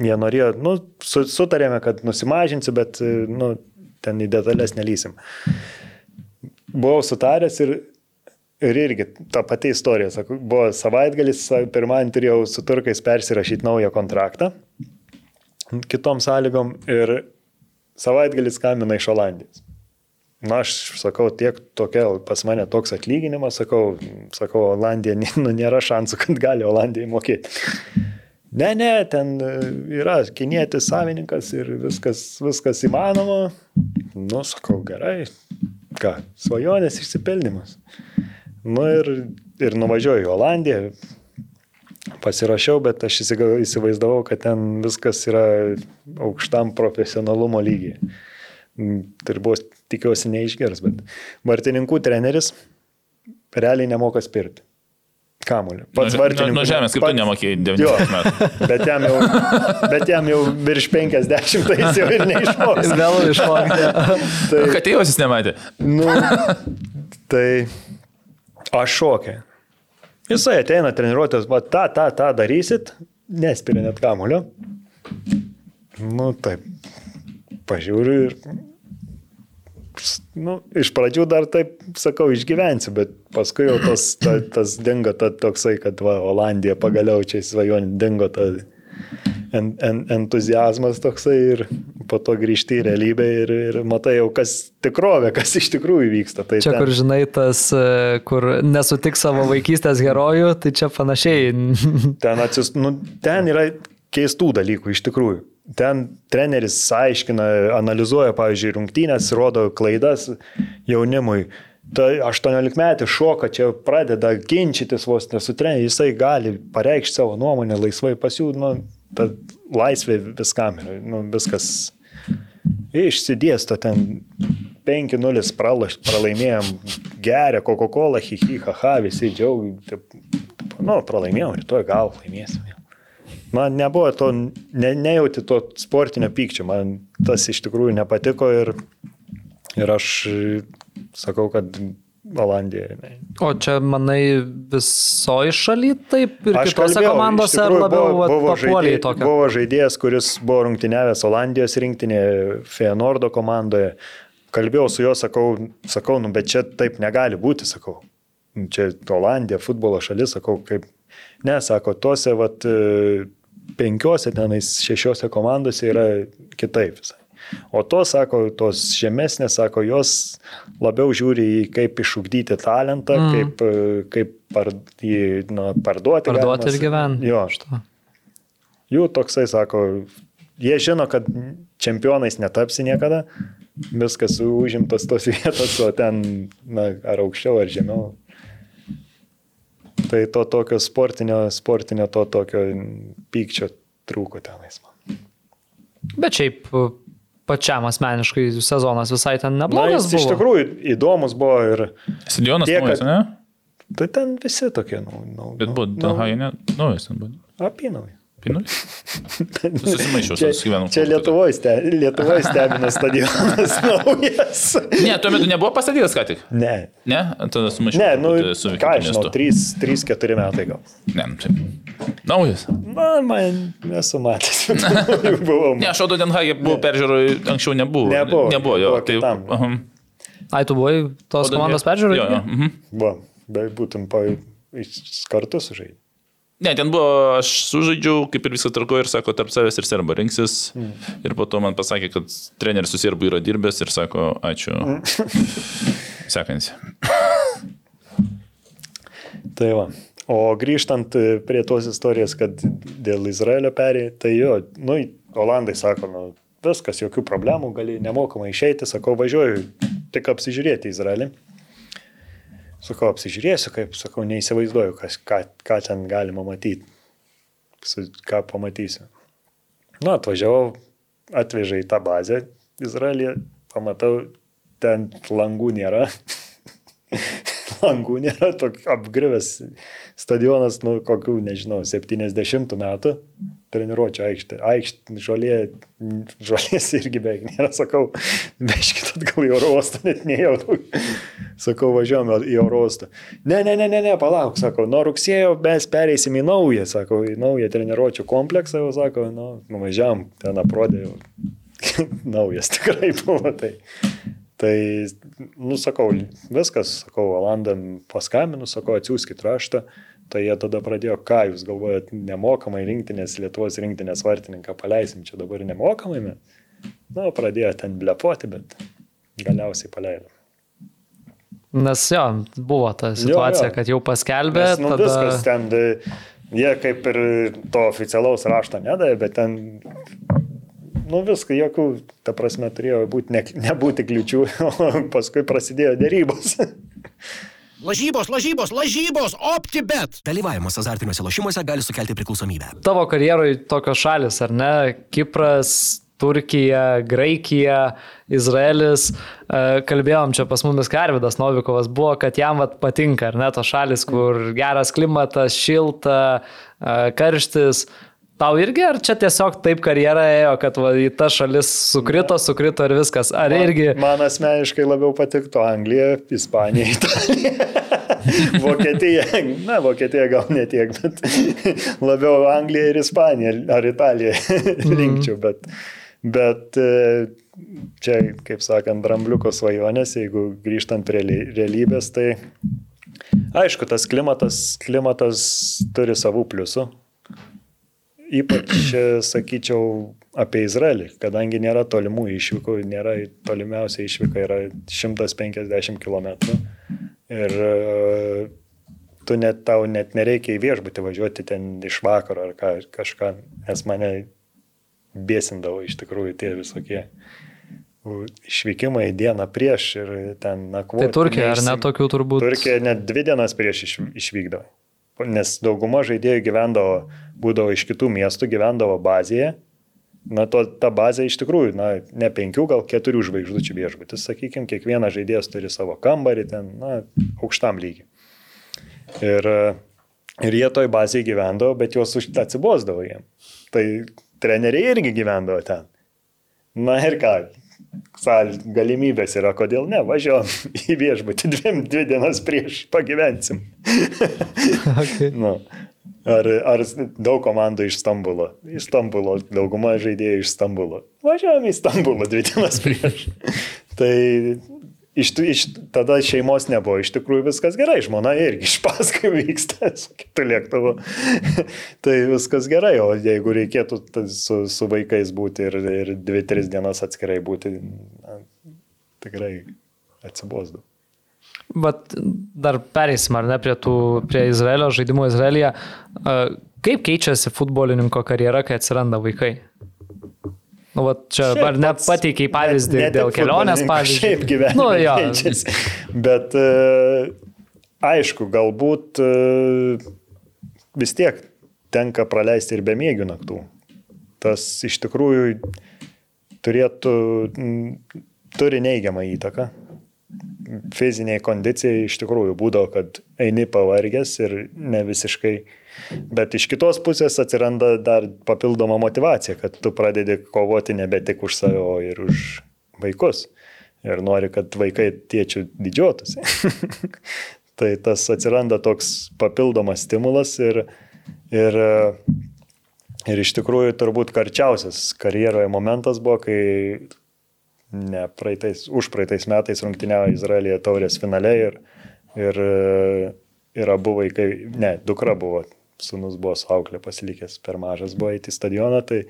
jie norėjo, nu, sutarėme, kad nusimažinsiu, bet, e, nu, ten į detalės nelysim. Buvau sutaręs ir Ir irgi ta pati istorija, sakau, buvo savaitgalis, pirmąjį turėjau su turkais persirašyti naują kontraktą kitom sąlygom ir savaitgalis kamina iš Olandijos. Na, aš sakau, tiek tokia, pas mane toks atlyginimas, sakau, sakau, Olandija, nu, nėra šansų, kad gali Olandijai mokėti. Ne, ne, ten yra kinietis savininkas ir viskas, viskas įmanoma. Nu, sakau, gerai, ką, svajonės išsipildymas. Nu ir, ir nuvažiuoju į Olandiją, pasirašiau, bet aš įsivaizdavau, kad ten viskas yra aukštam profesionalumo lygiai. Tai buvo, tikiuosi, neišgers, bet vartininkų treneris realiai nemoka spirti. Kamuolį. Pats Nuo vartininkas. nu, žemės, kaip tu nemokėjai 19 Jo. metų. Bet jam jau, bet jam jau virš 50, tai jis jau ir neišmoks. Vėl išmokti. Tai, Kad tėvas jis nematė. nu, tai aš šokė. Jisai ateina treniruotės, va tą, tą, tą darysit, nespiria net kamulio. Nu, taip. Pažiūriu ir. Nu, iš pradžių dar taip, sakau, išgyvensiu, bet paskui jau tas, ta, tas dingo ta, toksai, kad va, Olandija pagaliau čia svajonė dingo ta en, en, entuzijazmas toksai ir po to grįžti į realybę ir, ir matai jau, kas tikrovė, kas iš tikrųjų vyksta. Tai Čia, ten- kur žinai, tas, e, kur nesutik savo vaikystės herojų, tai čia panašiai. Ten, atsis, nu, ten yra keistų dalykų iš tikrųjų. Ten treneris aiškina, analizuoja, pavyzdžiui, rungtynės, rodo klaidas jaunimui. Ta 18 metų šoka, čia pradeda ginčytis vos nesu treneriu, jisai gali pareikšti savo nuomonę laisvai pasiūlyti, nu, ta laisvė viskam yra, nu, viskas išsidėsto ten 5-0 pralaš- pralaimėjom, geria Coca-Cola, hihi, haha, visi džiaugiasi, nu, pralaimėjom, rytoj gal laimėsim. Man nebuvo to, ne, nejauti to sportinio pykčio, man tas iš tikrųjų nepatiko ir, ir aš sakau, kad Olandija. ne. O čia, manai, visoji šaly taip ir Aš kitose kalbėjau, komandose tikrųjų labiau buvo, buvo, žaidė, tokio? buvo žaidėjas, kuris buvo rungtyniavęs Olandijos rinktinėje, Feyenoordo komandoje. Kalbėjau su juo, sakau, sakau, nu, bet čia taip negali būti, sakau. Nu, Čia Olandija, futbolo šalis, sakau, kaip. Ne, sako, tuose vat, e, penkiose, tenais šešiose komandose yra kitaip visai. O to, sako, tos žemesnės, sako, jos labiau žiūri į kaip išugdyti talentą, mm. kaip, kaip par, jį nu, parduoti. Parduoti galima ir gyventi. Jo, Šito. jų toksai sako, jie žino, kad čempionais netapsi niekada, viskas užimtas tos vietos, o ten na, ar aukščiau, ar žemiau. Tai to tokio sportinio, sportinio to tokio pykčio trūko tenais man. Bet šiaip pačiam asmeniškai sezonas visai ten Na, neblogas jis iš tikrųjų įdomus buvo ir Stadionas Tiek, naujas, kad- ne? tai ten visi tokie, nu, nu, Bet buvo Danhainė naujas. ten buvo. Apinai. Pinulis? Susimaišiau, Čia, susigyvenau. čia Lietuvoje ste, Lietuvoj stebina stadionas naujas. Ne, tuo metu nebuvo pastatytas ką tik. Ne, Ne, tada sumaišiau. ne, nu, ką aš žinau, miestu. 3-4 metai gal. Ne, nu, taip. Naujas. Man, man nesu matęs. Ne, aš Odo Denhagė buvau peržiūroj, anksčiau nebuvo. Nebuvo, Nebuvo, jo. buvo Tai, kitam. aha. Ai, tu buvai tos Odo- komandos peržiūrai? Jo, jo. mhm. Buvo, bet būtum pa, iš- kartu sužaidė. Ne, ten buvo, aš sužaidžiau, kaip ir viską tarko ir sako, tarp savęs ir serba rinksis. Mm. Ir po to man pasakė, kad treneris su serbu yra dirbęs ir sako, ačiū. Sekantys. Tai va. O grįžtant e, prie tos istorijos, kad dėl Izraelio perė, tai jo, nu, Olandai sako, nu, viskas, jokių problemų, gali nemokamai išeiti, sakau, važiuoju tik apsižiūrėti Izraelį. Sakau, apsižiūrėsiu, kaip, sakau, neįsivaizduoju, kas, ką, ką ten galima matyti, ką pamatysiu. Nu, atvažiavau, atvežė į tą bazę Izraelį, pamatau, ten langų nėra. langų nėra, toks apgrivęs stadionas, nu, kokių, nežinau, 70 metų, treniruočio aikštė, aikštė, žolė, žolės irgi beveik nėra, sakau, veškit atgal į oro uostą, net nejau, sakau, važiuojame į oro uostą. Ne, ne, ne, ne, ne, palauk, sako, nuo rugsėjo mes pereisim į naują, sako, į naują treniruočio kompleksą, jau sako, nu, nuvažiavam, ten aprodė jau. Naujas tikrai buvo tai. Tai, nu, sakau, viskas, sakau, Olandam paskambinu, sakau, atsiųskit raštą. Tai jie tada pradėjo, ką jūs galvojat, nemokamai rinktinės, Lietuvos rinktinės vartininką paleisim čia dabar nemokamai. mes. Na, pradėjo ten blepuoti, bet galiausiai paleido. Nes jo, buvo ta situacija, jo. kad jau paskelbė, Nes, nu, tada... viskas ten, jie kaip ir to oficialaus rašto nedavė, bet ten, nu viską, jokių, ta prasme, turėjo būti, ne, nebūti kliučių, o paskui prasidėjo dėrybos. Lažybos, lažybos, lažybos, optibet. Dalyvavimas azartiniuose lošimuose gali sukelti priklausomybę. Tavo karjeroje tokios šalis, ar ne? Kipras, Turkija, Graikija, Izraelis. E, kalbėjom čia pas mumis Karvidas Novikovas buvo, kad jam vat, patinka, ar ne, tos šalis, kur geras klimatas, šilta, e, karštis. Tau irgi, ar čia tiesiog taip karjera ėjo, kad va, į tą šalis sukrito, sukrito ir viskas? Ar man, irgi... Man asmeniškai labiau patiktų Anglija, Ispanija, Italija. Vokietija, na, Vokietija gal netiek, bet labiau Anglija ir Ispanija ar Italija rinkčiau, bet, bet e, čia, kaip sakant, drambliuko svajonės, jeigu grįžtant prie realybės, tai aišku, tas klimatas, klimatas turi savų pliusų Ypač, sakyčiau, apie Izraelį, kadangi nėra tolimų išvykų, nėra tolimiausia išvyka yra 150 km. Ir e, tu net tau net nereikia į viešbutį važiuoti ten iš vakaro ar ką, kažką, nes mane bėsindavo iš tikrųjų tie visokie išvykimai dieną prieš ir ten nakvoti. Tai Turkija, ar net tokių turbūt? Turkija net dvi dienas prieš išvykdavo nes dauguma žaidėjų gyvendavo, būdavo iš kitų miestų, gyvendavo bazėje. Na, to, ta bazė iš tikrųjų, na, ne penkių, gal keturių žvaigždučių viešbutis, sakykime, kiekvienas žaidėjas turi savo kambarį ten, na, aukštam lygiai. Ir, ir jie toj bazėje gyvendavo, bet juos atsibosdavo jiem. Tai treneriai irgi gyvendavo ten. Na ir ką, galimybės yra, kodėl ne, važiuojam į viešbutį dviem, dvi dienas prieš pagyvensim. okay. nu, ar, ar daug komandų iš Stambulo? Iš Stambulo, dauguma žaidėjų iš Stambulo. Važiuojam į Stambulą dvi dienas prieš. tai iš, iš, tada šeimos nebuvo, iš tikrųjų viskas gerai, žmona irgi iš paskui vyksta su kitu lėktuvu. tai viskas gerai, o jeigu reikėtų su, su vaikais būti ir, ir dvi, tris dienas atskirai būti, na, tikrai atsibosdu. Bet dar pereisim, ar ne, prie, tų, prie Izraelio, žaidimo Izraelyje. Kaip keičiasi futbolininko karjera, kai atsiranda vaikai? Nu, va, čia šiaip ar net pateikiai pavyzdį net, dėl kelionės, pavyzdžiui. Šiaip gyvenimas. Nu, jo. Keičiasi. Bet uh, aišku, galbūt uh, vis tiek tenka praleisti ir be mėgių naktų. Tas iš tikrųjų turėtų, turi neigiamą įtaką. Fiziniai kondicijai iš tikrųjų būdavo, kad eini pavargęs ir ne visiškai uh, Bet iš kitos pusės atsiranda dar papildoma motivacija, kad tu pradedi kovoti nebe tik už save, o ir už vaikus. Ir nori, kad vaikai tėčių didžiuotųsi. tai tas atsiranda toks papildomas stimulas ir, ir, ir iš tikrųjų turbūt karčiausias karjeroje momentas buvo, kai ne praeitais, už praeitais metais rungtyniavo Izraelija taurės finale ir, ir, ir abu vaikai, ne, dukra buvo sunus buvo sauklė pasilikęs per mažas buvo įti į stadioną. Tai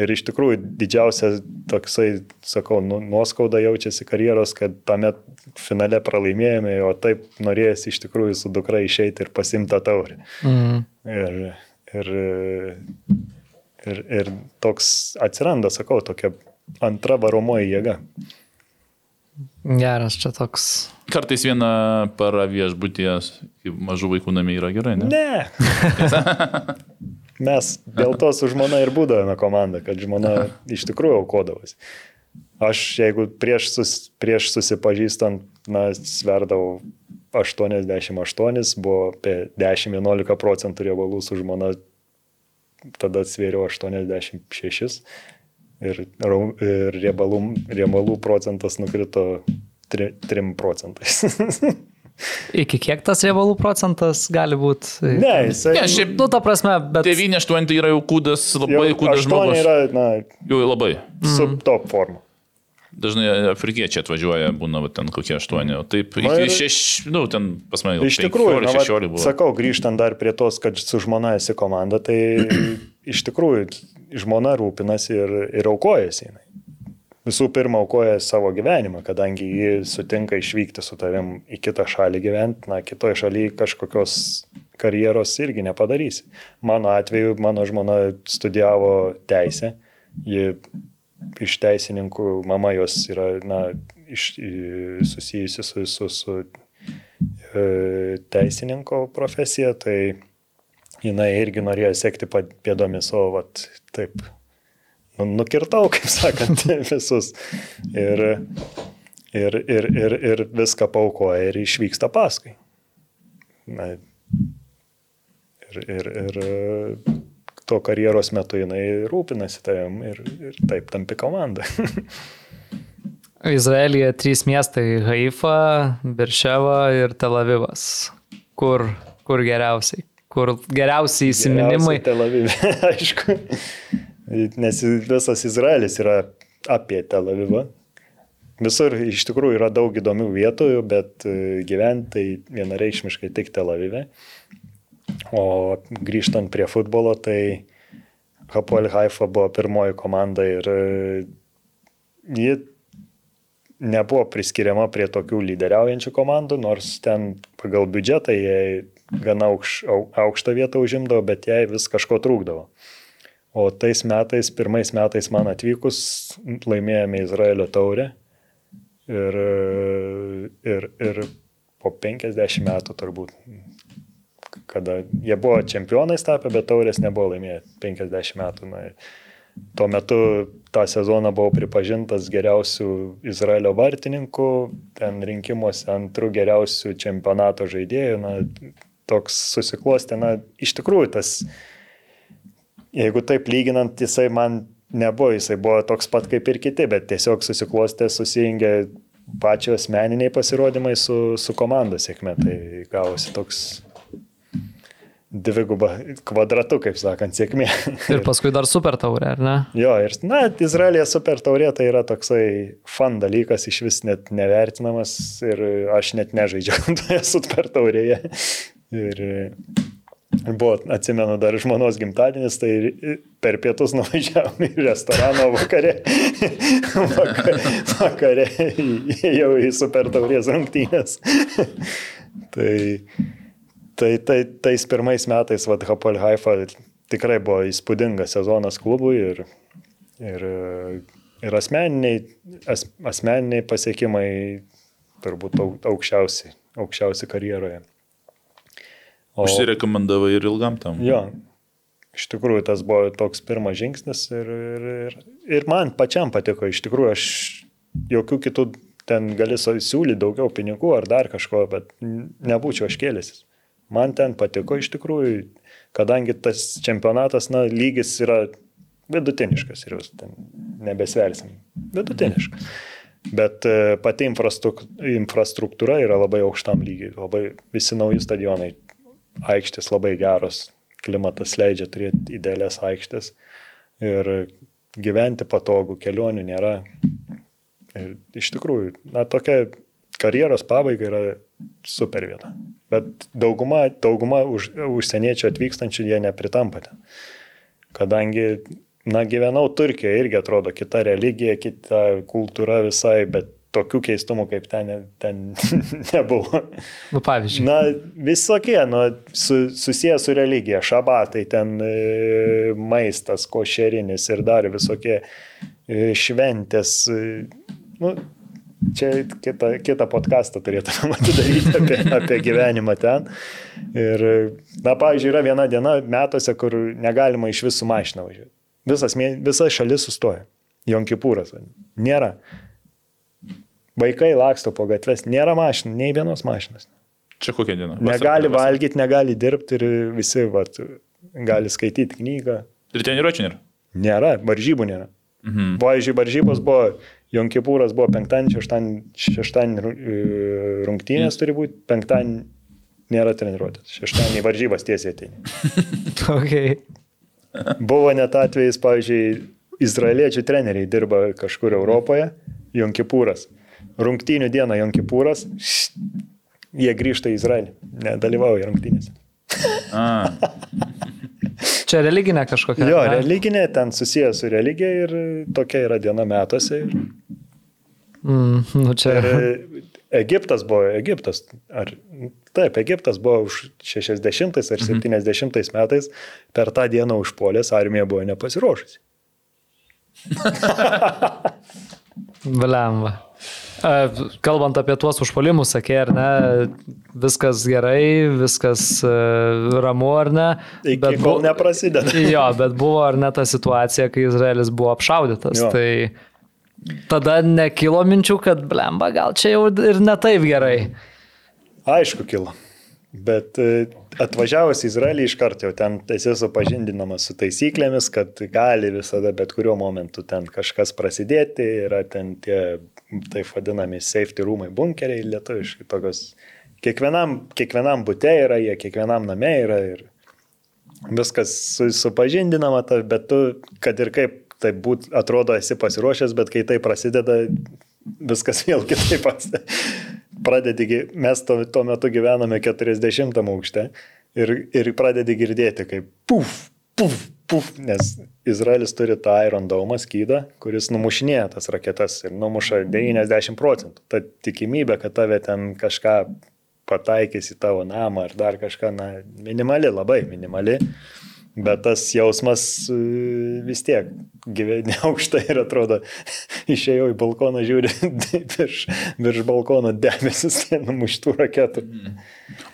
ir iš tikrųjų didžiausia toksai, sakau, nu, nuoskauda jaučiasi karjeros, kad tame finale pralaimėjome, o taip norėjęs iš tikrųjų su dukra išeiti ir pasimta taurį. Mhm. Ir, ir, ir, ir toks atsiranda, sakau, tokia antra varomoji jėga. Geras čia toks. Kartais viena para viešbuties, mažų vaikų namie yra gerai, ne? Ne. Mes dėl to su žmona ir būdavome komanda, kad žmona iš tikrųjų aukodavosi. Aš jeigu prieš, sus, prieš susipažįstant, na, sverdavau 88, buvo apie 10-11 procentų riebalų su žmona, tada svėriau 86 ir, ir riebalų, riebalų procentas nukrito 3, 3 procentais. Iki kiek tas riebalų procentas gali būti? Ne, jisai. Ne, šiaip, nu, ta prasme, bet. 9-8 tai yra jau kūdas, labai jau, kūdas žmogus. Yra, na, jau labai. Subtop forma. Dažnai afrikiečiai atvažiuoja, būna va, ten kokie aštuoni, o taip iki šešių, nu, ten pas mane iš tikrųjų, na, va, buvo. Sakau, grįžtant dar prie tos, kad su žmona esi komanda, tai iš tikrųjų žmona rūpinasi ir, ir aukojasi. Visų pirma, aukoja savo gyvenimą, kadangi ji sutinka išvykti su tavim į kitą šalį gyventi, na, kitoje šalyje kažkokios karjeros irgi nepadarysi. Mano atveju, mano žmona studijavo teisę, ji iš teisininkų, mama jos yra na, iš, susijusi su, su, su e, teisininko profesija, tai jinai irgi norėjo sekti pėdomis, o vat, taip nu, nukirtau, kaip sakant, visus. Ir, ir, ir, ir, ir viską paukoja ir išvyksta paskui. Na, ir, ir, ir to karjeros metu jinai rūpinasi tavim ir, ir taip tampi komanda. Izraelyje trys miestai - Haifa, Birševa ir Tel Avivas. Kur, kur geriausiai? Kur geriausiai įsiminimai? Tel Avivė, aišku. Nes visas Izraelis yra apie Tel Avivą. Visur iš tikrųjų yra daug įdomių vietų, bet gyventi tai vienareikšmiškai tik Tel Avive. O grįžtant prie futbolo, tai Hapoel Haifa buvo pirmoji komanda ir e, ji nebuvo priskiriama prie tokių lyderiaujančių komandų, nors ten pagal biudžetą jie gana aukš, aukštą vietą užimdavo, bet jai vis kažko trūkdavo. O tais metais, pirmais metais man atvykus, laimėjome Izraelio taurę ir, ir, ir po 50 metų turbūt kada jie buvo čempionais tapę, bet taurės nebuvo laimėję 50 metų. Na, tuo metu tą sezoną buvau pripažintas geriausių Izraelio vartininkų, ten rinkimuose antrų geriausių čempionato žaidėjų. Na, toks susiklostė, na, iš tikrųjų tas, jeigu taip lyginant, jisai man nebuvo, jisai buvo toks pat kaip ir kiti, bet tiesiog susiklostė, susijungė pačio asmeniniai pasirodymai su, su komandos sėkme. Tai gavosi toks dvigubą kvadratu, kaip sakant, sėkmė. Ir paskui dar super taurė, ar ne? Jo, ir, na, Izraelija super taurė tai yra toksai fan dalykas, iš vis net nevertinamas ir aš net nežaidžiau toje super taurėje. Ir buvo, atsimenu, dar žmonos gimtadienis, tai per pietus nuvažiavome į restoraną vakare. vakare, vakare jau į super taurės rungtynės. tai Tai, tai tais pirmais metais vad Hapol Haifa tikrai buvo įspūdingas sezonas klubui ir, ir, ir asmeniniai, as, asmeniniai pasiekimai turbūt aukščiausi, aukščiausi karjeroje. O, Užsirekomendavai ir ilgam tam. Jo, iš tikrųjų tas buvo toks pirmas žingsnis ir, ir, ir, ir man pačiam patiko, iš tikrųjų aš jokių kitų ten gali siūlyti daugiau pinigų ar dar kažko, bet nebūčiau aš kėlęsis. Man ten patiko iš tikrųjų, kadangi tas čempionatas, na, lygis yra vidutiniškas ir jūs ten nebesversim. Vidutiniškas. Bet e, pati infrastruktūra yra labai aukštam lygiai, labai visi nauji stadionai, aikštės labai geros, klimatas leidžia turėti idealias aikštės ir gyventi patogų, kelionių nėra. Ir iš tikrųjų, na, tokia karjeros pabaiga yra super vieta. Bet dauguma, dauguma už, užsieniečių atvykstančių jie nepritampa ten. Kadangi, na, gyvenau Turkijoje, irgi atrodo kita religija, kita kultūra visai, bet tokių keistumų kaip ten, ten nebuvo. Nu, pavyzdžiui. Na, visokie, nu, su, susijęs su religija, šabatai, ten e, maistas, košerinis ir dar visokie e, šventės. E, nu, čia kitą, kitą podcastą turėtume atidaryti apie, apie gyvenimą ten. Ir, na, pavyzdžiui, yra viena diena metuose, kur negalima iš visų mašiną važiuoti. Visas, visa šalis sustoja. Jonkipūras. Nėra. Vaikai laksto po gatves, nėra mašinų, nei vienos mašinos. Čia kokia diena? Negali valgyti, negali dirbti ir visi vat, gali skaityti knygą. Ir treniruočių nėra? Nėra, varžybų nėra. Mhm. Pavyzdžiui, varžybos buvo Jonkipūras buvo penktadienį, šeštadienį, šeštadienį e, rungtynės turi būti, penktadienį nėra treniruotės, šeštadienį varžybas tiesiai ateina. okay. Buvo net atvejais, pavyzdžiui, izraeliečių treneriai dirba kažkur Europoje, Jonkipūras. Rungtynių dieną Jonkipūras, jie grįžta į Izraelį, nedalyvauja rungtynėse. Čia religinė kažkokia. Jo, ne? religinė, ten susijęs su religija ir tokia yra diena metuose. Ir... Mm, nu čia... ir Egiptas buvo, Egiptas, ar, taip, Egiptas buvo už 60 ar 70 mhm. metais, per tą dieną užpolės armija buvo nepasiruošusi. Blemba. Kalbant apie tuos užpolimus, sakė, ar ne, viskas gerai, viskas e, ramu, ar ne. Iki bet kol bu... neprasideda. Jo, bet buvo ar ne ta situacija, kai Izraelis buvo apšaudytas. Jo. Tai tada nekilo minčių, kad blemba, gal čia jau ir ne taip gerai. Aišku, kilo. Bet e, atvažiavus į Izraelį iš karto jau ten esi supažindinamas su taisyklėmis, kad gali visada bet kuriuo momentu ten kažkas prasidėti, yra ten tie taip vadinami safety rūmai, bunkeriai lietuviškai, tokios kiekvienam, kiekvienam būte yra, jie kiekvienam name yra ir viskas supažindinama, bet tu, kad ir kaip tai būt, atrodo, esi pasiruošęs, bet kai tai prasideda, viskas vėl kitaip pradedi, mes tuo, tuo metu gyvename 40 aukšte ir, ir pradedi girdėti, kaip puf, puf, puf, nes Izraelis turi tą Iron Dome skydą, kuris numušinėja tas raketas ir numuša 90 procentų. Ta tikimybė, kad tave ten kažką pataikys į tavo namą ar dar kažką, na, minimali, labai minimali. Bet tas jausmas e, vis tiek gyveni aukštai ir atrodo, išėjau į balkoną, žiūri virš, virš balkono debesis, numuštų raketų.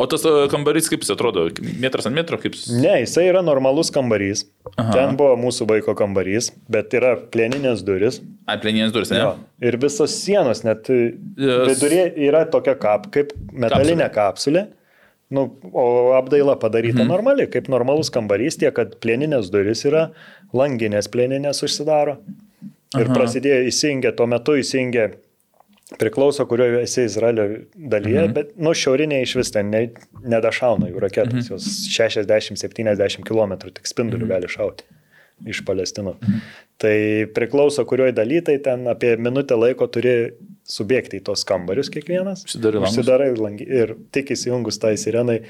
O tas e, kambarys kaip jis atrodo, metras ant metro kaip jis? Ne, jisai yra normalus kambarys. Aha. Ten buvo mūsų vaiko kambarys, bet yra plėninės duris. A, plėninės duris, ne? Jo. Ir visos sienos, net yes. vidurė yra tokia kap, kaip metalinė kapsulė. kapsulė Nu, o apdaila padaryta mhm. normali, kaip normalus kambarys, tiek, kad plėninės duris yra, langinės plėninės užsidaro. Ir Aha. prasidėjo įsijungę, tuo metu įsijungė, priklauso, kurioje esi Izraelio dalyje, mhm. bet, nu, šiaurinė iš vis ten ne, nedašauna jų raketos, mhm. jos 60-70 km tik spindulių mhm. gali šauti iš Palestino. Mhm. Tai priklauso, kurioje daly, tai ten apie minutę laiko turi subėgti į tos kambarius kiekvienas. Užsidarai. Užsidarai langi, ir tik įsijungus tai sirenai,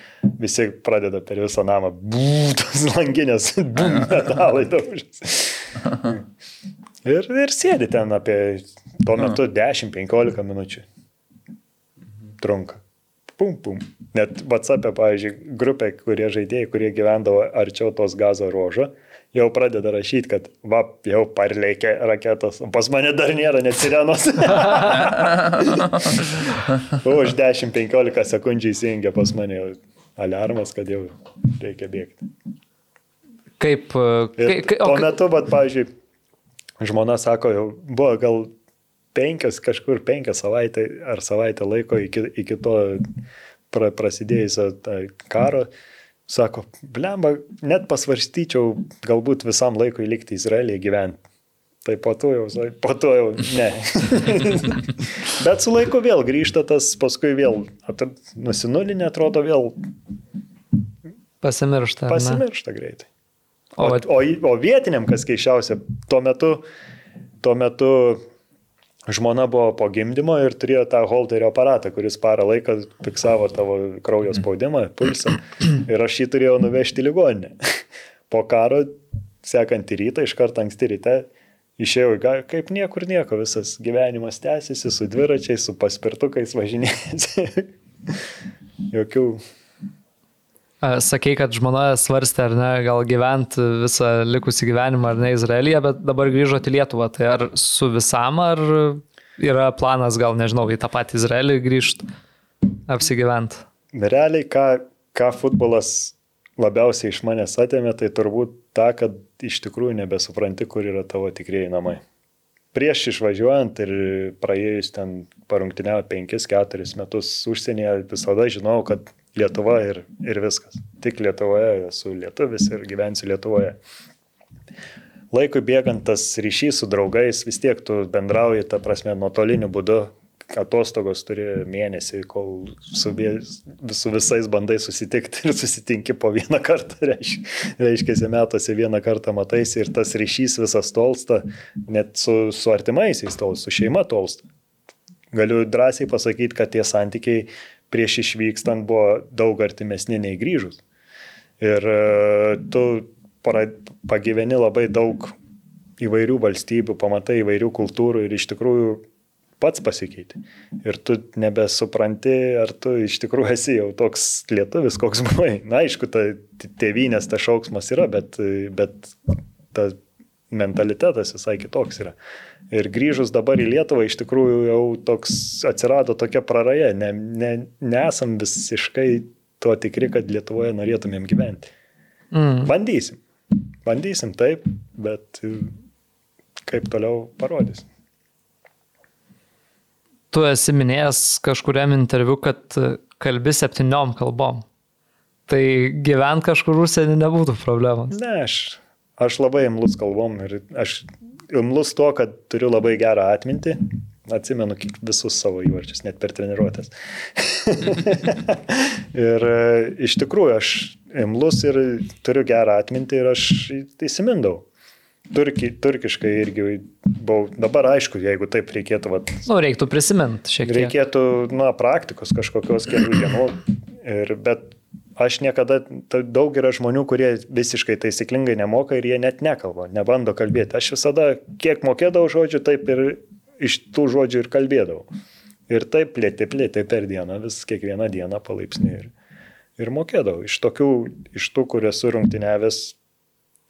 visi pradeda per visą namą būtos langinės, metalai daužys. Ir, ir sėdi ten apie tuo metu 10-15 minučių. Trunka. Pum, pum. Net WhatsApp'e, pavyzdžiui, grupė, kurie žaidėjai, kurie gyvendavo arčiau tos gazo rožo, jau pradeda rašyti, kad va, jau parleikė raketos, o pas mane dar nėra net sirenos. Už 10-15 sekundžių įsijungia pas mane alarmas, kad jau reikia bėgti. Kaip... Ir kai, tuo metu, bet, pavyzdžiui, žmona sako, jau buvo gal penkias, kažkur penkias savaitę ar savaitę laiko iki, iki to pra, prasidėjusio karo. Mm Sako, blemba, net pasvarstyčiau galbūt visam laikui likti Izraelyje gyventi. Tai po to jau, po to jau ne. Bet su laiku vėl grįžta tas, paskui vėl nusinulinė, atrodo vėl. Pasimiršta. Pasimiršta ne? greitai. O, o, o vietiniam, kas keiščiausia, tuo metu, tuo metu žmona buvo po gimdymo ir turėjo tą holterio aparatą, kuris parą laiką fiksavo tavo kraujo spaudimą, pulsą. Ir aš jį turėjau nuvežti į ligoninę. Po karo, sekantį rytą, iš karto anksti ryte, išėjau į gal, kaip niekur nieko, visas gyvenimas tęsiasi su dviračiais, su paspirtukais važinėjasi. Jokių Sakei, kad žmona svarstė, ar ne, gal gyventi visą likusį gyvenimą, ar ne, Izraelyje, bet dabar grįžote į Lietuvą. Tai ar su visam, ar yra planas, gal nežinau, į tą patį Izraelį grįžti, apsigyventi? Realiai, ką, ką futbolas labiausiai iš manęs atėmė, tai turbūt ta, kad iš tikrųjų nebesupranti, kur yra tavo tikrieji namai. Prieš išvažiuojant ir praėjus ten parungtiniau 5-4 metus užsienyje, visada žinau, kad Lietuva ir, ir viskas. Tik Lietuvoje esu lietuvis ir gyvensiu Lietuvoje. Laikui bėgant tas ryšys su draugais, vis tiek tu bendrauji, ta prasme, nuotoliniu būdu, atostogos turi mėnesį, kol su, su visais bandai susitikti ir susitinki po vieną kartą, reiškia, reiškia metuose vieną kartą mataisi ir tas ryšys visas tolsta, net su, su artimaisiais tolsta, su šeima tolsta. Galiu drąsiai pasakyti, kad tie santykiai prieš išvykstant buvo daug artimesni nei grįžus. Ir e, tu pagyveni labai daug įvairių valstybių, pamatai įvairių kultūrų ir iš tikrųjų pats pasikeiti. Ir tu nebesupranti, ar tu iš tikrųjų esi jau toks lietuvis, koks buvai. Na, aišku, ta tėvynės ta šauksmas yra, bet, bet ta mentalitetas visai kitoks yra. Ir grįžus dabar į Lietuvą iš tikrųjų jau toks atsirado tokia praraja, ne, ne, nesam visiškai tuo tikri, kad Lietuvoje norėtumėm gyventi. Mm. Bandysim. Bandysim taip, bet kaip toliau parodys. Tu esi minėjęs kažkuriam interviu, kad kalbi septyniom kalbom. Tai gyvent kažkur užsienį nebūtų problemos. Ne, aš, aš labai imlus kalbom ir aš imlus to, kad turiu labai gerą atmintį. Atsimenu visus savo įvarčius, net per treniruotės. ir e, iš tikrųjų aš imlus ir turiu gerą atmintį ir aš įsimindau. Turki, turkiškai irgi buvau. Dabar aišku, jeigu taip reikėtų. Vat, nu, reiktų prisiminti šiek tiek. Reikėtų, na, praktikos kažkokios kelių dienų. Ir, bet aš niekada, daug yra žmonių, kurie visiškai taisyklingai nemoka ir jie net nekalba, nebando kalbėti. Aš visada, kiek mokėdavau žodžių, taip ir iš tų žodžių ir kalbėdavau. Ir taip plėtė, plėtė per dieną, vis kiekvieną dieną palaipsniui. Ir, ir mokėdavau. Iš tokių, iš tų, kur esu rungtynėvęs,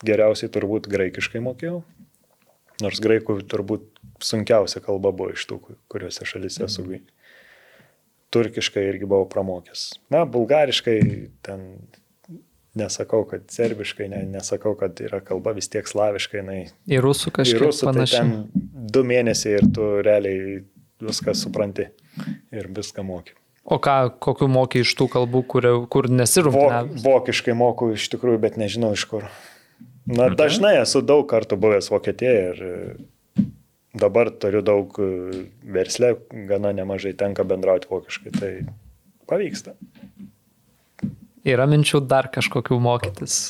geriausiai turbūt graikiškai mokėjau. Nors graikų turbūt sunkiausia kalba buvo iš tų, kuriuose šalise esu. Mm turkiškai irgi buvau pramokęs. Na, bulgariškai ten nesakau, kad serbiškai, ne, nesakau, kad yra kalba vis tiek slaviškai. Na, į rusų kažkaip į rusų, panašiai. Tai ten du mėnesiai ir tu realiai viską supranti ir viską moki. O ką, kokiu moki iš tų kalbų, kur, kur nesirūpinai? Vok, vokiškai moku iš tikrųjų, bet nežinau iš kur. Na, dažnai esu daug kartų buvęs Vokietijoje ir dabar turiu daug e, verslę, gana nemažai tenka bendrauti vokiškai, tai pavyksta. Yra minčių dar kažkokių mokytis?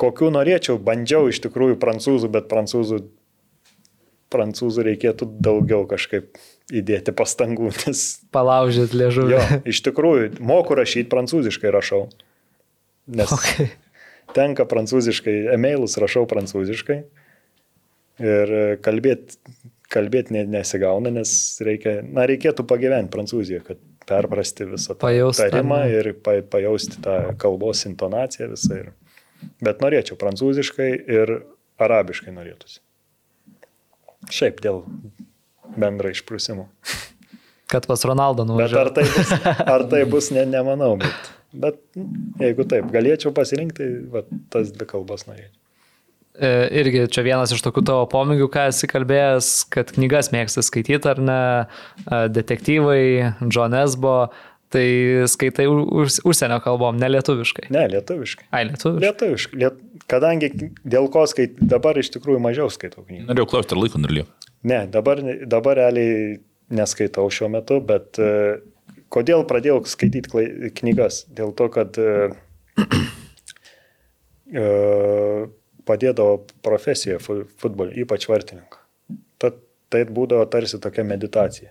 Kokių norėčiau, bandžiau iš tikrųjų prancūzų, bet prancūzų, prancūzų reikėtų daugiau kažkaip įdėti pastangų. Nes... Palaužėt liežuvį. Jo, iš tikrųjų, moku rašyti prancūziškai rašau. Nes okay. tenka prancūziškai, emailus rašau prancūziškai. Ir kalbėti kalbėt nesigauna, nes reikia, na, reikėtų pagyventi Prancūzijoje, kad perprasti visą tą tarimą ir pa, pajausti tą kalbos intonaciją visą. Ir... Bet norėčiau prancūziškai ir arabiškai norėtųsi. Šiaip dėl bendro išprūsimo. Kad pas Ronaldo nuvažiuotų. Bet ar tai bus, ar tai bus ne, nemanau, bet, bet jeigu taip, galėčiau pasirinkti, va, tas dvi kalbas norėčiau. E, irgi čia vienas iš tokių tavo pomėgių, ką esi kalbėjęs, kad knygas mėgsti skaityti ar ne, e, detektyvai, John Esbo, tai skaitai už, užsienio kalbom, ne lietuviškai. Ne, lietuviškai. Ai, lietuviškai. Lietuviškai. Liet... Kadangi dėl ko skait, dabar iš tikrųjų mažiau skaitau knygų. Norėjau klausti, ar laiko dar lieka. Ne, dabar, dabar realiai neskaitau šiuo metu, bet uh, kodėl pradėjau skaityti knygas? Dėl to, kad uh, padėdavo profesijoje futbolui, ypač vartininko. Tad tai būdavo tarsi tokia meditacija.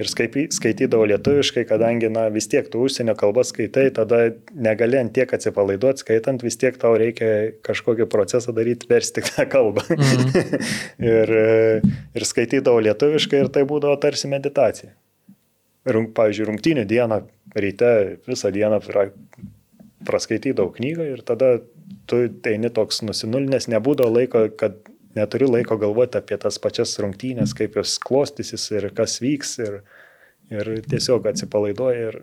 Ir skaitydavo lietuviškai, kadangi, na, vis tiek tu užsienio kalbą skaitai, tada negali ant tiek atsipalaiduoti, skaitant, vis tiek tau reikia kažkokį procesą daryti, versti tą kalbą. Mhm. ir, ir skaitydavo lietuviškai ir tai būdavo tarsi meditacija. Rung, pavyzdžiui, rungtynių dieną, ryte visą dieną praskaitydavau knygą ir tada tu eini toks nusinulinęs, nebūdavo laiko, kad neturi laiko galvoti apie tas pačias rungtynės, kaip jos klostysis ir kas vyks ir, ir tiesiog atsipalaiduoja ir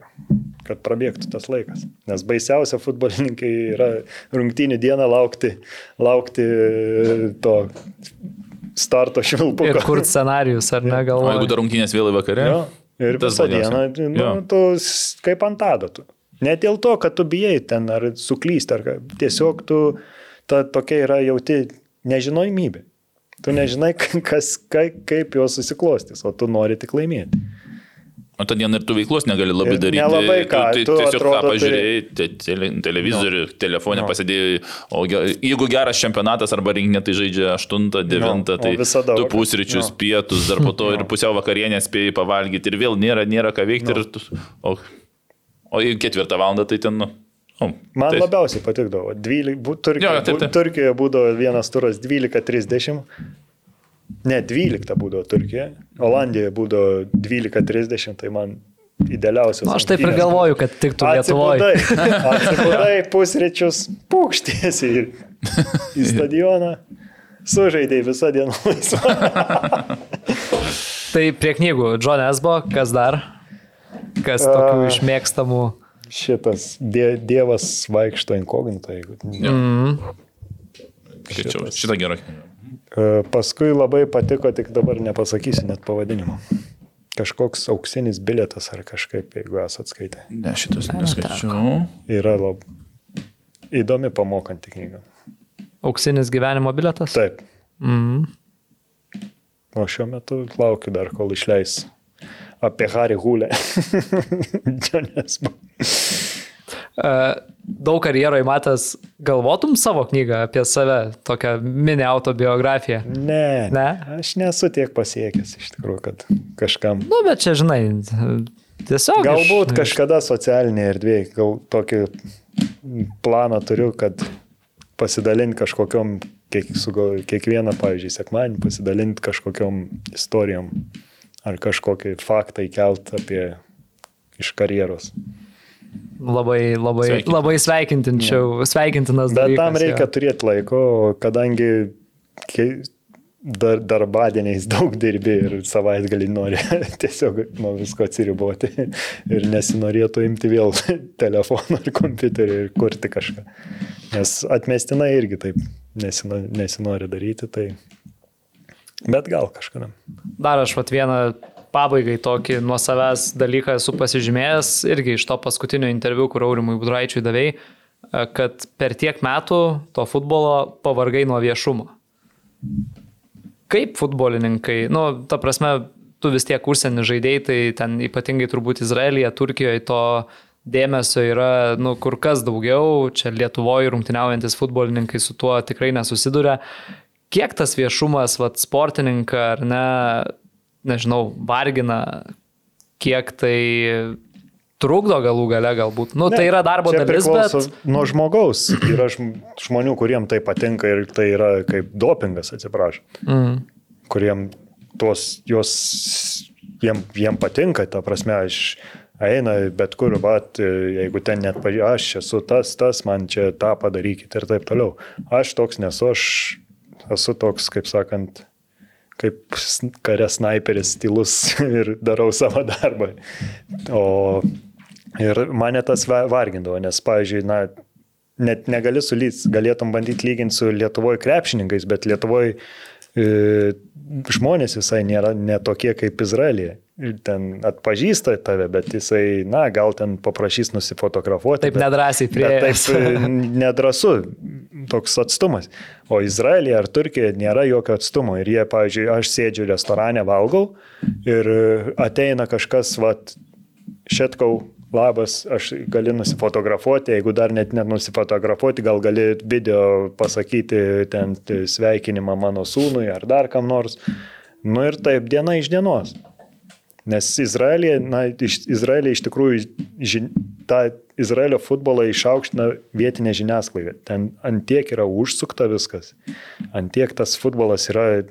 kad prabėgtų tas laikas. Nes baisiausia futbolininkai yra rungtynių dieną laukti, laukti to starto švilpuko. Ir kur scenarius, ar ne galvoju. O jeigu dar rungtynės vėlai vakare? Jo, ir visą dieną, nu, tu kaip ant adatų. Ne dėl to, kad tu bijai ten ar suklysti, ar tiesiog tu, ta tokia yra jauti nežinojimybė. Tu nežinai, kas, kaip jos susiklostys, o tu nori tik laimėti. O tą dieną ir tu veiklos negali labai ir daryti. Nelabai ką. Tu, tu tiesiog atrodo, tą pažiūrėjai, te, tele, televizorių, no. telefonę no. pasidėjai, o jeigu geras čempionatas arba rinkinė, tai žaidžia 8, 9, no. tai tu pusryčius, no. pietus, dar po to no. ir pusiau vakarienę spėjai pavalgyti ir vėl nėra, nėra ką veikti. No. Ir tu, o, O į ketvirtą valandą tai ten, nu. O, Man tai... labiausiai patikdavo. 12, Turkijoje, jo, taip, taip. Turkijoje būdavo vienas turas 12.30. Ne, 12 būdavo Turkijoje. Olandijoje būdavo 12.30, tai man idealiausias. Nu, aš taip ir galvoju, kad tik tu Lietuvoje. Atsibudai pusryčius, pūkštiesi į, į stadioną, sužaidėjai visą dieną laisvą. Tai prie knygų, John Esbo, kas dar? Kas tokių A. išmėgstamų? Šitas die, dievas vaikšto inkognito, jeigu. Mm. Skaičiau. Šitą. E, Paskui labai patiko, tik dabar nepasakysiu net pavadinimo. Kažkoks auksinis bilietas ar kažkaip, jeigu esat skaitę. Ne, šitas neskaičiau. Yra labai įdomi pamokanti knyga. Auksinis gyvenimo biletas? Taip. Mm. O šiuo metu laukiu dar, kol išleis apie Harry Hulę. Džonės. Uh, daug karjeroje matęs, galvotum savo knygą apie save, tokią mini autobiografiją. Ne, Ne? Aš nesu tiek pasiekęs iš tikrųjų, kad kažkam. Nu, bet čia, žinai, tiesiog. Galbūt iš- kažkada socialinėje erdvėje, gal tokį planą turiu, kad pasidalinti kažkokiam, kiek, kiekvieną, pavyzdžiui, sekmanį, pasidalinti kažkokiam istorijom ar kažkokį faktą įkelt apie iš karjeros. Labai, labai, Sveikintinas. labai sveikintinčiau, sveikintinas Bet dalykas. tam reikia jo. turėti laiko, kadangi dar, darbadieniais daug dirbi ir savaitgalį nori tiesiog nuo visko atsiriboti ir nesinorėtų imti vėl telefoną ar kompiuterį ir kurti kažką. Nes atmestinai irgi taip nesino, nesinori daryti, tai bet gal kažkada. Dar aš vat vieną pabaigai tokį nuo savęs dalyką esu pasižymėjęs, irgi iš to paskutinio interviu, kur Aurimui Budraičiui davėjai, kad per tiek metų to futbolo pavargai nuo viešumo. Kaip futbolininkai, nu, ta prasme, tu vis tiek užsienį žaidėjai, tai ten ypatingai turbūt Izraelyje, Turkijoje to dėmesio yra, nu, kur kas daugiau, čia Lietuvoje rungtyniaujantis futbolininkai su tuo tikrai nesusiduria. Kiek tas viešumas, vat, sportininką ar ne, nežinau, vargina, kiek tai trukdo galų gale galbūt. Nu, tai yra darbo dalis, bet... Nuo žmogaus yra žm- žmonių, kuriem tai patinka ir tai yra kaip dopingas, atsiprašau. Mm. kuriem tuos, juos, jiem, jiem patinka, ta prasme, aš eina bet kur, bet jeigu ten net aš esu tas, tas, man čia tą padarykit ir taip toliau. Aš toks nesu, aš esu toks, kaip sakant, kaip kare sniperis stilus ir darau savo darbą. O ir mane tas va- vargindavo, nes, pavyzdžiui, na, net negali sulys, galėtum bandyti lyginti su Lietuvoje krepšininkais, bet Lietuvoje žmonės visai nėra netokie kaip Izraelija. Ir Ten atpažįsta tave, bet jisai, na, gal ten paprašys nusifotografuoti. Taip bet- nedrąsiai prie. Taip e, nedrasu, toks atstumas. O Izraelija ar Turkija nėra jokio atstumo. Ir jie, pavyzdžiui, aš sėdžiu restorane, valgau ir e, ateina kažkas, vat, šetkau, labas, aš gali nusifotografuoti, jeigu dar net nenusifotografuoti, gal gali video pasakyti ten sveikinimą mano sūnui ar dar kam nors. Nu ir taip diena iš dienos. Nes Izraelija, na, iš, Izraelija iš tikrųjų žin, tą Izraelio futbolą išaukština vietinė žiniasklaida. Ten antiek yra užsukta viskas. Antiek tas futbolas yra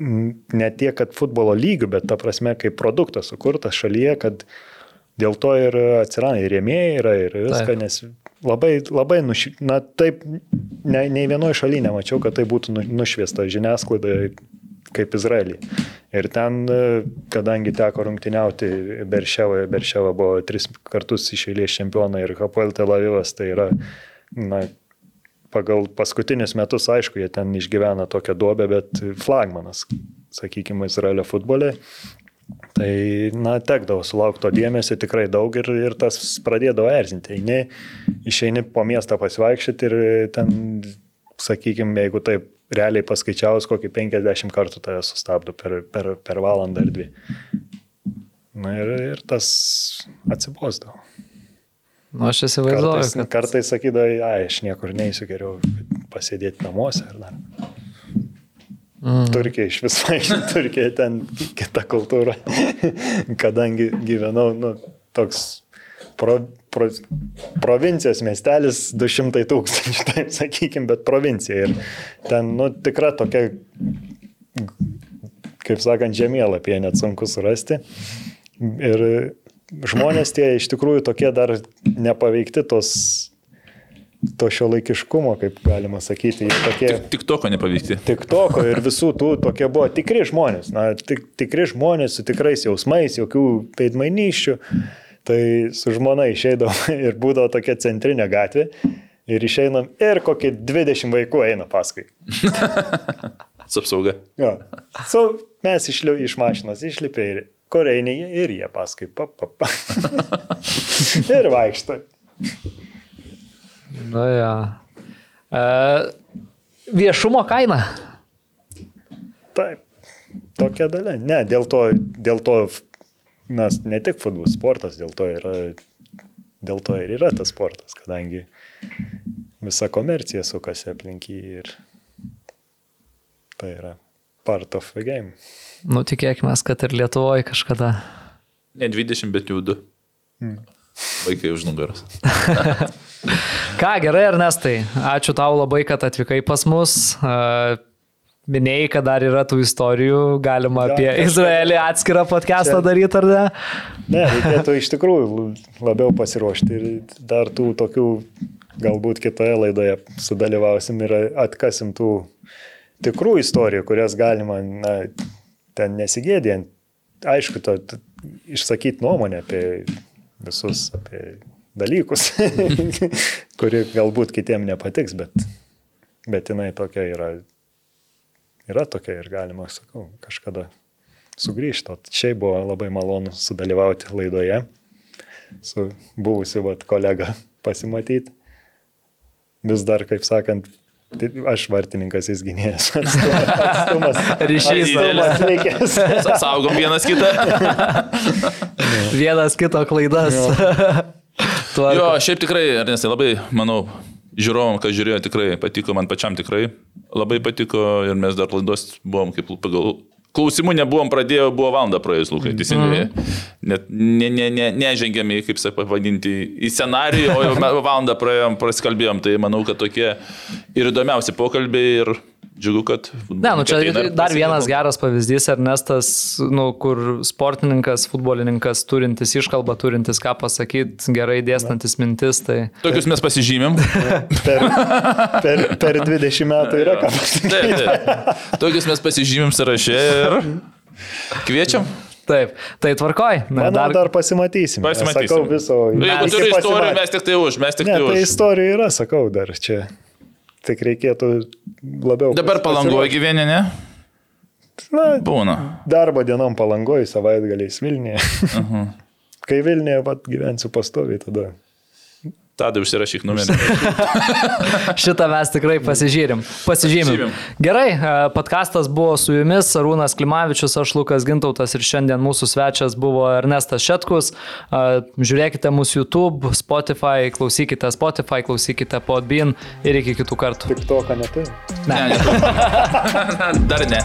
ne tiek, kad futbolo lygių, bet ta prasme, kaip produktas sukurtas šalyje, kad dėl to ir atsiranda ir rėmėjai yra ir viską, Taip. nes labai, labai, nuš... na taip, ne, nei vienoje šalyje nemačiau, kad tai būtų nu- nušviesta žiniasklaidoje kaip Izraelį. Ir ten, kadangi teko rungtyniauti Berševoje, Berševa buvo tris kartus iš eilės čempionai ir Hapoel Tel Avivas, tai yra, na, pagal paskutinius metus, aišku, jie ten išgyvena tokią duobę, bet flagmanas, sakykime, Izraelio futbole. Tai, na, tekdavo sulaukti to dėmesio tikrai daug ir, ir tas pradėdavo erzinti. Eini, išeini po miestą pasivaikščioti ir ten, sakykime, jeigu taip realiai paskaičiavus, kokį 50 kartų tave sustabdo per, per, per valandą ar dvi. Na ir, ir tas atsibosdavo. Nu, aš įsivaizduoju, Kartais, kad... kartais sakydavai, ai, aš niekur neįsiu geriau pasėdėti namuose ar dar. Mm. Turkija iš viso, Turkija ten kita kultūra. Kadangi gyvenau, nu, toks pro, pro, provincijos miestelis 200 tūkstančių, taip sakykime, bet provincija. Ir ten, nu, tikra tokia, kaip sakant, žemėlapyje net sunku surasti. Ir žmonės tie iš tikrųjų tokie dar nepaveikti tos to šio laikiškumo, kaip galima sakyti, tokie Tik to, ko nepavykti. tik toko ir visų tų tokie buvo tikri žmonės, na, tik, tikri žmonės su tikrais jausmais, jokių peidmainyščių. Tai su žmona išeidom ir būdavo tokia centrinė gatvė ir išeinam ir kokie 20 vaikų eina paskui. Su apsauga. Jo. So, mes išliu, iš mašinos išlipė ir kur eini ir jie paskui. Pa, pa, pa. ir vaikšto. Na, ja. E, viešumo kaina. Taip. Tokia dalia. Ne, dėl to, dėl to, nes ne tik futbolas, sportas, dėl to, yra, dėl to ir yra tas sportas, kadangi visa komercija sukasi aplink jį ir tai yra part of the game. Nu, tikėkime, kad ir Lietuvoje kažkada. Ne 20, bet jau 2. Vaikai už nugaros. Ką, gerai, Ernestai, ačiū tau labai, kad atvykai pas mus. Minėjai, kad dar yra tų istorijų, galima Jo, apie kažkaip- Izraelį atskirą podcastą Čia- daryti, ar ne? Ne, reikėtų iš tikrųjų labiau pasiruošti ir dar tų tokių, galbūt kitoje laidoje sudalyvausim ir atkasim tų tikrų istorijų, kurias galima, na, ten nesigėdėjant, aišku, to, to, išsakyti nuomonę apie visus, apie dalykus, kuri galbūt kitiem nepatiks, bet, bet jinai tokia yra, yra tokia ir galima, sakau, kažkada sugrįžti. Šiaip buvo labai malonu sudalyvauti laidoje, su buvusiu vat, kolega pasimatyti. Vis dar, kaip sakant, tai aš vartininkas, jis gynėjas. Atstumas, Ryšys atstumas likęs. Saugom vienas kitą. Vienas kito klaidas. Tvarko. Jo, šiaip tikrai, Ernestai, labai, manau, žiūrovom, kas žiūrėjo, tikrai patiko, man pačiam tikrai labai patiko ir mes dar laidos buvom kaip pagal... Klausimų nebuvom pradėję, buvo valanda praėjus, Lukai, teisingai. Net ne, ne, ne, nežengėme, į, kaip sakai, pavadinti, į scenarijų, o jau valandą praėjom, prasikalbėjom, tai manau, kad tokie ir įdomiausi pokalbiai ir džiugu, kad... Ne, nu čia ir dar vienas geras pavyzdys, Ernestas, nu, kur sportininkas, futbolininkas, turintis iškalbą, turintis ką pasakyti, gerai dėstantis mintis, tai Tokius mes pasižymėm. Per, per, per 20 metų yra ką pasakyti. Tokius mes pasižymėm sąraše ir kviečiam. taip, tai tvarkoj. Na, Manau, dar, dar pasimatysim. Pasimatysim. Sakau viso. Jeigu iki turi istorijų, mes tik tai už, mes tik Ne, tai tai už. istorija yra, sakau, dar čia. Tik reikėtų labiau. Dabar pasiruošti. gyveni, ne? Na, Būna. darbo dienom palangoje, savaitgaliais Vilniuje. Kai Vilniuje vat, gyvensiu pastoviai, tada. Tada užsirašyk numerį. šitą mes tikrai pasižiūrim. Pasižymim. Gerai, e, podcastas buvo su jumis, Arūnas Klimavičius, aš Lukas Gintautas ir šiandien mūsų svečias buvo Ernestas Šetkus. E, Žiūrėkite mūsų YouTube, Spotify, klausykite Spotify, klausykite Podbean ir iki kitų kartų. Tik to, ką neturi. Ne, ne. Dar ne.